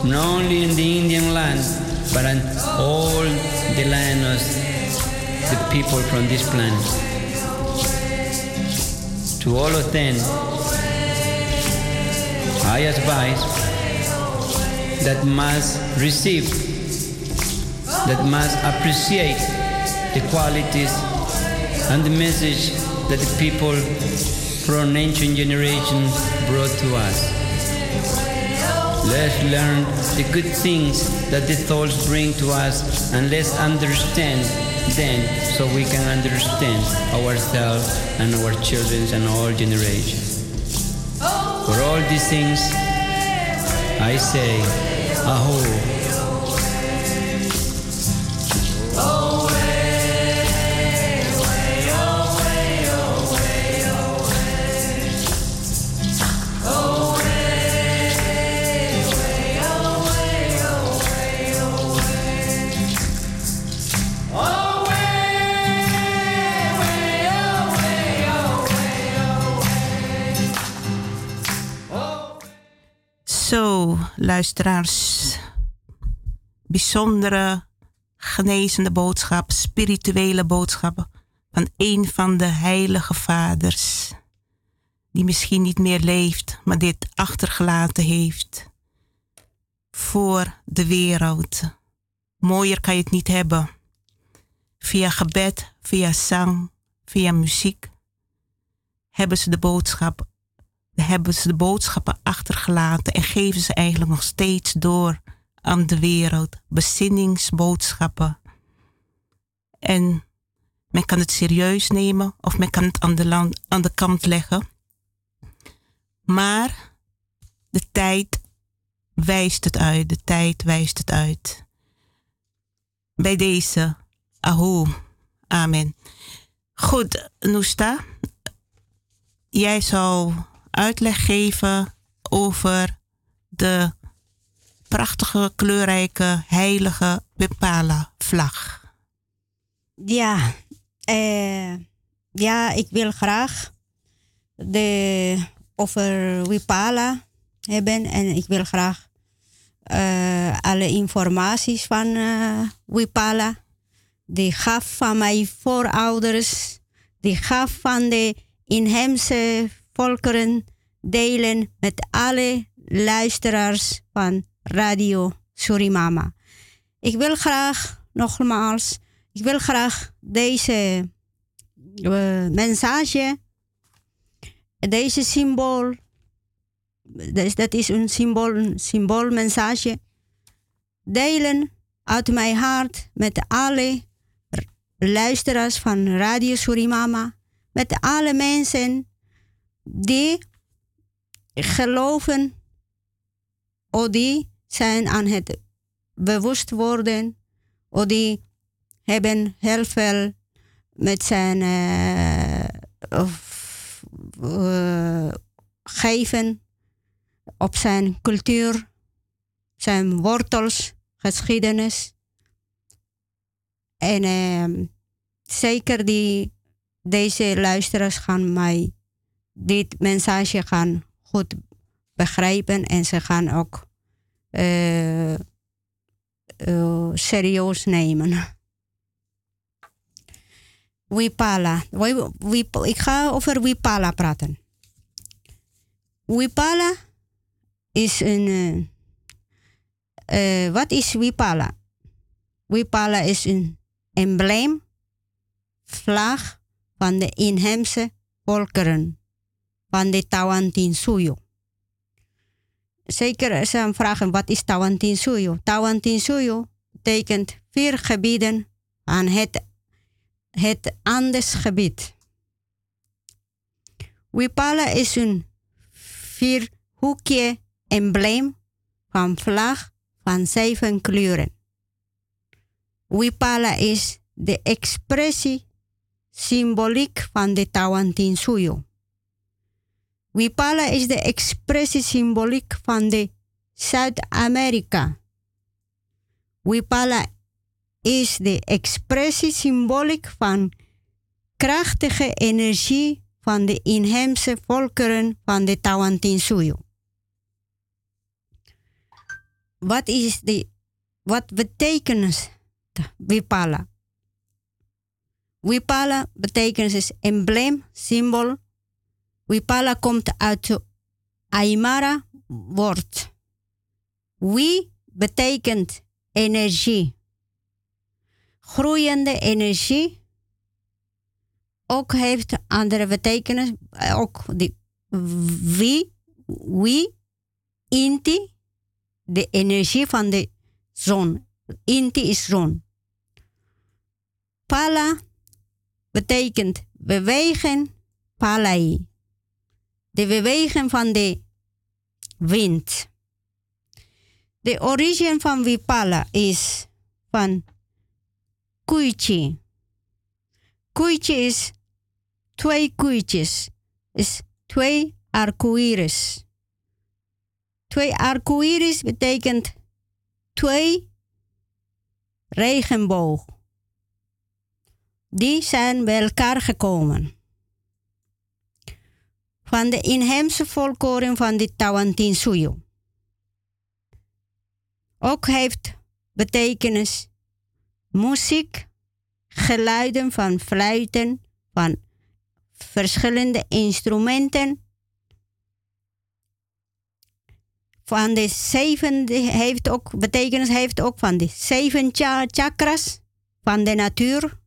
not only in the Indian land, but in all the land of the people from this planet. To all of them, I advise that must receive, that must appreciate the qualities and the message that the people from ancient generations brought to us. Let's learn the good things that the souls bring to us and let's understand them so we can understand ourselves and our children and all generations. For all these things, I say, Aho. Luisteraars. Bijzondere genezende boodschap, spirituele boodschappen van een van de heilige vaders. Die misschien niet meer leeft, maar dit achtergelaten heeft. Voor de wereld. Mooier kan je het niet hebben. Via gebed, via zang, via muziek hebben ze de boodschap hebben ze de boodschappen achtergelaten en geven ze eigenlijk nog steeds door aan de wereld. Bezinningsboodschappen. En men kan het serieus nemen of men kan het aan de, aan de kant leggen. Maar de tijd wijst het uit. De tijd wijst het uit. Bij deze. Aho. Amen. Goed, Noesta. Jij zal uitleg geven over de prachtige, kleurrijke, heilige Wipala-vlag. Ja, eh, ja, ik wil graag de, over Wipala hebben en ik wil graag uh, alle informaties van uh, Wipala. Die gaf van mijn voorouders, die gaf van de inheemse volkeren delen met alle luisteraars van Radio Surimama. Ik wil graag, nogmaals, ik wil graag deze uh, deze symbool, dus dat is een symbool, een symboolmessage, delen uit mijn hart met alle luisteraars van Radio Surimama, met alle mensen die geloven of die zijn aan het bewust worden of die hebben heel veel met zijn uh, geven op zijn cultuur, zijn wortels, geschiedenis. En ehm, zeker die, deze luisteraars gaan mij dit message gaan goed begrijpen en ze gaan ook uh, uh, serieus nemen. Wipala. Ik ga over Wipala praten. Wipala is een. Uh, wat is Wipala? Wipala is een embleem, vlag van de inheemse volkeren de Tawantinsuyo. Zeker zijn vragen wat is Tawantinsuyo? Tawantinsuyo betekent vier gebieden aan het, het Andesgebied. Wipala is een vierhoekje embleem van vlag van zeven kleuren. Wipala is de expressie symboliek van de Tawantinsuyo. Wipala is de expressie symboliek van de Zuid-Amerika. Wipala is de expressie symboliek van krachtige energie van de inheemse volkeren van de Tawantinsuyo. Wat is de, wat betekent Wipala? Wipala betekent is embleem, symbool. Wipala komt uit Aymara woord. Wi betekent energie. Groeiende energie ook heeft andere betekenis. Ook die wie, wie, inti, de energie van de zon. Inti is zon. Pala betekent bewegen, palai. De beweging van de wind. De origine van Vipala is van Kuichi. Koeitje is twee koeitjes. Is twee arcoïris. Twee arcoïris betekent twee regenboog. Die zijn bij elkaar gekomen. Van de inheemse volkoren van de Tawantinsuyo. Ook heeft betekenis muziek, geluiden van fluiten, van verschillende instrumenten. Van de zeven heeft ook betekenis heeft ook van de zeven chakras van de natuur,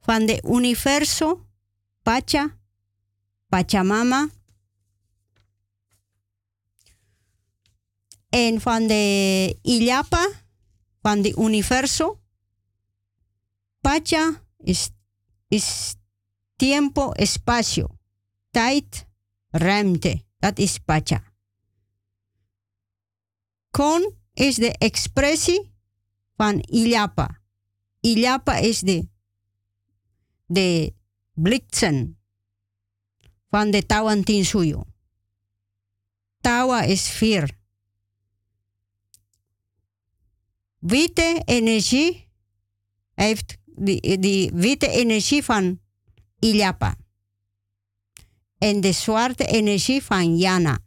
van de universo, Pacha, Pachamama. En van de Ilyapa, van de universo, Pacha is, is tiempo, espacio. Tijd, ruimte. Dat is Pacha. Kon is de expressie van Ilyapa. Ilyapa is de, de blitzen van de Tawantinsuyo. Tawa is vier. Witte energie heeft die, die witte energie van Ilyapa. En de zwarte energie van Jana.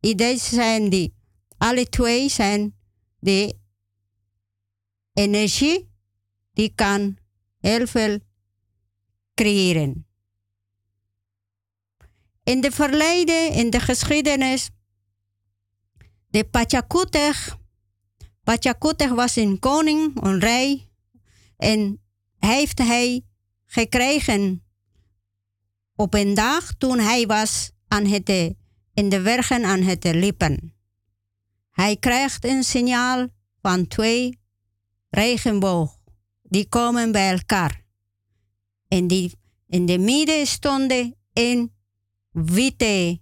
Deze zijn die, alle twee zijn de energie die kan heel veel creëren. In de verleden, in de geschiedenis, de Pachacutech. Pachacutech was een koning, een rij en heeft hij gekregen op een dag toen hij was aan het, in de bergen aan het lippen. Hij krijgt een signaal van twee regenboog. Die komen bij elkaar. En die in de midden stonden een witte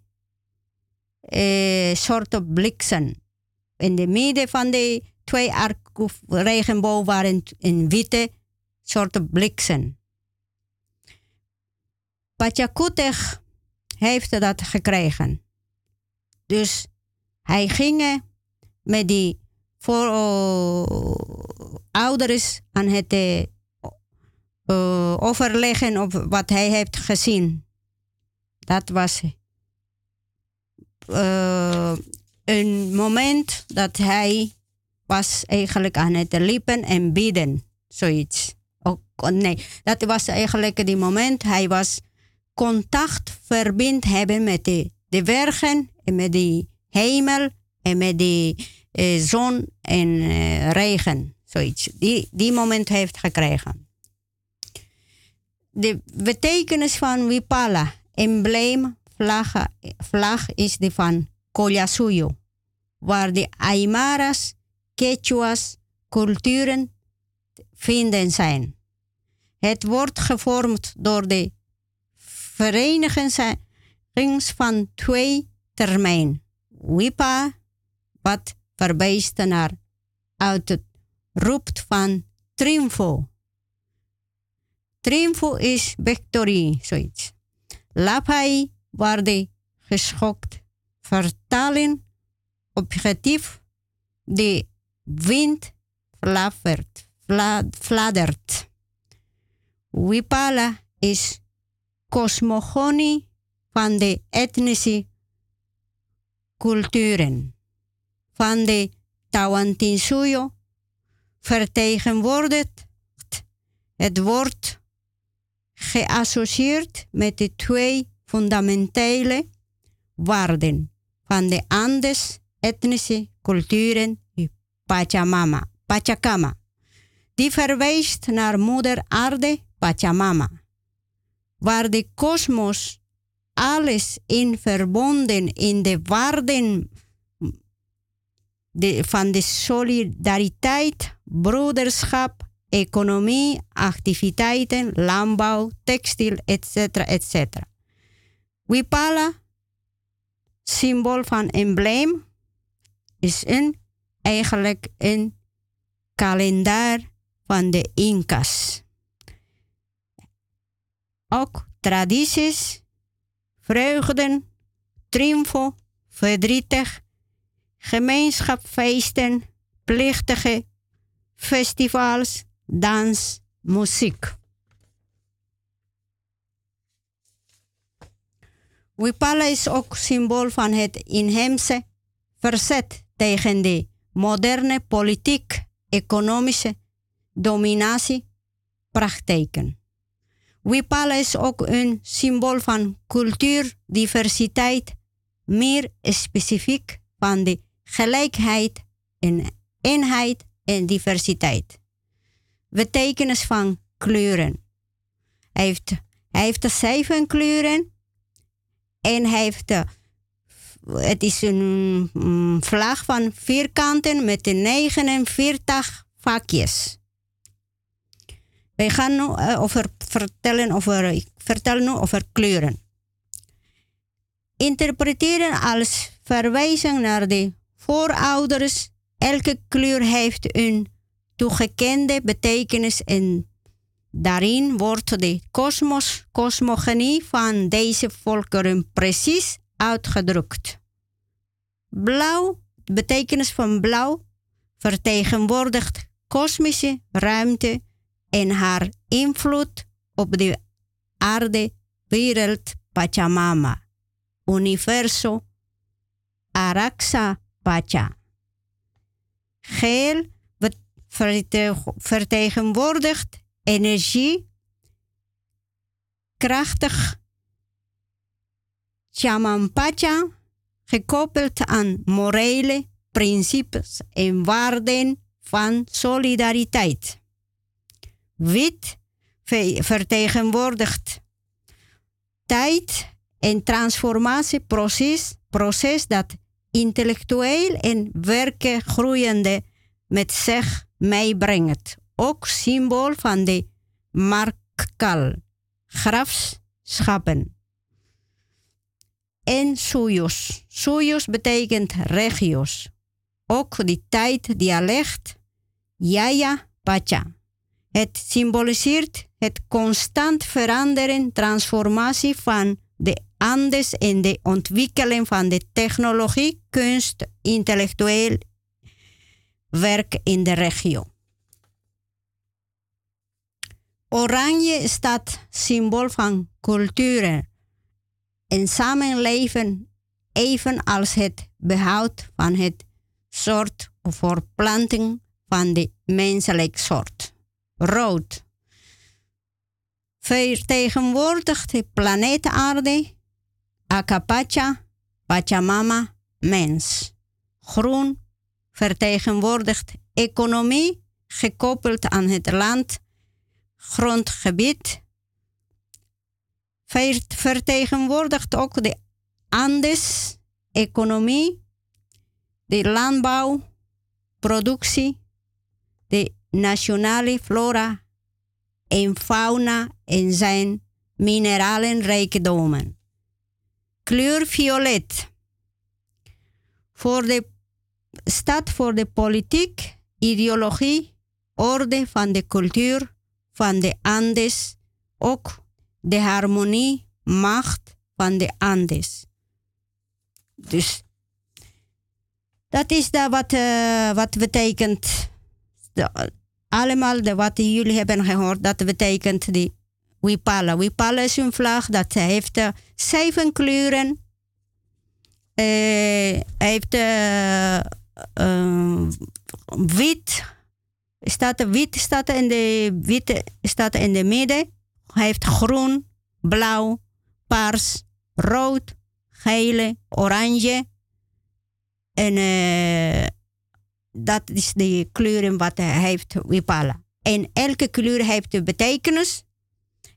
eh, soort bliksem. In de midden van de twee regenboog waren een witte soort bliksem. Pachacutech heeft dat gekregen. Dus hij ging met die voor, ouders aan het uh, overleggen op wat hij heeft gezien. Dat was uh, een moment dat hij was eigenlijk aan het liepen en bidden, zoiets. Nee, dat was eigenlijk die moment hij was contact verbind hebben met de, de bergen en met de hemel en met de uh, zon en uh, regen, zoiets. Die, die moment heeft gekregen. De betekenis van Wipala, embleem, vlag, is die van Collasuyo, waar de Aymaras, Quechuas, culturen vinden zijn. Het wordt gevormd door de vereniging van twee termijn. Wipa, wat verwijst naar uit het roept van triomfo. Triomfo is victorie, zoiets. Lapai de geschokt vertalen objectief de wind fladdert. fladdert. Wipala is cosmogonie van de etnische culturen. Van de Tawantinsuyo vertegenwoordigt het wordt geassocieerd met de twee fundamentele waarden van de Andes etnische culturen Pachamama, Pachacama. Die verwijst naar moeder aarde Pachamama, waar de kosmos alles in verbonden in de waarden de, van de solidariteit, broederschap, economie, activiteiten, landbouw, textiel, etc. etc. Wipala, symbool van embleem, is een, eigenlijk een kalender van de Incas. Ook tradities, vreugden, triomfo, verdrietig, gemeenschapsfeesten, plichtige festivals, dans, muziek. Wipala is ook symbool van het inheemse verzet tegen de moderne politiek, economische dominatiepraktijken. Wipala is ook een symbool van cultuurdiversiteit, meer specifiek van de gelijkheid en eenheid en diversiteit. Betekenis van kleuren. Hij heeft, hij heeft de zeven kleuren en hij heeft de, het is een vlag van vierkanten met de 49 vakjes. Wij gaan nu uh, over vertellen over, ik vertel nu over kleuren. Interpreteren als verwijzing naar de voorouders. Elke kleur heeft een toegekende betekenis en daarin wordt de kosmos, cosmogenie van deze volkeren precies uitgedrukt. Blauw, de betekenis van blauw, vertegenwoordigt kosmische ruimte en haar invloed op de aarde, wereld, Pachamama, universo, Araxa Pacha. Geel vertegenwoordigt energie, krachtig Pacha, gekoppeld aan morele principes en waarden van solidariteit. Wit vertegenwoordigt tijd en transformatieproces proces dat intellectueel en werken groeiende met zich meebrengt. Ook symbool van de markal, grafschappen. En suyos. Suyos betekent regio's. Ook die tijd, dialect, Yaya Pacha. Het symboliseert het constant veranderen, transformatie van de Andes in de ontwikkeling van de technologie, kunst, intellectueel werk in de regio. Oranje staat symbool van cultuur en samenleven, evenals het behoud van het soort of voorplanting van de menselijk soort. Rood vertegenwoordigt de planeet Aarde, Akapacha, Pachamama, mens. Groen vertegenwoordigt economie gekoppeld aan het land, grondgebied. Vertegenwoordigt ook de Andes, economie, de landbouw, productie, de nationale flora en fauna en zijn mineralenrijkdommen. Kleur violet. Voor de, staat voor de politiek, ideologie, orde van de cultuur van de Andes, ook de harmonie, macht van de Andes. Dus dat is dat wat, uh, wat betekent. Allemaal de, wat jullie hebben gehoord, dat betekent die Wipala. Wipala is een vlag dat heeft uh, zeven kleuren. Uh, heeft uh, wit, staat, wit staat in de, wit staat in de midden. Hij heeft groen, blauw, paars, rood, gele, oranje. En dat is de kleuren wat hij heeft Wipala. En elke kleur heeft een betekenis.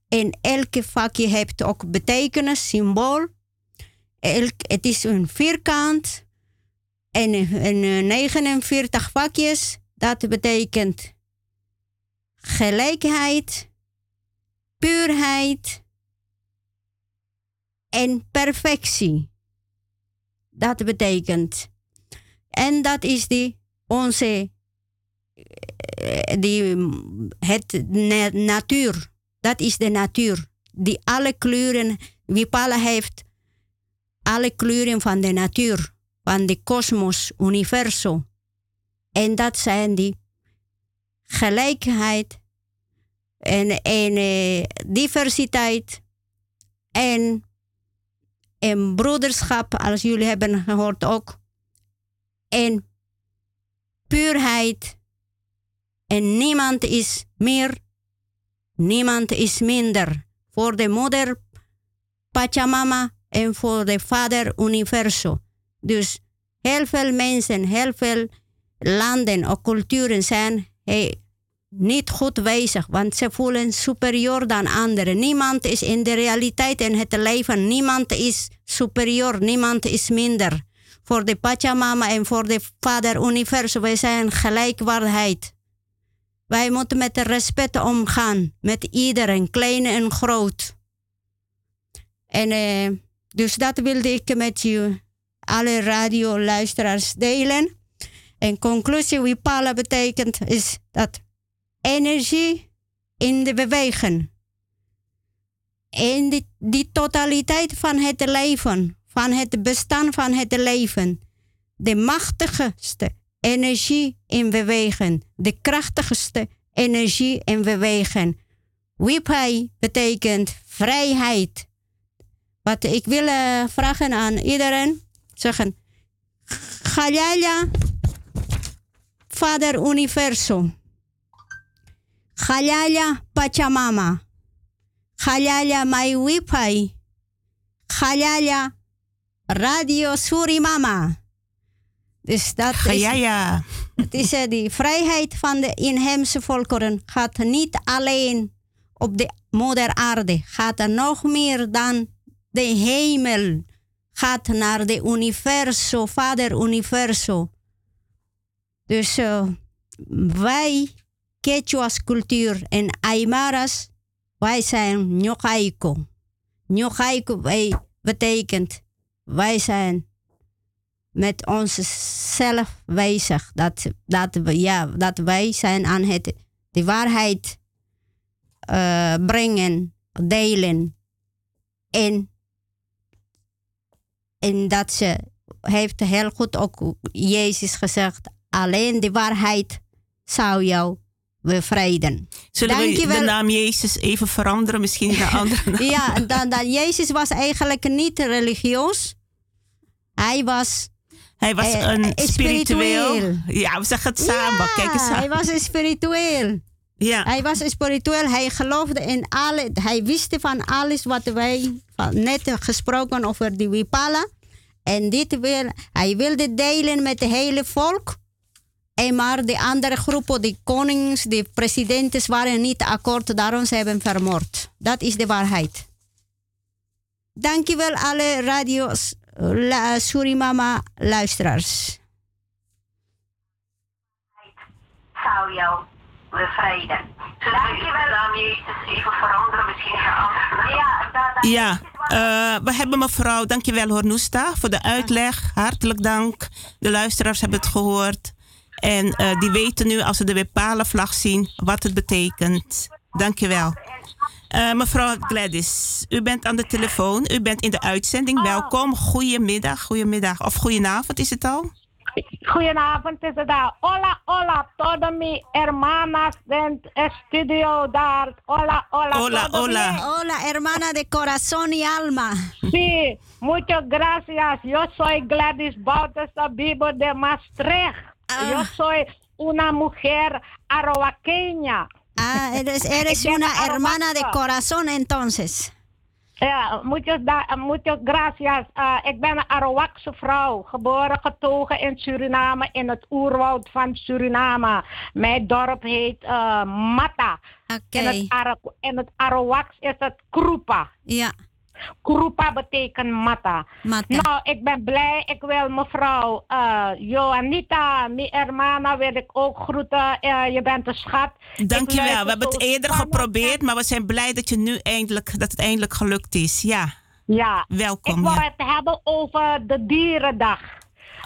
En elke vakje heeft ook betekenis, symbool. Elk, het is een vierkant. En, en 49 vakjes. Dat betekent gelijkheid, puurheid en perfectie. Dat betekent. En dat is die onze eh, die, het natuur. Dat is de natuur. Die alle kleuren, Wipala heeft alle kleuren van de natuur, van de kosmos, universum. En dat zijn die gelijkheid en, en uh, diversiteit en, en broederschap, als jullie hebben gehoord ook. En puurheid. En niemand is meer, niemand is minder. Voor de moeder Pachamama en voor de vader Universo. Dus heel veel mensen, heel veel landen of culturen zijn niet goed bezig, want ze voelen superieur dan anderen. Niemand is in de realiteit en het leven, niemand is superieur, niemand is minder voor de Pachamama en voor de Vader Universum. Wij zijn gelijkwaardigheid. Wij moeten met respect omgaan. Met iedereen, klein en groot. En uh, dus dat wilde ik met u, alle radioluisteraars, delen. En conclusie, Wipala betekent is dat energie in de beweging. En die, die totaliteit van het leven van het bestaan van het leven. De machtigste energie in bewegen. De krachtigste energie in bewegen. Wipai betekent vrijheid. Wat ik wil uh, vragen aan iedereen, zeggen, Galaya, Vader Universum. Galaya Pachamama. Galaya my Wipai. Radio Surimama. Dus dat is, ja, ja. Het is uh, die vrijheid van de inheemse volkeren gaat niet alleen op de moeder aarde, gaat er nog meer dan de hemel, gaat naar de universo, vader universo. Dus uh, wij, Quechua's cultuur en Aymaras, wij zijn Nyokaiko. Nyokaiko betekent wij zijn met onszelf bezig. Dat, dat, ja, dat wij zijn aan het de waarheid uh, brengen, delen. En En dat ze heeft heel goed ook Jezus gezegd. Alleen de waarheid zou jou bevrijden. Zullen we de naam Jezus even veranderen? Misschien naar andere Ja, dan, dan, Jezus was eigenlijk niet religieus. Hij was... Hij was eh, een eh, spiritueel. Ja, we zeggen het samen. Kijk eens aan. hij was een spiritueel. Ja. Hij was spiritueel. Hij geloofde in alle. Hij wist van alles wat wij net gesproken over die Wipala. En dit wil, hij wilde delen met het hele volk. En maar de andere groepen, de konings, de presidenten, waren niet akkoord. Daarom ze hebben vermoord. Dat is de waarheid. Dankjewel alle radio's, la, Surimama luisteraars. Zou jou bevrijden. Dankjewel. Naam Jezus even veranderen, misschien Ja, dat, dat Ja, eh, we hebben mevrouw, dankjewel Hornoesta voor de uitleg. Hartelijk dank. De luisteraars hebben het gehoord. En eh, die weten nu, als ze de bepalen vlag zien, wat het betekent. Dankjewel. Uh, mevrouw Gladys, u bent aan de telefoon. U bent in de uitzending. Welkom. Goedemiddag, goedemiddag. Of goedenavond is het al? Goedenavond is het al. Hola, hola, todo mi hermanas en studio daar. Hola, hola. Hola, hola. Hola, hermana de corazón y alma. Sí, muchas gracias. Yo soy Gladys Bautista Vivo de Maastricht. Yo soy una mujer arroaqueña. Ah, eres, eres una hermana de corazón entonces. Ja, muchas, muchas gracias. Uh, ik ben een Arawakse vrouw, geboren getogen in Suriname, in het oerwoud van Suriname. Mijn dorp heet uh, Mata. Okay. In het, Ara het Arawaks is het Krupa. Ja. Krupa betekent mata. mata. Nou, ik ben blij. Ik wil mevrouw uh, Joanita, mijn hermana, wil ik ook groeten. Uh, je bent een schat. Dankjewel. We hebben het eerder geprobeerd, maar we zijn blij dat, je nu eindelijk, dat het eindelijk gelukt is. Ja. Ja. Welkom. Ik wil ja. het hebben over de dierendag.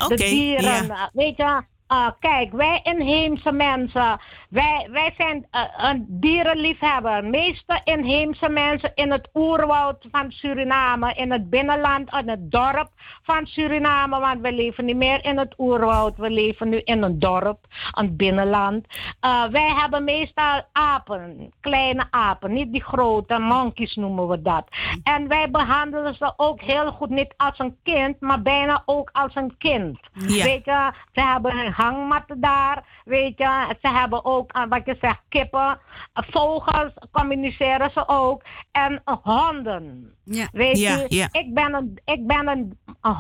Oké. de dieren. ja. Weet je, uh, kijk, wij inheemse mensen, wij, wij zijn uh, een dierenliefhebber. meeste inheemse mensen in het oerwoud van Suriname, in het binnenland, in het dorp van Suriname, want we leven niet meer in het oerwoud, we leven nu in een dorp, een binnenland. Uh, wij hebben meestal apen, kleine apen, niet die grote, monkeys noemen we dat. En wij behandelen ze ook heel goed, niet als een kind, maar bijna ook als een kind. Ja. Weet je, ze hebben hangmatten daar, weet je. Ze hebben ook, uh, wat je zegt, kippen, vogels communiceren ze ook. En honden. Ja. Weet Ja, je, ja. ik ben een, ik ben een, een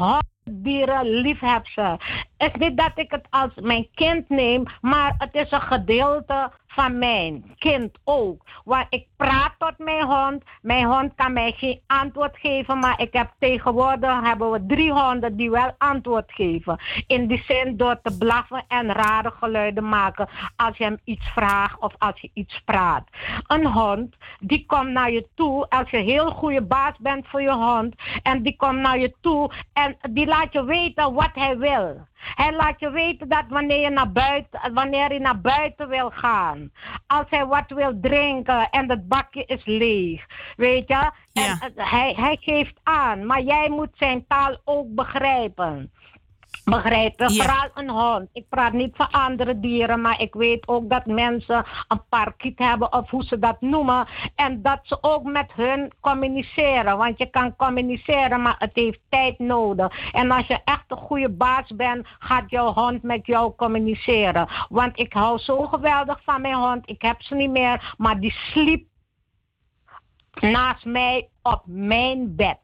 honddierenliefhebster. Is niet dat ik het als mijn kind neem, maar het is een gedeelte van mijn kind ook. Want ik praat tot mijn hond. Mijn hond kan mij geen antwoord geven, maar ik heb tegenwoordig hebben we drie honden die wel antwoord geven. In die zin door te blaffen en rare geluiden maken als je hem iets vraagt of als je iets praat. Een hond die komt naar je toe als je heel goede baas bent voor je hond en die komt naar je toe en die laat je weten wat hij wil. Hij laat je weten dat wanneer je naar buiten, wanneer hij naar buiten wil gaan, als hij wat wil drinken en het bakje is leeg, weet je, en uh, hij, hij geeft aan, maar jij moet zijn taal ook begrijpen. Begrijp? Ja. Vooral een hond. Ik praat niet van andere dieren, maar ik weet ook dat mensen een parkiet hebben of hoe ze dat noemen. En dat ze ook met hun communiceren. Want je kan communiceren, maar het heeft tijd nodig. En als je echt een goede baas bent, gaat jouw hond met jou communiceren. Want ik hou zo geweldig van mijn hond. Ik heb ze niet meer, maar die sliep naast mij op mijn bed.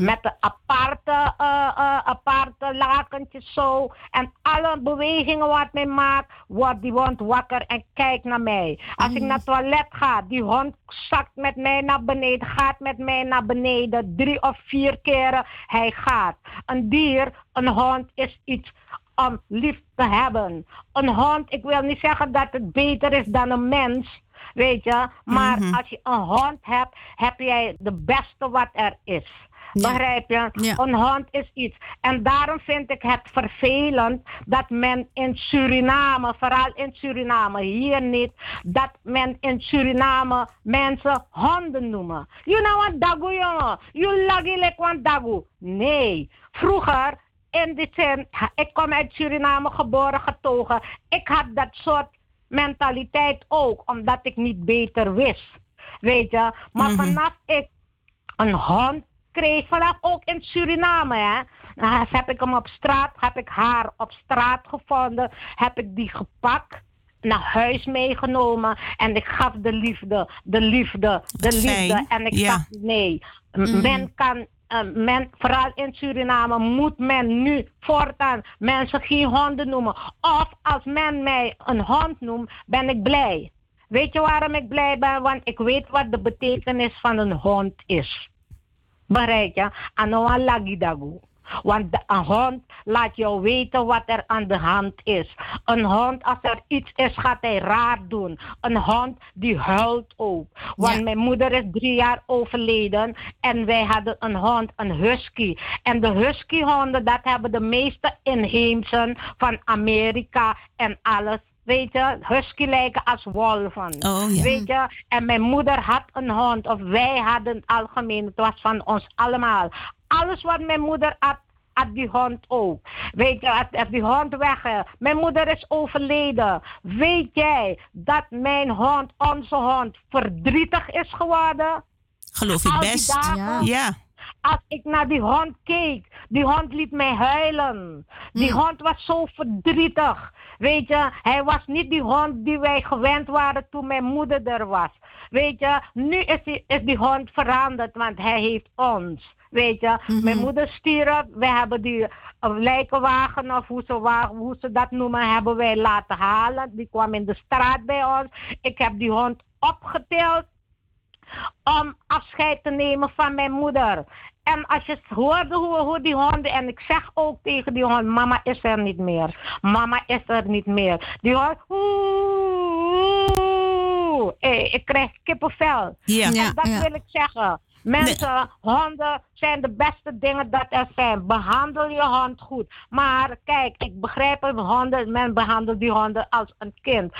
Met een aparte, uh, uh, aparte lakentje zo. En alle bewegingen wat mij maakt, wordt die hond wakker en kijkt naar mij. Als ik naar het toilet ga, die hond zakt met mij naar beneden, gaat met mij naar beneden. Drie of vier keren hij gaat. Een dier, een hond is iets om lief te hebben. Een hond, ik wil niet zeggen dat het beter is dan een mens. Weet je? Maar Mhm. als je een hond hebt, heb jij de beste wat er is. Begrijp je? Een hond is iets. En daarom vind ik het vervelend dat men in Suriname, vooral in Suriname, hier niet, dat men in Suriname mensen honden noemen. You know what dagu jongen? You lagi like one dagu. Nee. Vroeger, in de zin, ik kom uit Suriname geboren, getogen. Ik had dat soort mentaliteit ook, omdat ik niet beter wist. Weet je? Maar vanaf ik een hond kreeg, vanaf ook in Suriname, hè. Nou, heb ik hem op straat, heb ik haar op straat gevonden, heb ik die gepakt naar huis meegenomen en ik gaf de liefde, de liefde, de liefde. En ik Ja. dacht, nee, m- Mhm. men kan, eh, men, vooral in Suriname, moet men nu voortaan mensen geen honden noemen. Of als men mij een hond noemt, ben ik blij. Weet je waarom ik blij ben? Want ik weet wat de betekenis van een hond is. Bereik je? Anoa lagidagu. Want een hond laat jou weten wat er aan de hand is. Een hond, als er iets is, gaat hij raar doen. Een hond die huilt ook. Want mijn moeder is drie jaar overleden en wij hadden een hond, een husky. En de huskyhonden, dat hebben de meeste inheemsen van Amerika en alles. Weet je, husky lijken als wolven. Oh, ja. Weet je, en mijn moeder had een hond, of wij hadden het algemeen, het was van ons allemaal. Alles wat mijn moeder had, had die hond ook. Weet je, als, als die hond weg. Mijn moeder is overleden. Weet jij dat mijn hond, onze hond, verdrietig is geworden? Geloof ik best. dagen. Ja. Als ik naar die hond keek, die hond liet mij huilen. Die hond was zo verdrietig. Weet je, hij was niet die hond die wij gewend waren toen mijn moeder er was. Weet je, nu is die, is die hond veranderd, want hij heeft ons. Weet je, mijn moeder stierf, we hebben die eh, lijkenwagen of hoe ze, hoe ze dat noemen, hebben wij laten halen. Die kwam in de straat bij ons. Ik heb die hond opgetild om afscheid te nemen van mijn moeder. En als je hoorde hoe, hoe die honden, en ik zeg ook tegen die hond, mama is er niet meer. Mama is er niet meer. Die hond, oeh, eh, ik krijg kippenvel. Ja. En dat ja. wil ik zeggen. Mensen, honden zijn de beste dingen dat er zijn. Behandel je hond goed. Maar kijk, ik begrijp het, honden, men behandelt die honden als een kind.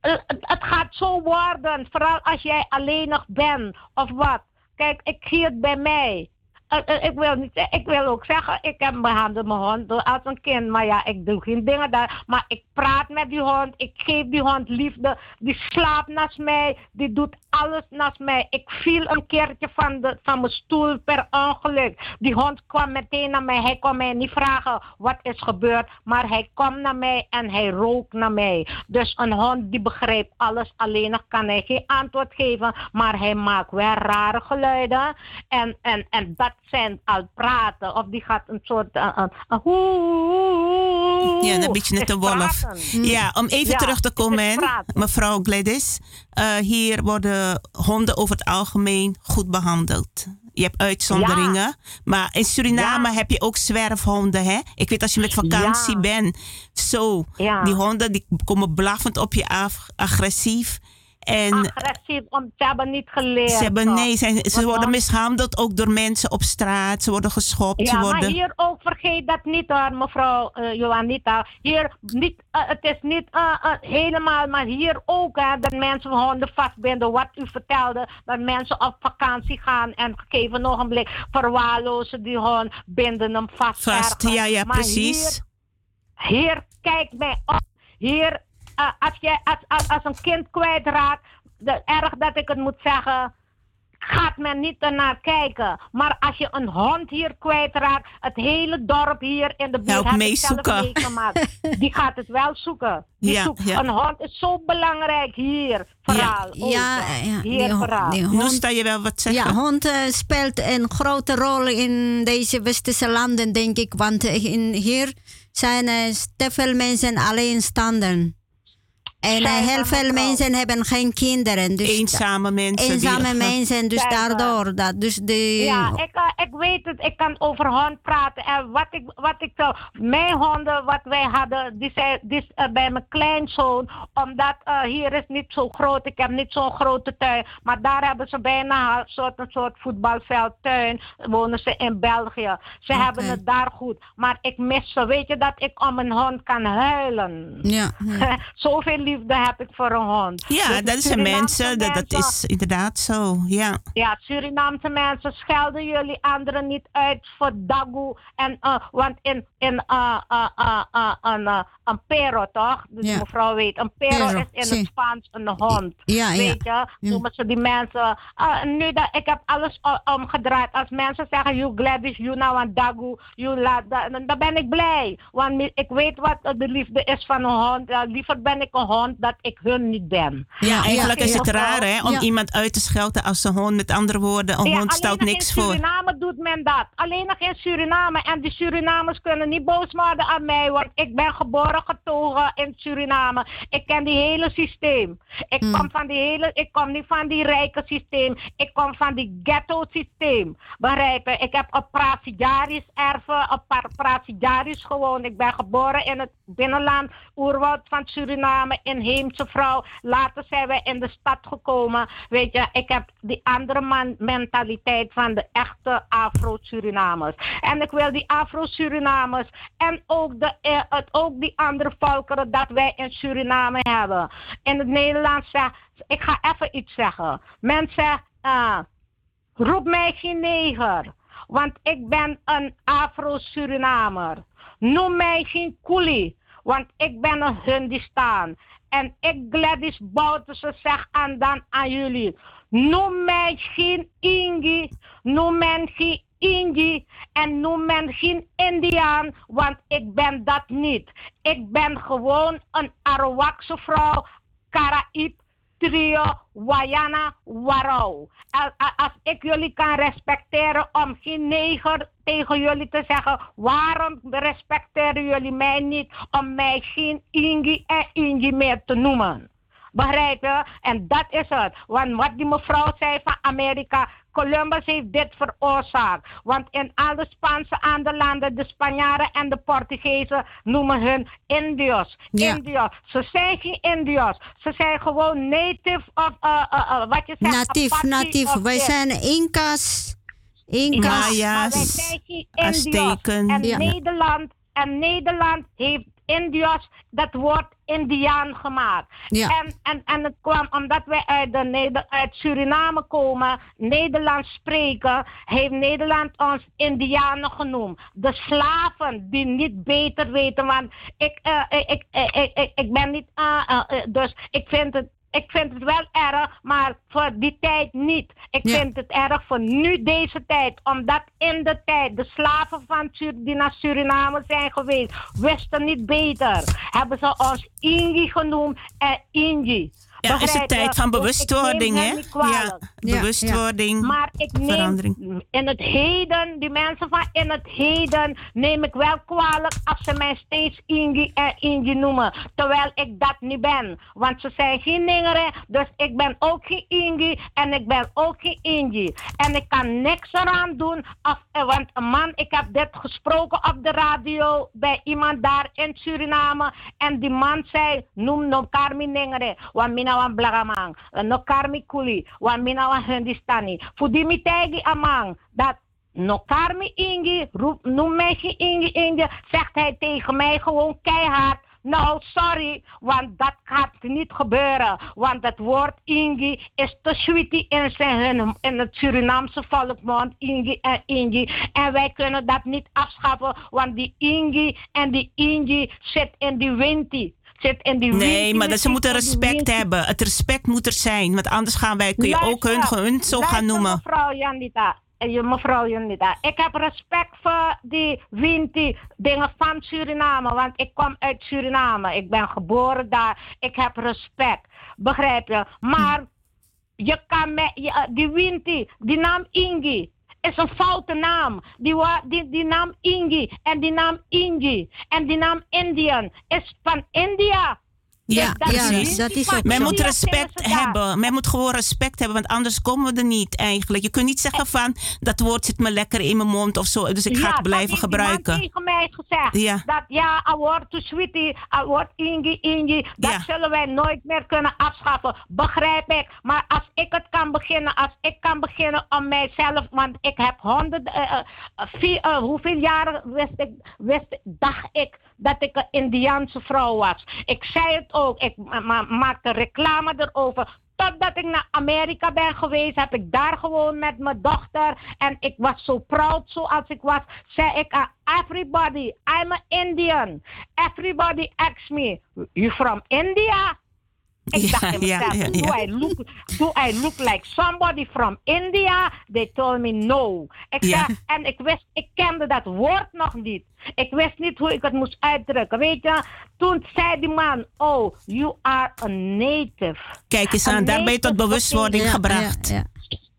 Eh, Het, het gaat zo worden, vooral als jij alleenig bent of wat. Kijk, ik zie het bij mij. Eh, eh, ik, wil niet, ik wil ook zeggen, ik heb behandeld mijn hond als een kind. Maar ja, ik doe geen dingen daar. Maar ik praat met die hond. Ik geef die hond liefde. Die slaapt naast mij. Die doet alles naast mij. Ik viel een keertje van, de, van mijn stoel per ongeluk. Die hond kwam meteen naar mij. Hij kon mij niet vragen wat is gebeurd. Maar hij kwam naar mij en hij rook naar mij. Dus een hond die begrijpt alles. Alleen kan hij geen antwoord geven. Maar hij maakt wel rare geluiden. En, en, en dat zijn al praten. Of die gaat een soort... Uh, uh, uh, hoe- Ja, een beetje net een wolf. praten. Ja, om even Ja, terug te komen, mevrouw Gladys. Eh, hier worden honden over het algemeen goed behandeld. Je hebt uitzonderingen. Maar in Suriname heb je ook zwerfhonden, hè? Ik weet als je met vakantie bent. Zo, die honden die komen blaffend op je af, agressief. En Agressief, om ze hebben niet geleerd. ze, hebben, nee, zijn, ze worden mishandeld ook door mensen op straat. Ze worden geschopt. ze Ja, worden... maar hier ook vergeet dat niet hoor, mevrouw eh, Johanita. Hier, niet, eh, het is niet eh, helemaal, maar hier ook hè, dat mensen honden vastbinden. Wat u vertelde, dat mensen op vakantie gaan en gegeven ogenblik verwaarlozen die hond, binden hem vast. Vast, ergens. ja, ja, Maar precies. Hier, hier, kijk mij op. Hier, eh, als, je, als, als, als een kind kwijtraakt, de, erg dat ik het moet zeggen, gaat men niet ernaar kijken. Maar als je een hond hier kwijtraakt, het hele dorp hier in de buurt mee ik zelf meegemaakt. Die gaat het wel zoeken. Die Ja, zoekt- ja. Een hond is zo belangrijk hier, vooral. ook, Ja, hè. ja, hier die, vooral. die hond, sta je wel wat zeggen. ja, hond eh, speelt een grote rol in deze westerse landen, denk ik. Want eh, in, hier zijn eh, te veel mensen alleenstaanden. En eh, heel veel mensen hebben geen kinderen. Dus Eenzame mensen. Eenzame mensen, dus Zijn daardoor. Dat, dus de, Ja, ik, eh, ik weet het. Ik kan over hond praten. En wat ik, wat ik zo, mijn honden, wat wij hadden, die zijn die, is, eh, bij mijn kleinzoon. Omdat eh, hier is niet zo groot. Ik heb niet zo'n grote tuin. Maar daar hebben ze bijna een soort, een soort voetbalveldtuin. Wonen ze in België. Ze hebben het daar goed. Maar ik mis ze. Weet je dat ik om een hond kan huilen? Ja. Zoveel liefde heb ik voor een hond. Ja, Dus dat is een mensen, dat, dat is inderdaad zo, ja. ja, Surinaamse mensen schelden jullie anderen niet uit voor dagoe. En, eh, want in, in uh, uh, uh, uh, een, een pero, toch? Dus Ja. mevrouw weet, een pero, Pero, is in het Spaans een hond. Ja, ja. weet je? Noemen ze die mensen. Ah, nu dat, ik heb alles omgedraaid. Als mensen zeggen, you Gladys, you nou een dagoe, you la, da- dan dan ben ik blij. Want ik weet wat eh, de liefde is van een hond. Ja, liever ben ik een hond dat ik hun niet ben. Ja, eigenlijk is het raar hè, om Ja. iemand uit te schelden als een hond. Met andere woorden, een hond stelt niks voor. Doet men dat. Alleen nog in Suriname. En die Surinamers kunnen niet boos worden aan mij, want ik ben geboren getogen in Suriname. Ik ken die hele systeem. Ik Hmm. kom van die hele, ik kom niet van die rijke systeem. Ik kom van die ghetto systeem. Begrijp je? Ik heb op Prasidiaris erven, op Prasidiaris gewoond. Ik ben geboren in het binnenland, oerwoud van Suriname, in Heemse vrouw. Later zijn wij in de stad gekomen. Weet je, ik heb die andere man mentaliteit van de echte Afro-Surinamers. En ik wil die Afro-Surinamers en ook, de, eh, het, ook die andere volkeren dat wij in Suriname hebben. In het Nederlands zeg ik ga even iets zeggen. Mensen, eh, roep mij geen neger, want ik ben een Afro-Surinamer. Noem mij geen coolie, want ik ben een Hindistan. En ik Gladys Bouterse zeg aan dan aan jullie. Noem mij geen Ingi, noem mij geen Ingi en noem mij geen Indiaan, want ik ben dat niet. Ik ben gewoon een Arawakse vrouw, Karaïb, trio, Wayana, Warau. Als ik jullie kan respecteren om geen neger tegen jullie te zeggen, waarom respecteren jullie mij niet om mij geen Ingi en Ingi meer te noemen? Begrijp je? En dat is het. Want wat die mevrouw zei van Amerika, Columbus heeft dit veroorzaakt. Want in alle Spaanse andere landen, de Spanjaarden en de Portugezen noemen hun Indiërs. Ja. Indiërs. Ze zijn geen Indiërs. Ze zijn gewoon native of, uh, uh, uh, wat je zegt, Natief, natief. Wij dit. zijn Inca's. Inca's. Ja, maar wij zijn geen Indiërs. Azteken. En Ja. Nederland, en Nederland heeft Indiërs dat woord Indiaan gemaakt. Ja. En, en, en het kwam omdat wij uit, de Neder- uit Suriname komen, Nederlands spreken, heeft Nederland ons Indianen genoemd. De slaven die niet beter weten, want ik, eh, ik, ik, ik, ik, ben niet, eh, dus ik vind het ik vind het wel erg, maar voor die tijd niet. Ik Ja. vind het erg voor nu deze tijd. Omdat in de tijd de slaven van Sur- die naar Suriname zijn geweest, wisten niet beter. Hebben ze ons Ingi genoemd en Ingi. Ja, is het tijd van Dus bewustwording, hè? Ja, bewustwording, Maar ik neem verandering. in het heden, die mensen van in het heden, neem ik wel kwalijk als ze mij steeds Ingi en Ingi noemen. Terwijl ik dat niet ben. Want ze zijn geen ningeren, dus ik ben ook geen Ingi en ik ben ook geen Ingi. En ik kan niks eraan doen, of, eh, want een man, ik heb dit gesproken op de radio bij iemand daar in Suriname. En die man zei, noem no karmi ningere, want mina wan blagamang, no karmi kuli, want mina wan Hindistani. Voor die mitegi amang, dat no karmi ingi, roep, mij geen ingi ingi, zegt hij tegen mij gewoon keihard. Nou, sorry, want dat gaat niet gebeuren. Want het woord Ingi is te sweetie in, zijn, in het Surinaamse volkmond. Ingi en Ingi. En wij kunnen dat niet afschaffen, want die Ingi en die Ingi zit in die winti. Zit in die Nee, maar dat ze moeten respect hebben. Het respect moet er zijn. Want anders gaan wij, kun je ook hun, hun zo gaan noemen. Mevrouw Janita, eh, mevrouw Janita, ik heb respect voor die Winti dingen van Suriname, want ik kom uit Suriname. Ik ben geboren daar. Ik heb respect. Begrijp je? Maar je kan me, je, eh, die Winti, die naam Ingi, is een foute naam. Die, die, die naam Ingi en die naam Ingi en die naam Indian is van India. Ja, Ja, ja, precies. dat is Men ook moet Ja, respect hebben. Men moet gewoon respect hebben, want anders komen we er niet eigenlijk. Je kunt niet zeggen van, dat woord zit me lekker in mijn mond of zo, dus ik ga Ja, het blijven gebruiken. tegen mij gezegd. Ja. Dat ja, een woord to sweetie, een woord ingi, ingi. Dat Ja. zullen wij nooit meer kunnen afschaffen. Begrijp ik. Maar als ik het kan beginnen, als ik kan beginnen om mijzelf, want ik heb honderd, eh, eh, vier, eh, hoeveel jaren wist ik, wist, dacht ik dat ik een Indiaanse vrouw was. Ik zei het ook, ik ma- ma- maakte reclame erover. Totdat ik naar Amerika ben geweest, heb ik daar gewoon met mijn dochter. En ik was zo proud zoals ik was. Zei ik aan everybody, I'm an Indian. Everybody asks me, you from India? Ik Ja, dacht in mezelf, ja, do. I look, do I look like somebody from India? They told me no. Ik zei, en ik wist, ik kende dat woord nog niet. Ik wist niet hoe ik het moest uitdrukken. Weet je, toen zei die man, oh, you are a native. Kijk eens Een aan, daar ben je tot bewustwording gebracht.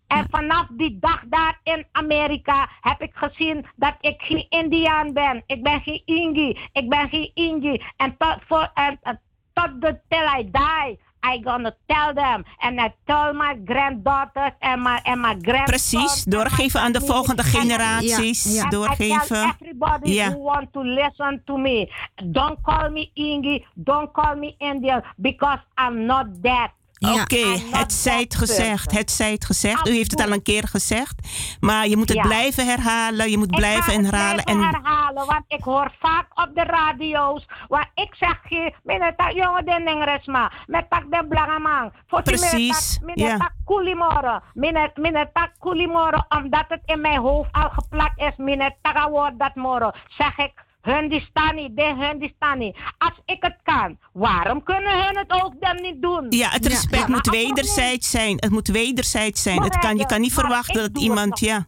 En vanaf die dag daar in Amerika heb ik gezien dat ik geen Indiaan ben. Ik ben geen Ingi. Ik ben geen Ingi. En tot, voor, en, en tot the till I die. I gonna tell them. And I tell my granddaughters and my, and my grandsons. Precies, doorgeven aan de volgende generaties. And I tell Doorgeven. everybody Ja. who want to listen to me. Don't call me Ingi. Don't call me Indian. Because I'm not that. Oké, het zijt gezegd. Het zijt gezegd. U heeft het al een keer gezegd. Maar je moet het Ja. blijven herhalen. Je moet Ik blijven het herhalen. blijven En herhalen, want ik hoor vaak op de radio's waar ik zeg, je, meneer tak jongen den ningresma, met tak de blangamang. Precies, Meneer tak kulimoro, meneer meneer tak kulimoro, omdat het in mijn hoofd al geplakt is, meneer tak woord dat moro, zeg ik. Hundistani, de Hundistani. Als ik het kan, waarom kunnen hun het ook dan niet doen? ja, het respect moet wederzijds zijn. Het moet wederzijds zijn. Het kan, je kan niet Maar verwachten dat iemand, ja.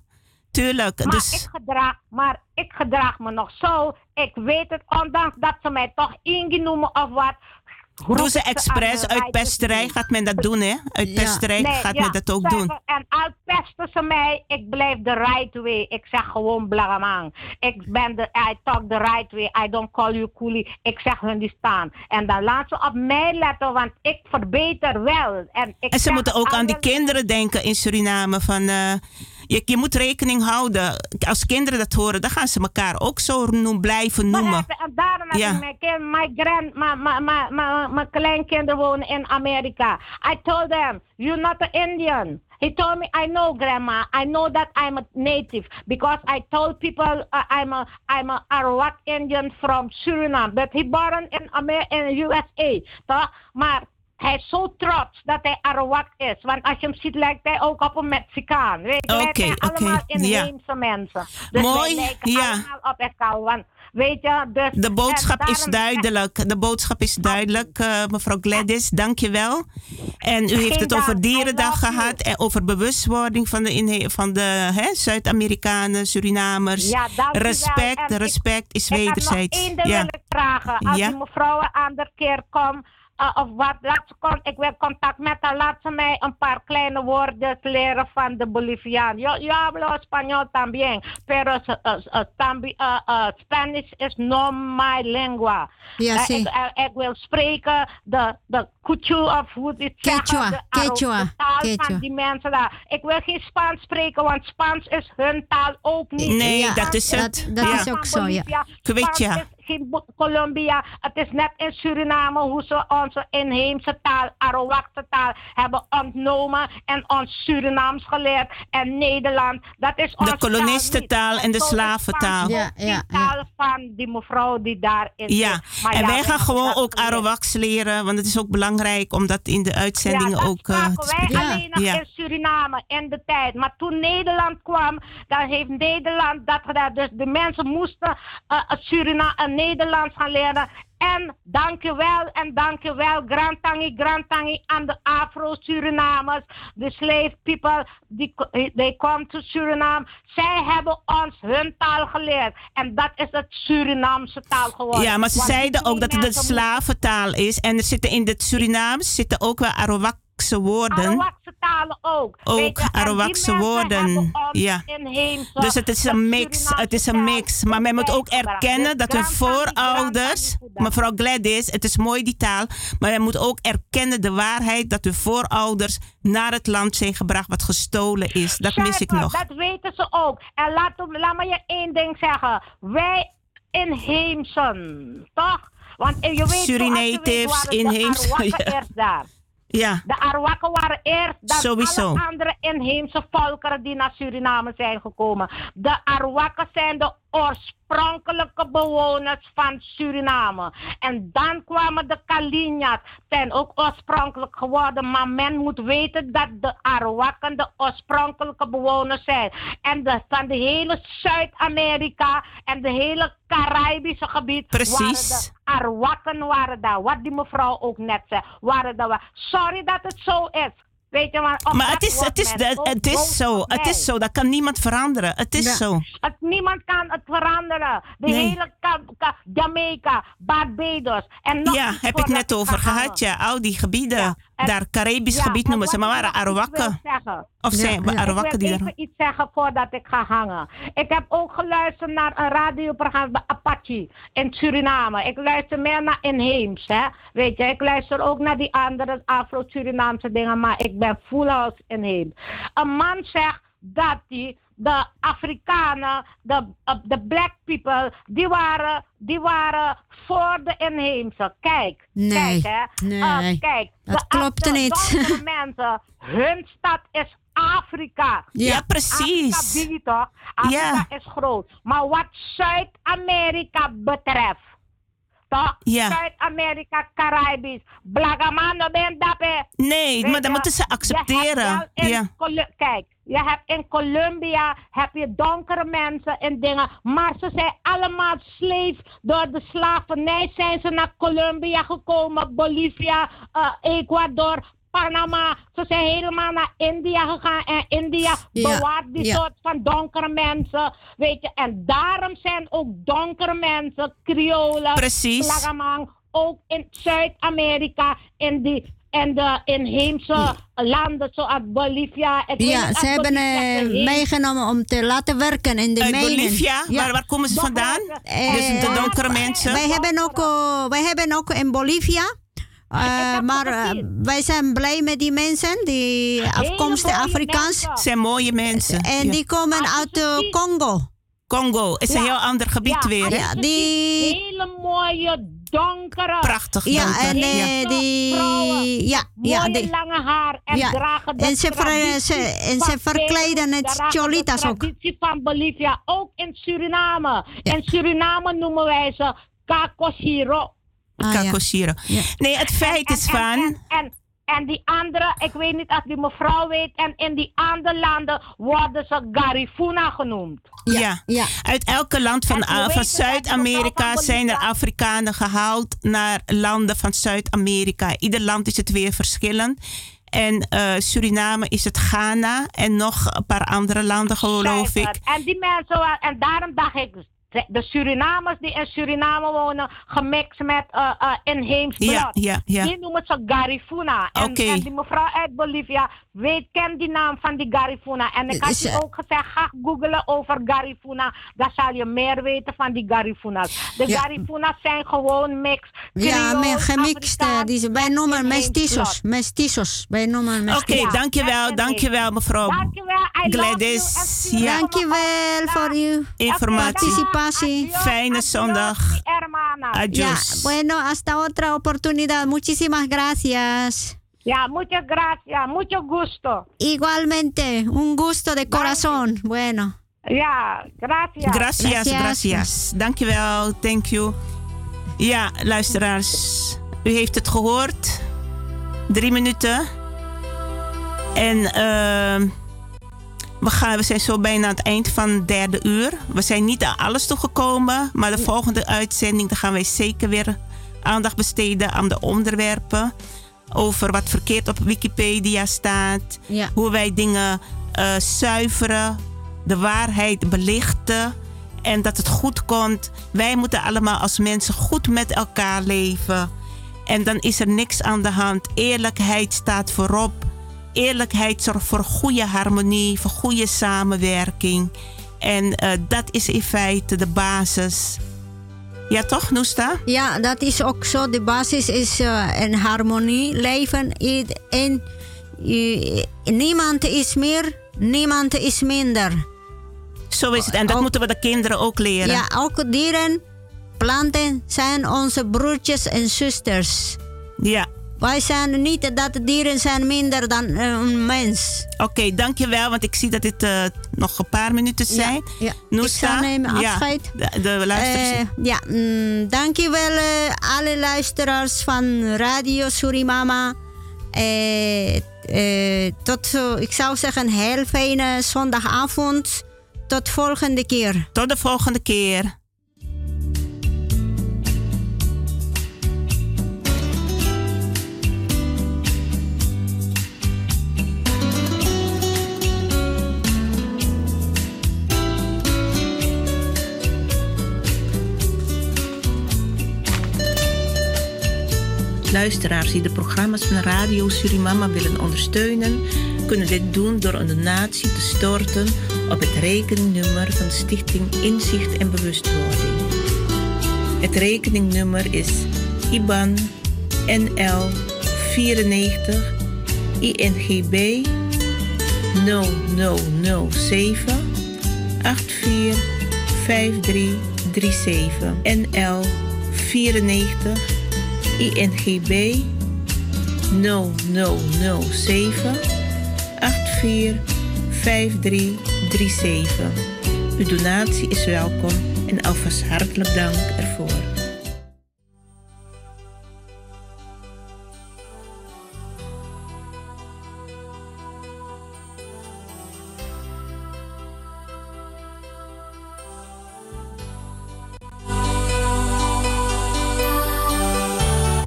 Tuurlijk. Maar, dus ik gedraag, maar ik gedraag me nog zo. Ik weet het, ondanks dat ze mij toch Ingi noemen of wat. Doen expres. Uit pesterij gaat men dat doen, hè? Uit Ja. pesterij Nee, gaat ja, men dat ook doen. En al pesten ze mij, ik blijf de right way. Ik zeg gewoon blagamang. Ik ben de, I talk the right way. I don't call you coolie. Ik zeg hun die staan. En dan laat ze op mij letten, want ik verbeter wel. En, ik En ze moeten ook aan die kinderen denken in Suriname. Van, eh, je, je moet rekening houden. Als kinderen dat horen, dan gaan ze elkaar ook zo noem, blijven noemen. En daarom Ja. ik mijn kind, mijn grand, mijn, mijn, mijn, mijn, mijn kleinkinderen wonen in Amerika. I told them, you're not an Indian. He told me, I know, Grandma. I know that I'm a native because I told people uh, I'm a I'm a Arawak Indian from Suriname. But he born in Amer in USA, toch? Maar hij is zo trots dat hij Arawak is. Want als je hem ziet, lijkt hij ook op een Mexicaan. Weet je, allemaal ja. inheemse mensen. Dus Mooi, wij ja. allemaal op elkaar. Want, weet je, dus, De boodschap en is duidelijk. De boodschap is duidelijk, eh, mevrouw Gladys. Dank je wel. En u heeft het over. Dierendag gehad. En over bewustwording van de, van de hè, Zuid-Amerikanen, Surinamers. Ja, u respect, respect is Ik heb nog wederzijds. één ding Ja. wil ik vragen. Als Ja. die mevrouw een andere keer komt, uh, of wat, laat ze kon, ik wil contact met haar, laat ze mij een paar kleine woorden leren van de Boliviaan. Yo, yo hablo español también, pero uh, uh, tambi- uh, uh, Spanish is no my lingua. Ja, Eh, zie. ik, eh, ik wil spreken de, de kuchu of hoe het Quechua, de, Quechua, de taal Quechua. van die mensen daar. Ik wil geen Spaans spreken, want Spaans is hun taal ook niet. Nee, Ja, dat is dat- het. dat Ja. is ook zo, ja. Quechua. Is geen Colombia. Het is net in Suriname hoe ze onze inheemse taal, Arawakse taal, hebben ontnomen en ons Surinaams geleerd. En Nederland, dat is onze De kolonistentaal en de is slaventaal. Ja, die ja, taal van die mevrouw die daarin Ja, zit. Maar en ja, wij gaan gewoon ook. Arawaks leren, want het is ook belangrijk om dat in de uitzendingen ja, ook spraken te wij spreken. alleen nog Ja. in Suriname in de tijd. Maar toen Nederland kwam, dan heeft Nederland dat gedaan. Dus de mensen moesten uh, Surina uh, Nederlands gaan leren. En dankjewel en dankjewel, Grantangi, Grantangi aan de Afro-Surinamers, de slave people, die, they come to Suriname. Zij hebben ons hun taal geleerd. En dat is het Surinaamse taal geworden. Ja, maar ze Want die zeiden ook dat het een slaventaal is. En er zitten in het Surinaams zitten ook wel Arawaks Arawakse woorden. Arawakse talen ook. Ook Arawakse woorden. Ja. Dus het is een mix. Het is een mix. Maar men moet ook erkennen dat hun voorouders. Mevrouw Gladys, het is mooi die taal. Maar men moet ook erkennen de waarheid dat hun voorouders naar het land zijn gebracht wat gestolen is. Dat mis ik nog. Dat weten ze ook. En laat, laat me je één ding zeggen. Wij inheemsen, toch? Want je weet Surinatives, inheemse, ja. daar. Ja. De Arawakken waren eerst dan Sowieso. alle andere inheemse volkeren die naar Suriname zijn gekomen. De Arawakken zijn de oorspronkelijke bewoners van Suriname. En dan kwamen de Kalinjat, zijn ook oorspronkelijk geworden. Maar men moet weten dat de Arawakken de oorspronkelijke bewoners zijn. En de, van de hele Zuid-Amerika en de hele Caribische gebied Precies. waren de Arawakken waren daar. Wat die mevrouw ook net zei. Waren daar. Sorry dat het zo is. Weet je, maar, op Maar het is, het is, het, is zo. Het is zo. Dat kan niemand veranderen. Het is Ja. zo. Het, niemand kan het veranderen. De Nee. hele Ka- Ka- Jamaica, Barbados en nog Ja, heb ik net over gehad. Ja, al die gebieden. en- daar Caribisch Ja, gebied en noemen ze. Maar ik waren wil Arawakken. Of zijn Ja, Arawakken Ik die wil daar... even iets zeggen voordat ik ga hangen. Ik heb ook geluisterd naar een radioprogramma bij Apache in Suriname. Ik luister meer naar inheems, hè. Weet je, ik luister ook naar die andere Afro-Surinaamse dingen, maar ik ben full house inheems. Een man zegt dat hij de Afrikanen, de, uh, de black people, die waren, die waren voor de inheemse. Kijk, Nee, kijk hè. nee, Uh, kijk, dat de, klopt de niet. mensen, hun stad is Afrika. Ja, precies. Afrika biedt toch? Afrika Ja. is groot. Maar wat Zuid-Amerika betreft, toch? Ja. Zuid-Amerika, Caribisch, Blagamano ben dape. Nee, maar dat moeten ze accepteren. Ja. Kijk, je hebt in Colombia heb je donkere mensen en dingen, maar ze zijn allemaal slave. Door de slavernij zijn ze naar Colombia gekomen, Bolivia, eh, Ecuador, Panama. Ze zijn helemaal naar India gegaan en India Ja, bewaart die ja. soort van donkere mensen. Weet je, en daarom zijn ook donkere mensen, Creolen, Precies. Plagamang, ook in Zuid-Amerika in die en de inheemse landen zoals Bolivia. Ik Ja, ze hebben eh, meegenomen om te laten werken in de Uit mijnen. Bolivia? Waar, waar komen ze vandaan? dus de donkere mensen? Wij hebben ook, eh, wij hebben ook in Bolivia. eh, maar eh, wij zijn blij met die mensen, die afkomstig Afrikaans. mensen. zijn mooie mensen. En ja. die komen uit eh, Congo. Congo is een Ja. heel ander gebied Ja, weer. hè? Ja, die... Hele mooie, donkere. Prachtig Ja, en eh, Ja. die... Ja, ja, mooie die, lange haar en Ja, dragen de en ze ver- traditie ze- en ze verkleden het cholitas ook. traditie van Bolivia, ook in Suriname. In Suriname noemen wij ze Kakoshiro. Ah, Kakoshiro. Nee, het feit is van... En, en, die andere, ik weet niet of die mevrouw weet, en in die andere landen worden ze Garifuna genoemd. Ja. uit elke land van, van Zuid-Amerika zijn er Afrikanen gehaald naar landen van Zuid-Amerika. Ieder land is het weer verschillend. En eh, Suriname is het Ghana en nog een paar andere landen, geloof ik. En die mensen, en daarom dacht ik, de Surinamers die in Suriname wonen, gemixt met uh, uh, inheems bloed. Ja, ja, ja. Die noemen ze Garifuna. En, en die mevrouw uit Bolivia weet, kent die naam van die Garifuna. En ik had je ook gezegd, ga googlen over Garifuna. Dan zal je meer weten van die Garifuna's. De Ja. Garifuna's zijn gewoon mix. Ja, Creool, met gemixt. eh, Afrikaans die, en noemen mestizos. Mestizos. Wij noemen Oké, mestizos. dankjewel, dankjewel mevrouw Dankjewel, I love Gladys. you. Ja, Dankjewel voor uw informatie. participatie. Fijne zondag. Ja, Adios. bueno, hasta otra oportunidad. Muchísimas gracias. Ja, muchas gracias, mucho gusto. Igualmente, un gusto de corazón. Bueno. Ja, gracias. Gracias, gracias. Dankjewel, thank you. Ja, luisteraars, u heeft het gehoord. Drie minuten. En ehm, we, gaan, we zijn zo bijna aan het eind van het derde uur. We zijn niet aan alles toegekomen, maar de volgende uitzending dan gaan wij zeker weer aandacht besteden aan de onderwerpen. Over wat verkeerd op Wikipedia staat. Ja. Hoe wij dingen eh, zuiveren, de waarheid belichten en dat het goed komt. Wij moeten allemaal als mensen goed met elkaar leven. En dan is er niks aan de hand. Eerlijkheid staat voorop. Eerlijkheid zorgt voor goede harmonie, voor goede samenwerking. En uh, dat is in feite de basis. Ja, toch, Noesta? Ja, dat is ook zo. De basis is uh, een harmonie leven. En niemand is meer, niemand is minder. Zo is het. En dat ook, moeten we de kinderen ook leren. Ja, ook dieren, planten zijn onze broertjes en zusters. Ja. Wij zijn niet dat de dieren zijn minder dan uh, een mens. Oké, okay, dankjewel. Want ik zie dat dit uh, nog een paar minuten zijn. Ja, ja. Noesta, ik nemen afscheid. Ja, de, de luisteraars. Uh, ja, mm, dankjewel alle luisteraars van Radio Surimama. tot, ik zou zeggen, een heel fijne zondagavond. Tot volgende keer. Tot de volgende keer. Luisteraars die de programma's van Radio Surimama willen ondersteunen, kunnen dit doen door een donatie te storten op het rekeningnummer van Stichting Inzicht en Bewustwording. Het rekeningnummer is IBAN NL 94 INGB 0007 845337 NL 94 INGB 0007 845337. Uw donatie is welkom en alvast hartelijk dank ervoor.